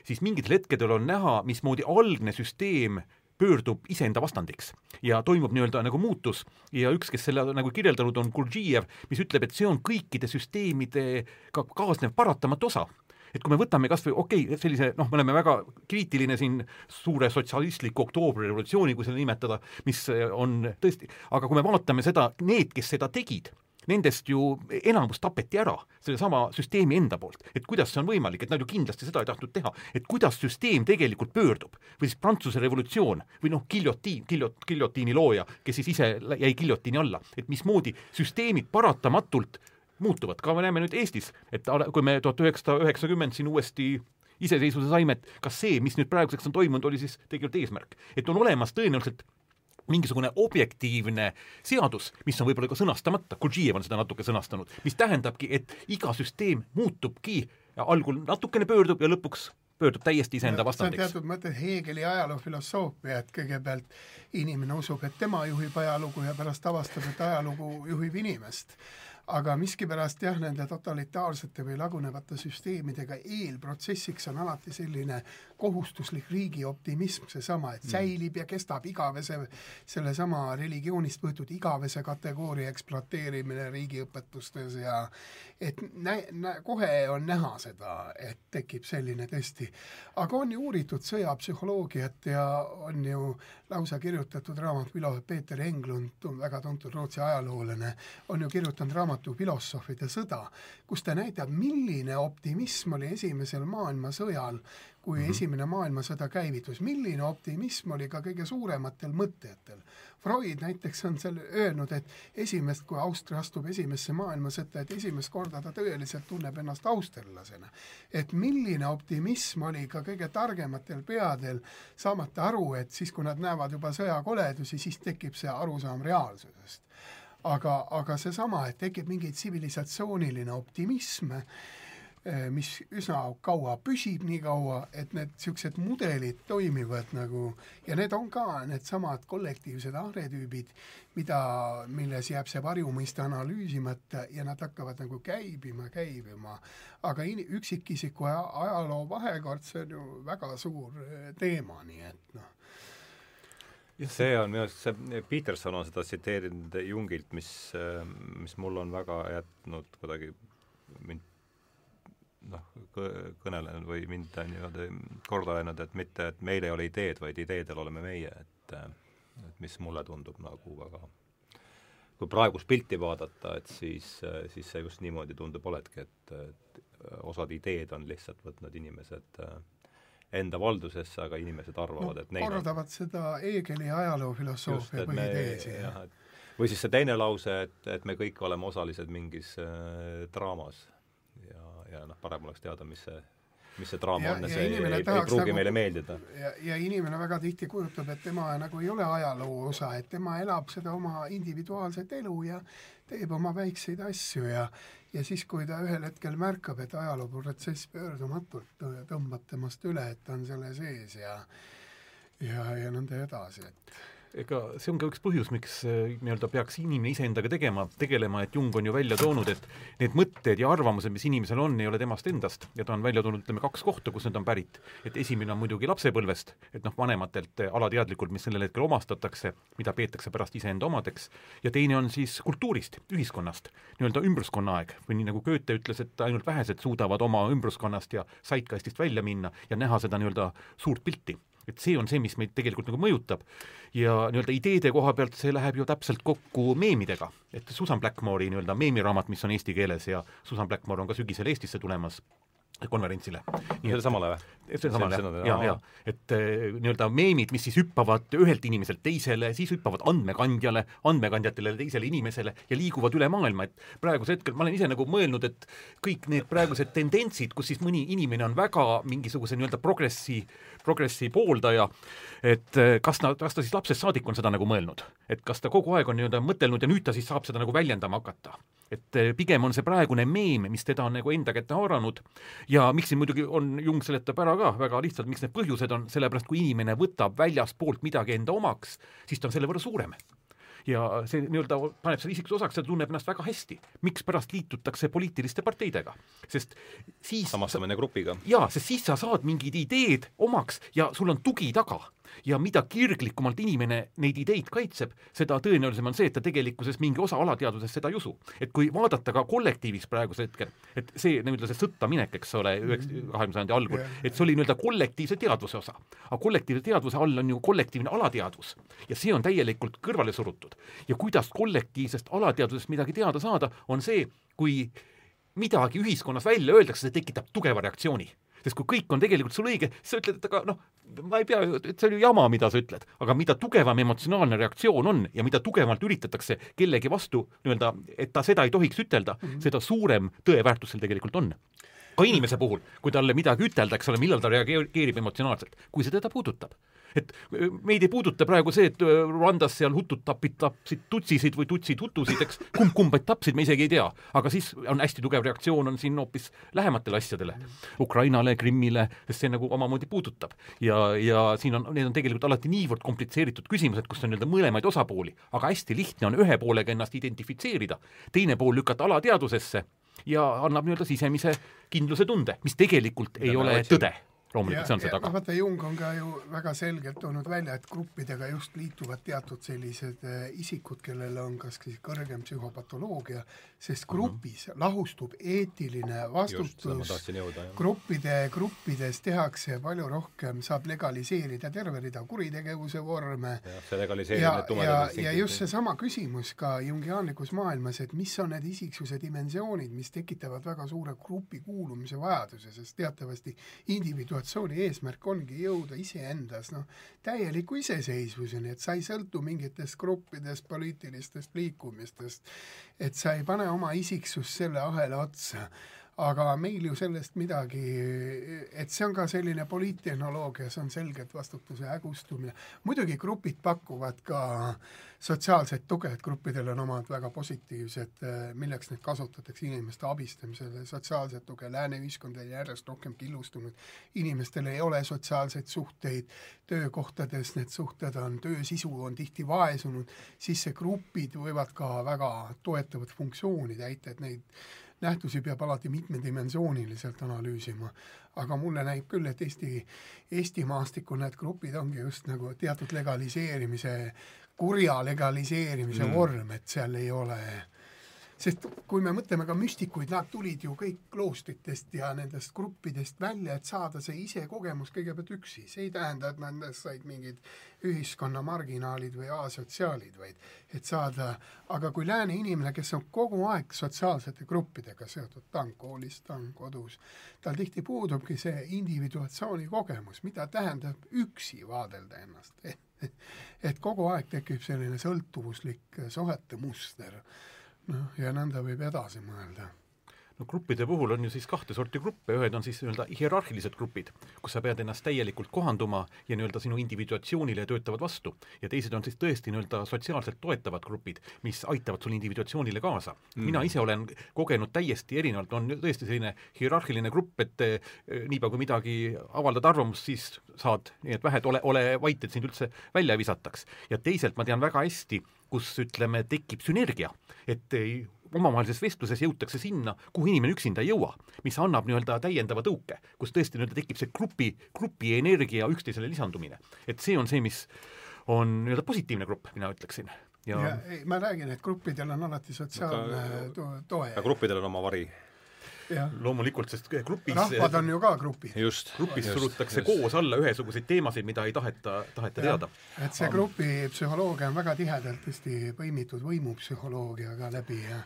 siis mingitel hetkedel on näha, mismoodi algne süsteem pöördub iseenda vastandiks. Ja toimub nii-öelda nagu muutus. Ja üks, kes selle nagu kirjeldanud, on Gurdjiev, mis ütleb, et see on kõikide süsteemidega kaasnev paratamatu osa. Et kui me võtame kas või okei okay,, sellise noh, me oleme väga kriitiline siin suure sotsialistliku oktoobrirevolutsiooni, kui seda nimetada, mis on tõesti, aga kui me vaatame seda, need, kes seda tegid, nendest ju enamus tapeti ära sellesama süsteemi enda poolt. et kuidas see on võimalik, et nad ju kindlasti seda ei tahtnud teha, et kuidas süsteem tegelikult pöördub? Või siis Prantsuse revolutsioon või noh, giljotiin, giljot-, giljotiini looja, kes siis ise jäi giljotiini alla, et mismoodi süsteemid paratamatult muutuvad, ka me näeme nüüd Eestis, et kui me tuhat üheksasada üheksakümmend siin uuesti iseseisvuse saime, et kas see, mis nüüd praeguseks on toimunud, oli siis tegelikult eesmärk. et on olemas tõenäoliselt mingisugune objektiivne seadus, mis on võib-olla ka sõnastamata, Gurdjiev on seda natuke sõnastanud, mis tähendabki, et iga süsteem muutubki, algul natukene pöördub ja lõpuks pöördub täiesti iseenda vastandiks. teatud mõttes Hegeli ajaloofilosoofia, et kõigepealt inimene usub, et tema juhib ajalugu ja pärast avastab, et ajalugu juhib inimest aga miskipärast jah, nende totalitaarsete või lagunevate süsteemidega eelprotsessiks on alati selline kohustuslik riigi optimism, seesama, et mm. säilib ja kestab igavese, sellesama religioonist võetud igavese kategooria ekspluateerimine riigiõpetustes ja et nä-, nä-, kohe on näha seda, et tekib selline tõesti, aga on ju uuritud sõjapsühholoogiat ja on ju lausa kirjutatud raamat, filo-, Peeter Englund, väga tuntud Rootsi ajaloolane, on ju kirjutanud raamatu Filosoofide sõda, kus ta näitab, milline optimism oli Esimesel maailmasõjal kui mm -hmm. Esimene maailmasõda käivitus, milline optimism oli ka kõige suurematel mõtlejatel. Freud näiteks on seal öelnud, et esimest, kui Austria astub esimesse maailmasõtta, et esimest korda ta tõeliselt tunneb ennast austerlasena. et milline optimism oli ka kõige targematel peadel, saamata aru, et siis, kui nad näevad juba sõjakoledusi, siis tekib see arusaam reaalsusest aga, aga seesama, et tekib mingi tsivilisatsiooniline optimism, Eh, mis üsna kaua püsib, nii kaua, et need niisugused mudelid toimivad nagu ja need on ka needsamad kollektiivsed arhetüübid, mida, milles jääb see varjumõiste analüüsimata ja nad hakkavad nagu käibima, käibima. aga in-, üksikisiku ajaloo vahekord, see on ju väga suur eh, teema, nii et noh see on minu arust, see Peterson on seda tsiteerinud Jungilt, mis, mis mul on väga jätnud kuidagi mind noh, kõnelenud või mind on niimoodi korda öelnud, et mitte, et meil ei ole ideed, vaid ideedel oleme meie, et et mis mulle tundub nagu väga kui praegust pilti vaadata, et siis, siis see just niimoodi tundub olebki, et, et osad ideed on lihtsalt võtnud inimesed enda valdusesse, aga inimesed arvavad no,, et neil kordavad on... seda Hegeli ajaloofilosoofia põhiteesi. või siis see teine lause, et, et me kõik oleme osalised mingis äh, draamas ja noh, parem oleks teada, mis see mis see draama on ja see ei, ei pruugi nagu, meile meeldida. ja, ja inimene väga tihti kujutab, et tema nagu ei ole ajaloo osa, et tema elab seda oma individuaalset elu ja teeb oma väikseid asju ja ja siis, kui ta ühel hetkel märkab, et ajalooprotsess pöördumatult tõmbab temast üle, et ta on selle sees ja ja, ja nõnda edasi, et ega see on ka üks põhjus, miks äh, nii-öelda peaks inimene iseendaga tegema, tegelema, et Jung on ju välja toonud, et need mõtted ja arvamused, mis inimesel on, ei ole temast endast. Ja ta on välja toonud, ütleme, kaks kohta, kus need on pärit. et esimene on muidugi lapsepõlvest, et noh, vanematelt äh, alateadlikult, mis sellel hetkel omastatakse, mida peetakse pärast iseenda omadeks, ja teine on siis kultuurist, ühiskonnast, nii-öelda ümbruskonnaaeg või nii nagu Goethe ütles, et ainult vähesed suudavad oma ümbruskonnast ja saitkastist välja minna ja näha seda nii-öelda suurt pilti et see on see, mis meid tegelikult nagu mõjutab. ja nii-öelda ideede koha pealt see läheb ju täpselt kokku meemidega, et Susan Blackmore'i nii-öelda meemiraamat, mis on eesti keeles ja Susan Blackmore on ka sügisel Eestisse tulemas konverentsile. selle samale või? selle samale jah, ja, ja et äh, nii-öelda meemid, mis siis hüppavad ühelt inimeselt teisele, siis hüppavad andmekandjale, andmekandjatele teisele inimesele ja liiguvad üle maailma, et praegusel hetkel ma olen ise nagu mõelnud, et kõik need praegused tendentsid, kus siis mõni inimene on väga mingisuguse nii-öelda progressi, progressi pooldaja, et äh, kas ta, kas ta siis lapsest saadik on seda nagu mõelnud, et kas ta kogu aeg on nii-öelda mõtelnud ja nüüd ta siis saab seda nagu väljendama hakata. Et äh, pigem on see praegune meem, mis teda on nagu enda kätte haaranud ja miks siin muidugi on, Jung seletab ära ka väga lihtsalt, miks need põhjused on, sellepärast kui inimene võtab väljaspoolt midagi enda omaks, siis ta on selle võrra suurem ja see nii-öelda paneb selle isiksuse osaks ja tunneb ennast väga hästi. mikspärast liitutakse poliitiliste parteidega? sest siis samastamine grupiga. jaa, sest siis sa saad mingid ideed omaks ja sul on tugi taga ja mida kirglikumalt inimene neid ideid kaitseb, seda tõenäolisem on see, et ta tegelikkuses mingi osa alateadvusest seda ei usu. et kui vaadata ka kollektiivis praegusel hetkel, et see nii-öelda see sõtta minek, eks ole, üheks, kahekümne sajandi algul, et see oli nii-öelda kollektiivse teadvuse osa. aga kollektiivse teadvuse all on ju kollektiivne alateadvus ja see on täielikult kõrvale surutud. ja kuidas kollektiivsest alateadvusest midagi teada saada, on see, kui midagi ühiskonnas välja öeldakse, see tekitab tugeva reaktsiooni sest kui kõik on tegelikult sul õige, siis sa ütled, et aga noh, ma ei pea, et see on ju jama, mida sa ütled, aga mida tugevam emotsionaalne reaktsioon on ja mida tugevamalt üritatakse kellegi vastu nii-öelda, et ta seda ei tohiks ütelda mm, -hmm. seda suurem tõeväärtus seal tegelikult on. Ka inimese puhul, kui talle midagi ütelda, eks ole, millal ta reageerib emotsionaalselt, kui see teda puudutab et äh, meid ei puuduta praegu see, et äh, Rwandas seal hutud tapid, tapsid tutsisid või tutsid hutusid, eks, kumb kumbaid tapsid, me isegi ei tea. aga siis on hästi tugev reaktsioon on siin hoopis lähematele asjadele, Ukrainale, Krimmile, sest see nagu omamoodi puudutab. ja, ja siin on, need on tegelikult alati niivõrd komplitseeritud küsimused, kus on nii-öelda mõlemaid osapooli, aga hästi lihtne on ühe poolega ennast identifitseerida, teine pool lükata alateadvusesse ja annab nii-öelda sisemise kindluse tunde, mis tegelikult ei ja ole tõde loomulikult see on see taga. vaata, Jung on ka ju väga selgelt toonud välja, et gruppidega just liituvad teatud sellised äh, isikud, kellel on kas siis kõrgem psühhopatoloogia, sest mhm. grupis mm -hmm. lahustub eetiline vastutus, gruppide, gruppides tehakse palju rohkem, saab legaliseerida terve rida kuritegevuse vorme ja, ja, ja, ja just seesama küsimus ka jungiaanlikus maailmas, et mis on need isiksuse dimensioonid, mis tekitavad väga suure grupi kuulumise vajaduse, sest teatavasti individu motivatsiooni eesmärk ongi jõuda iseendas noh, täieliku iseseisvuseni, et sa ei sõltu mingitest gruppidest, poliitilistest liikumistest, et sa ei pane oma isiksust selle ahela otsa aga meil ju sellest midagi, et see on ka selline poliittehnoloogia, see on selgelt vastutuse hägustumine. muidugi grupid pakuvad ka sotsiaalset tuge, et gruppidel on omad väga positiivsed, milleks neid kasutatakse inimeste abistamisele, sotsiaalset tuge, lääne ühiskond on järjest rohkem killustunud, inimestel ei ole sotsiaalseid suhteid, töökohtades need suhted on, töö sisu on tihti vaesunud, siis see grupid võivad ka väga toetavat funktsiooni täita, et neid nähtusi peab alati mitmedimensiooniliselt analüüsima, aga mulle näib küll, et Eesti, Eesti maastikul need grupid ongi just nagu teatud legaliseerimise, kurja legaliseerimise mm. vorm, et seal ei ole sest kui me mõtleme ka müstikuid, nad tulid ju kõik kloostritest ja nendest gruppidest välja, et saada see isekogemus kõigepealt üksi, see ei tähenda, et nad said mingid ühiskonna marginaalid või asotsiaalid, vaid et saada, aga kui lääne inimene, kes on kogu aeg sotsiaalsete gruppidega seotud, ta on koolis, ta on kodus, tal tihti puudubki see individuatsiooni kogemus, mida tähendab üksi vaadelda ennast. [laughs] Et kogu aeg tekib selline sõltuvuslik suhete muster noh, ja nõnda võib edasi mõelda no gruppide puhul on ju siis kahte sorti gruppe, ühed on siis nii-öelda hierarhilised grupid, kus sa pead ennast täielikult kohanduma ja nii-öelda sinu individuatsioonile töötavad vastu. ja teised on siis tõesti nii-öelda sotsiaalselt toetavad grupid, mis aitavad sul individuatsioonile kaasa mm.. mina ise olen kogenud täiesti erinevalt, on tõesti selline hierarhiline grupp, et eh, niipea kui midagi avaldad arvamust, siis saad, nii et vähed, ole, ole vait, et sind üldse välja ei visataks. ja teisalt ma tean väga hästi, kus ütleme, tekib sünergia, et omavahelises vestluses jõutakse sinna, kuhu inimene üksinda ei jõua, mis annab nii-öelda täiendava tõuke, kus tõesti nii-öelda tekib see grupi, grupi energia üksteisele lisandumine. et see on see, mis on nii-öelda positiivne grupp, mina ütleksin. ja, ja ei, ma räägin, et gruppidel on alati sotsiaalne toe. gruppidel on oma vari loomulikult, sest grupis rahvad on ju ka grupid. grupis just, surutakse just. koos alla ühesuguseid teemasid, mida ei taheta, taheta ja, teada. et see grupipsühholoogia on väga tihedalt tõesti põimitud võimupsühholoogiaga läbi ja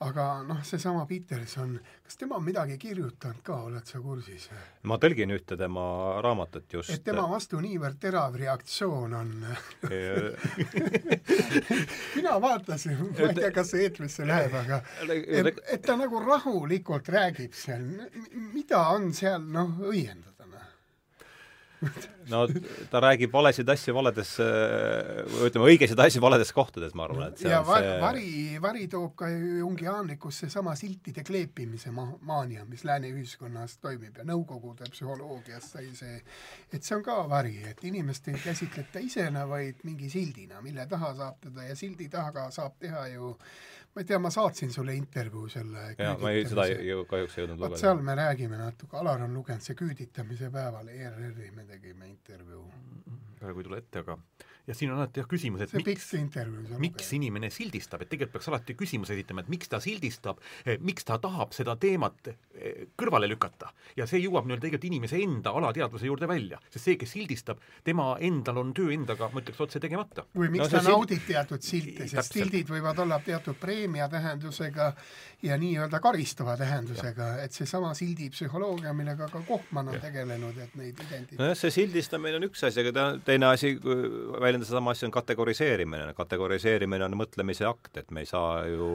aga noh, seesama Peterson, kas tema on midagi kirjutanud ka, oled sa kursis? ma tõlgin ühte tema raamatut just. et tema vastu niivõrd terav reaktsioon on [laughs] mina vaatasin, ma ei tea, kas see eetrisse läheb, aga et, et ta nagu rahulikult räägib seal, mida on seal noh, õiendada no ta räägib valesid asju valedes, või ütleme, õigesid asju valedes kohtades, ma arvan, et see ja var, see... vari, vari toob ka jungiaanlikkus seesama siltide kleepimise ma-, maania, mis lääne ühiskonnas toimib ja Nõukogude psühholoogias sai see, et see on ka vari, et inimest ei käsitleta isena, vaid mingi sildina, mille taha saab teda ja sildi taga saab teha ju ma ei tea, ma saatsin sulle intervjuu selle jaa, ma ei, seda ei, kahjuks ei jõudnud lugeda. seal me räägime natuke, Alar on lugenud, see küüditamise päeval ERR-i me tegime intervjuu. praegu ei tule ette, aga ja siin on alati jah küsimus, et see miks, miks inimene sildistab, et tegelikult peaks alati küsimuse esitama, et miks ta sildistab, eh, miks ta tahab seda teemat eh, kõrvale lükata. ja see jõuab nii-öelda tegelikult inimese enda alateadvuse juurde välja, sest see, kes sildistab, tema endal on töö endaga, ma ütleks otse, tegemata. või miks no, ta naudib sild... teatud silte, sest sildid võivad olla teatud preemia tähendusega ja nii-öelda karistava tähendusega, et seesama sildi psühholoogia, millega ka Kohman on ja. tegelenud, et neid identi-. nojah, see sildistamine on üks asi, aga ta, teine asi, väljendab enne sedasama asja on kategoriseerimine, kategoriseerimine on mõtlemise akt, et me ei saa ju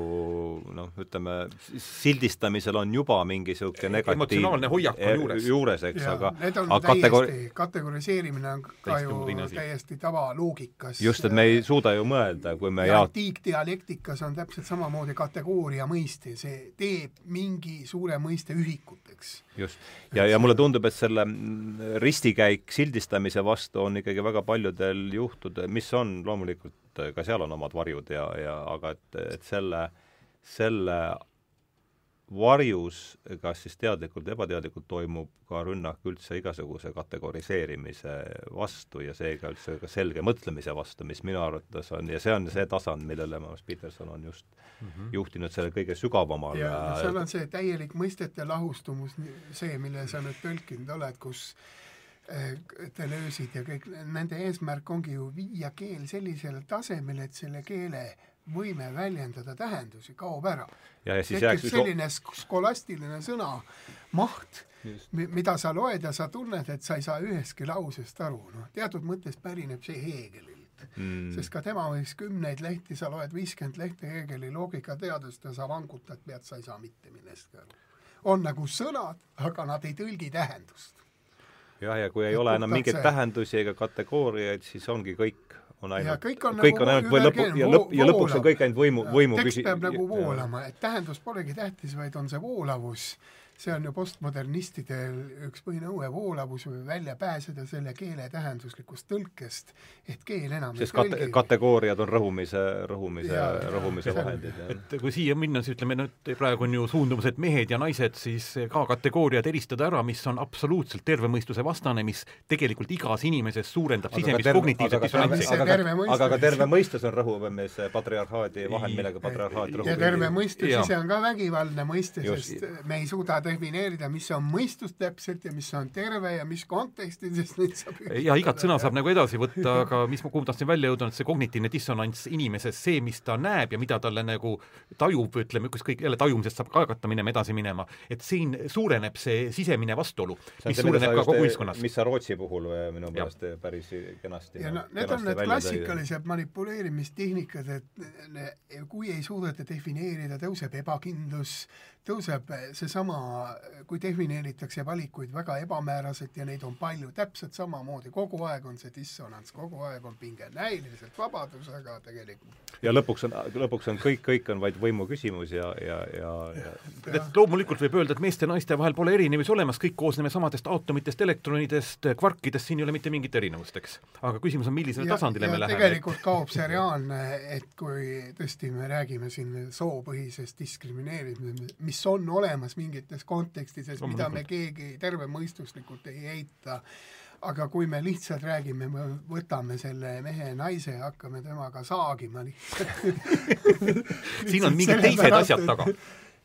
noh, ütleme, sildistamisel on juba mingi niisugune negatiiv emotsionaalne hoiak on juures. juures, eks, aga need on aga täiesti kategori-, kategoriseerimine on ka ju täiesti tavaloogikas. just, et me ei suuda ju mõelda, kui me ja jaot-, antiikdialektikas on täpselt samamoodi kategooria mõiste, see teeb mingi suure mõiste ühikuteks. just. ja, ja mulle tundub, et selle mm, ristikäik sildistamise vastu on ikkagi väga paljudel juhtudel, mis on loomulikult, ka seal on omad varjud ja, ja aga et, et selle, selle varjus, kas siis teadlikult ebateadlikult, toimub ka rünnak üldse igasuguse kategoriseerimise vastu ja seega üldse ka selge mõtlemise vastu, mis minu arvates on, ja see on see tasand, millele ma Peterson on just mm -hmm. juhtinud selle kõige sügavamale ja seal on see täielik mõistete lahustumus, see, mille sa nüüd tõlkinud oled, kus eh, Deleuze'id ja kõik, nende eesmärk ongi ju viia keel sellisele tasemele, et selle keele võime väljendada tähendusi kaob ära. üks selline sk- skolastiline sõna maht, mida sa loed ja sa tunned, et sa ei saa ühestki lausest aru, noh, teatud mõttes pärineb see Hegelilt mm, sest ka tema võiks kümneid lehti, sa loed viiskümmend lehte Hegeli loogikateadust ja sa vangutad pead, sa ei saa mitte millestki aru. on nagu sõnad, aga nad ei tõlgi tähendust. Jah, ja kui ei Et ole enam mingeid see- tähendusi ega kategooriaid, siis ongi kõik, on ainult, kõik on kõik nagu on ainult või lõpu, ja lõpp, ja lõpuks on kõik ainult võimu, võimu tekst küsi-. peab nagu voolama, et tähendus polegi tähtis, vaid on see voolavus. See on ju postmodernistidel üks põhinõue, voolavus või välja pääseda selle keele tähenduslikust tõlkest, et keel enam sest ei kate-, kategooriad on rõhumise, rõhumise, rõhumise vahendid, et kui siia minna, siis ütleme nüüd praegu on ju suundumus, et mehed ja naised siis ka kategooriad eristada ära, mis on absoluutselt terve mõistuse vastane, mis tegelikult igas inimeses suurendab sisemist kognitiivset dissonantsi. aga ka- terve mõistus- on rõhuvamees patriarhaadi vahend, millega patriarhaat rõhub. ja terve mõistus ise on ka vägivaldne mõiste, sest me ei suuda defineerida, mis on mõistus täpselt ja mis on terve ja mis kontekstis [laughs] neid saab ja igat sõna saab nagu edasi võtta, [laughs] aga mis ma, kuhu tahtsin välja jõuda, on see kognitiivne dissonants inimeses, see, mis ta näeb ja mida talle nagu tajub, ütleme, ükskõik, jälle tajumisest saab ka hakata minema edasi minema, et siin suureneb see sisemine vastuolu, mis suureneb ka kogu ühiskonnas. mis sa Rootsi puhul või minu meelest päris kenasti ja no need on need klassikalised manipuleerimistehnikad, et kui ei suudeta defineerida, tõuseb ebakindlus, tõuseb seesama, kui defineeritakse valikuid väga ebamääraselt ja neid on palju, täpselt samamoodi, kogu aeg on see dissonants, kogu aeg on pinge, näiliselt vabadus, aga tegelikult ja lõpuks on, lõpuks on kõik, kõik on vaid võimu küsimus ja, ja, ja, ja et loomulikult võib öelda, et meeste ja naiste vahel pole erinevusi olemas, kõik koosneme samadest aatomitest, elektronidest, kvarkidest, siin ei ole mitte mingit erinevust, eks. aga küsimus on, millisele tasandile me läheme. tegelikult kaob see reaalne, et kui tõesti me räägime siin soopõhisest diskrimineerimisest, mis on olemas mingites kontekstides, mida me keegi tervemõistuslikult ei eita, aga kui me lihtsalt räägime, me võtame selle mehe naise ja hakkame temaga saagima lihtsalt. [laughs] Siin on mingid teised asjad taga.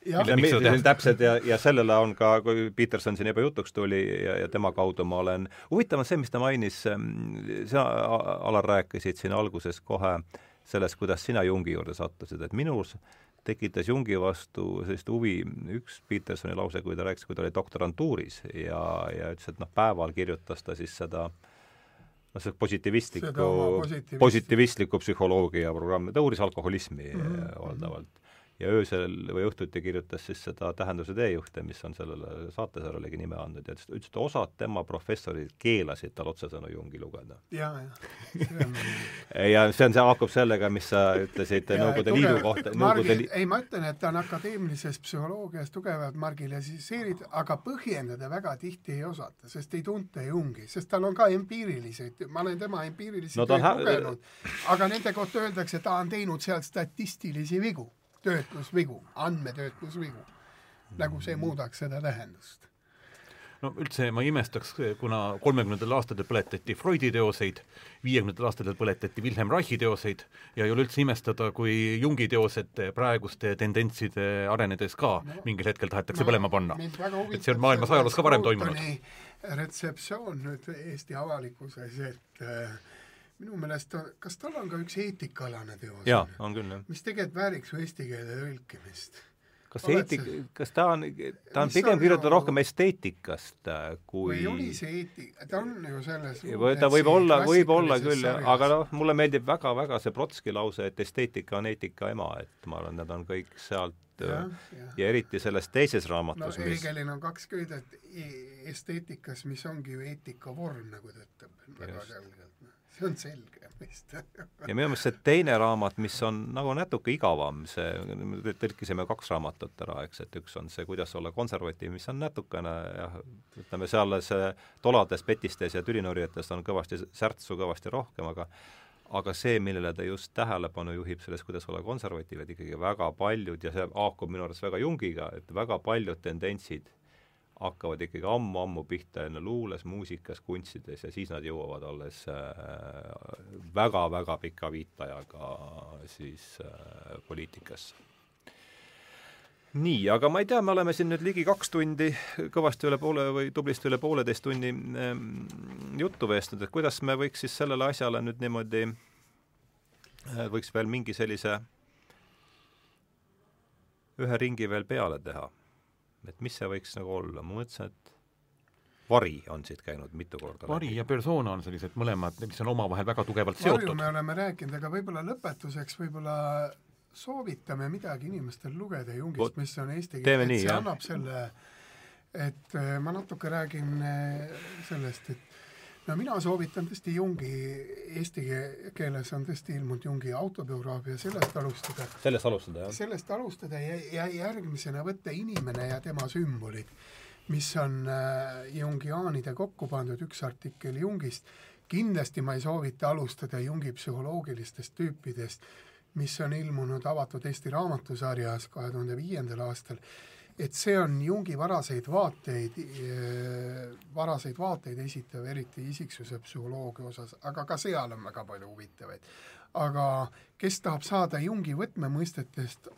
seda teha? täpselt ja, ja sellele on ka, kui Peterson siin juba jutuks tuli ja, ja tema kaudu ma olen, huvitav on see, mis ta mainis, sa, Alar, rääkisid siin alguses kohe sellest, kuidas sina Jungi juurde sattusid, et minus tekitas Jungi vastu sellist huvi üks Petersoni lause, kui ta rääkis, kui ta oli doktorantuuris ja, ja ütles, et noh, päeval kirjutas ta siis seda noh, see positiivistlikku Seda oma positiivist- positiivistlikku psühholoogia programmi, ta uuris alkoholismi mm. -hmm. valdavalt ja öösel või õhtuti kirjutas siis seda Tähenduse teejuhte, mis on sellele saatesarjalegi nime andnud ja ütles, et osad tema professorid keelasid tal otsesõnu Jungi lugeda. ja, ja [laughs] ja see on, see haakub sellega, mis sa ütlesid Nõukogude Liidu kohta, Nõukogude Li-, ei, ma ütlen, et ta on akadeemilises psühholoogias tugevalt marginaliseeritud, aga põhjendada väga tihti ei osata, sest ei tunta Jungi, sest tal on ka empiirilised, ma olen tema empiirilisi No töid lugenud, aga nende kohta öeldakse, ta on teinud seal statistilisi vigu, töötlusvigu, andmetöötlusvigu. nagu see muudaks seda tähendust. no üldse ma imestaks, kuna kolmekümnendatel aastatel põletati Freudi teoseid, viiekümnendatel aastatel põletati Wilhelm Reichi teoseid ja ei ole üldse imestada, kui Jungi teosed praeguste tendentside arenedes ka no, mingil hetkel tahetakse põlema panna. et see on maailmas ajaloos ka varem toimunud. retseptsioon nüüd Eesti avalikkuses, et äh, minu meelest kas tal on ka üks eetikaalane teos? jaa, on küll, jah. mis tegelikult vääriks ju eesti keele tõlkimist. kas eetik kas ta on, ta on pigem kirjutatud nagu- rohkem esteetikast äh, kui või oli see eetika, ta on ju selles või ta võib olla, võib olla küll aga noh, mulle meeldib väga-väga see Brotski lause, et esteetika on eetika ema, et ma arvan, need on kõik sealt ja,, jah. ja eriti selles teises no raamatus, mis Hegelil on kaks köidet e- esteetikas, mis ongi ju eetika vorm, nagu ta ütleb väga selgelt. See on selge vist. [laughs] ja minu meelest see teine raamat, mis on nagu natuke igavam, see, me tõlkisime kaks raamatut ära, eks, et üks on see Kuidas olla konservatiiv, mis on natukene jah, ütleme seal see tolades, petistes ja tülinorjetes on kõvasti särtsu kõvasti rohkem, aga aga see, millele ta just tähelepanu juhib selles Kuidas olla konservatiiv, et ikkagi väga paljud ja see haakub minu arvates väga Jungiga, et väga paljud tendentsid hakkavad ikkagi ammu-ammu pihta enne luules, muusikas, kunstides ja siis nad jõuavad alles äh, väga-väga pika viitajaga siis äh, poliitikasse. nii, aga ma ei tea, me oleme siin nüüd ligi kaks tundi kõvasti üle poole või tublisti üle pooleteist tunni ähm, juttu veestnud, et kuidas me võiks siis sellele asjale nüüd niimoodi äh, võiks veel mingi sellise ühe ringi veel peale teha et mis see võiks nagu olla, ma mõtlesin, et vari on siit käinud mitu korda vari ja persona on sellised mõlemad, mis on omavahel väga tugevalt Varju seotud. me oleme rääkinud, aga võib-olla lõpetuseks võib-olla soovitame midagi inimestel lugeda Jungist, mis on eesti teeme keel, nii, et see jah. annab selle, et äh, ma natuke räägin äh, sellest, et no mina soovitan tõesti Jungi, eesti ke- keeles on tõesti ilmunud Jungi autobiograafia, sellest alustada. Sellest alustada, jah? sellest alustada ja, ja järgmisena võtta inimene ja tema sümbolid, mis on äh, jungiaanide kokku pandud, üks artikkel Jungist, kindlasti ma ei soovita alustada Jungi psühholoogilistest tüüpidest, mis on ilmunud avatud Eesti raamatusarjas kahe tuhande viiendal aastal, et see on Jungi varaseid vaateid, varaseid vaateid esitav, eriti isiksuse psühholoogia osas, aga ka seal on väga palju huvitavaid. aga kes tahab saada Jungi võtmemõistetest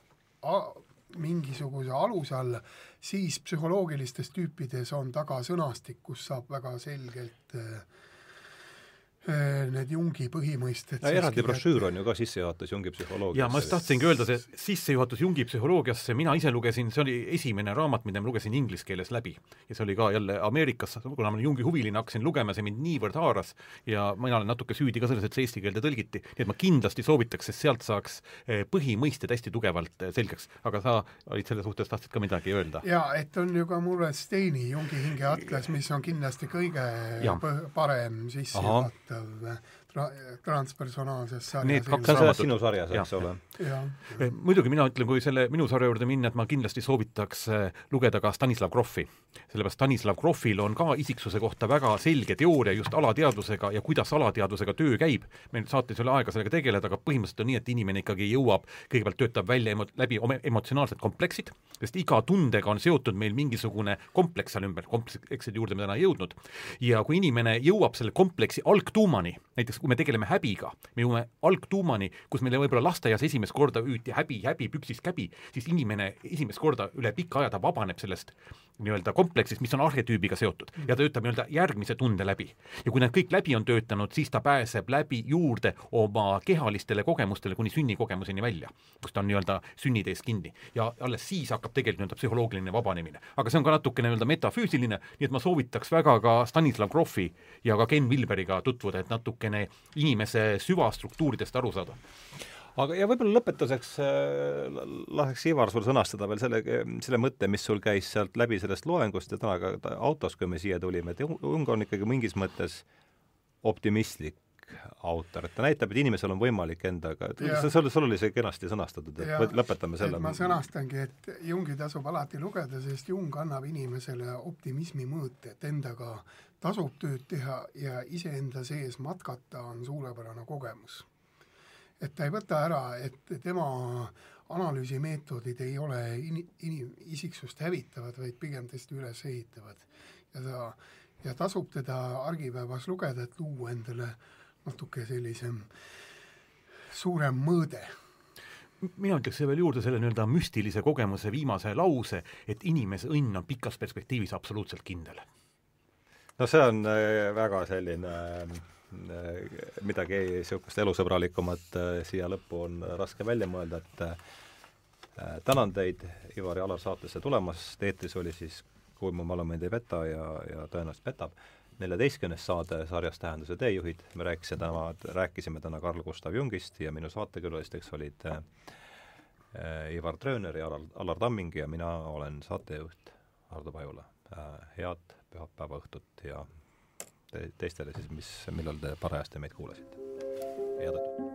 mingisuguse aluse alla, siis psühholoogilistes tüüpides on taga sõnastik, kus saab väga selgelt äh, need Jungi põhimõisted eraldi brošüür on ju ka sissejuhatus Jungi psühholoogiasse. ja ma just tahtsingi öelda, see sissejuhatus Jungi psühholoogiasse, mina ise lugesin, see oli esimene raamat, mida ma lugesin inglise keeles läbi. ja see oli ka jälle Ameerikas, kuna ma olen Jungi huviline, hakkasin lugema, see mind niivõrd haaras ja mina olen natuke süüdi ka selles, et see eesti keelde tõlgiti, nii et ma kindlasti soovitaks, sest sealt saaks eh, põhimõisted hästi tugevalt eh, selgeks. aga sa olid selle suhtes, tahtsid ka midagi öelda? jaa, et on ju ka mulle Steini Jungi hingeatlas, mis on kindlasti kõige põ- parem sissejuhatav tra-, transpersonaalses sarjas Need kaks raamatut. sinu sarjas, eks ole? Eh, muidugi mina ütlen, kui selle minu sarja juurde minna, et ma kindlasti soovitaks eh, lugeda ka Stanislav Grofi. Sellepärast Stanislav Grofil on ka isiksuse kohta väga selge teooria just alateadvusega ja kuidas alateadvusega töö käib. meil saates ei ole aega sellega tegeleda, aga põhimõtteliselt on nii, et inimene ikkagi jõuab, kõigepealt töötab välja emo-, läbi oma emotsionaalsed kompleksid, sest iga tundega on seotud meil mingisugune kompleks seal ümber, komplekside juurde me täna ei jõudnud. ja kui inimene jõuab selle kompleksi algtuumani, näiteks kui me tegeleme häbiga, me jõuame algtuumani, kus meile võib-olla lasteaias esimest korda hüüti häbi, häbi, püksis käbi, siis inimene esimest korda üle pika aja ta vabaneb sellest nii-öelda kompleksist, mis on arhetüübiga seotud ja ta töötab nii-öelda järgmise tunde läbi. ja kui need kõik läbi on töötanud, siis ta pääseb läbi juurde oma kehalistele kogemustele kuni sünnikogemuseni välja, kus ta on nii-öelda sünnitees kinni ja alles siis hakkab tegelikult nii-öelda psühholoogiline vabanemine. aga see on ka natuke nii-öelda metafüüsiline, nii et ma soovitaks väga ka Stanislav Grofi ja ka Ken Wilberiga tutvuda, et natukene inimese süvastruktuuridest aru saada. Aga ja võib-olla lõpetuseks äh, laseks Ivar sul sõnastada veel selle, selle mõtte, mis sul käis sealt läbi sellest loengust ja täna ka autos, kui me siia tulime, et Jung on ikkagi mingis mõttes optimistlik autor, et ta näitab, et inimesel on võimalik endaga, sul, sul oli see kenasti sõnastatud, et võt- lõpetame selle ma sõnastangi, et Jungi tasub alati lugeda, sest Jung annab inimesele optimismi mõõte, et endaga tasub tööd teha ja iseenda sees matkata on suurepärane kogemus. Et ta ei võta ära, et tema analüüsimeetodid ei ole in-, in-, isiksust hävitavad, vaid pigem tõesti üles ehitavad. ja ta, ja tasub teda argipäevas lugeda, et luua endale natuke sellisem suurem mõõde mina ütleks veel juurde selle nii-öelda müstilise kogemuse viimase lause, et inimese õnn on pikas perspektiivis absoluutselt kindel. no see on äh, väga selline äh, midagi niisugust elusõbralikumat äh, siia lõppu on raske välja mõelda, et äh, Äh, tänan teid, Ivar ja Alar, saatesse tulemast, eetris oli siis Kui mu mälu mind ei peta ja, ja tõenäoliselt petab, neljateistkümnes saade sarjas Tähenduse teejuhid, me rääkisime täna, rääkisime täna Carl Gustav Jungist ja minu saatekülalisteks olid äh, Ivar Trööner ja Alar, Alar Tamming ja mina olen saatejuht Hardo Pajula. Äh,. head pühapäeva õhtut ja te, teistele siis, mis, millal te parajasti meid kuulasite. head õhtut!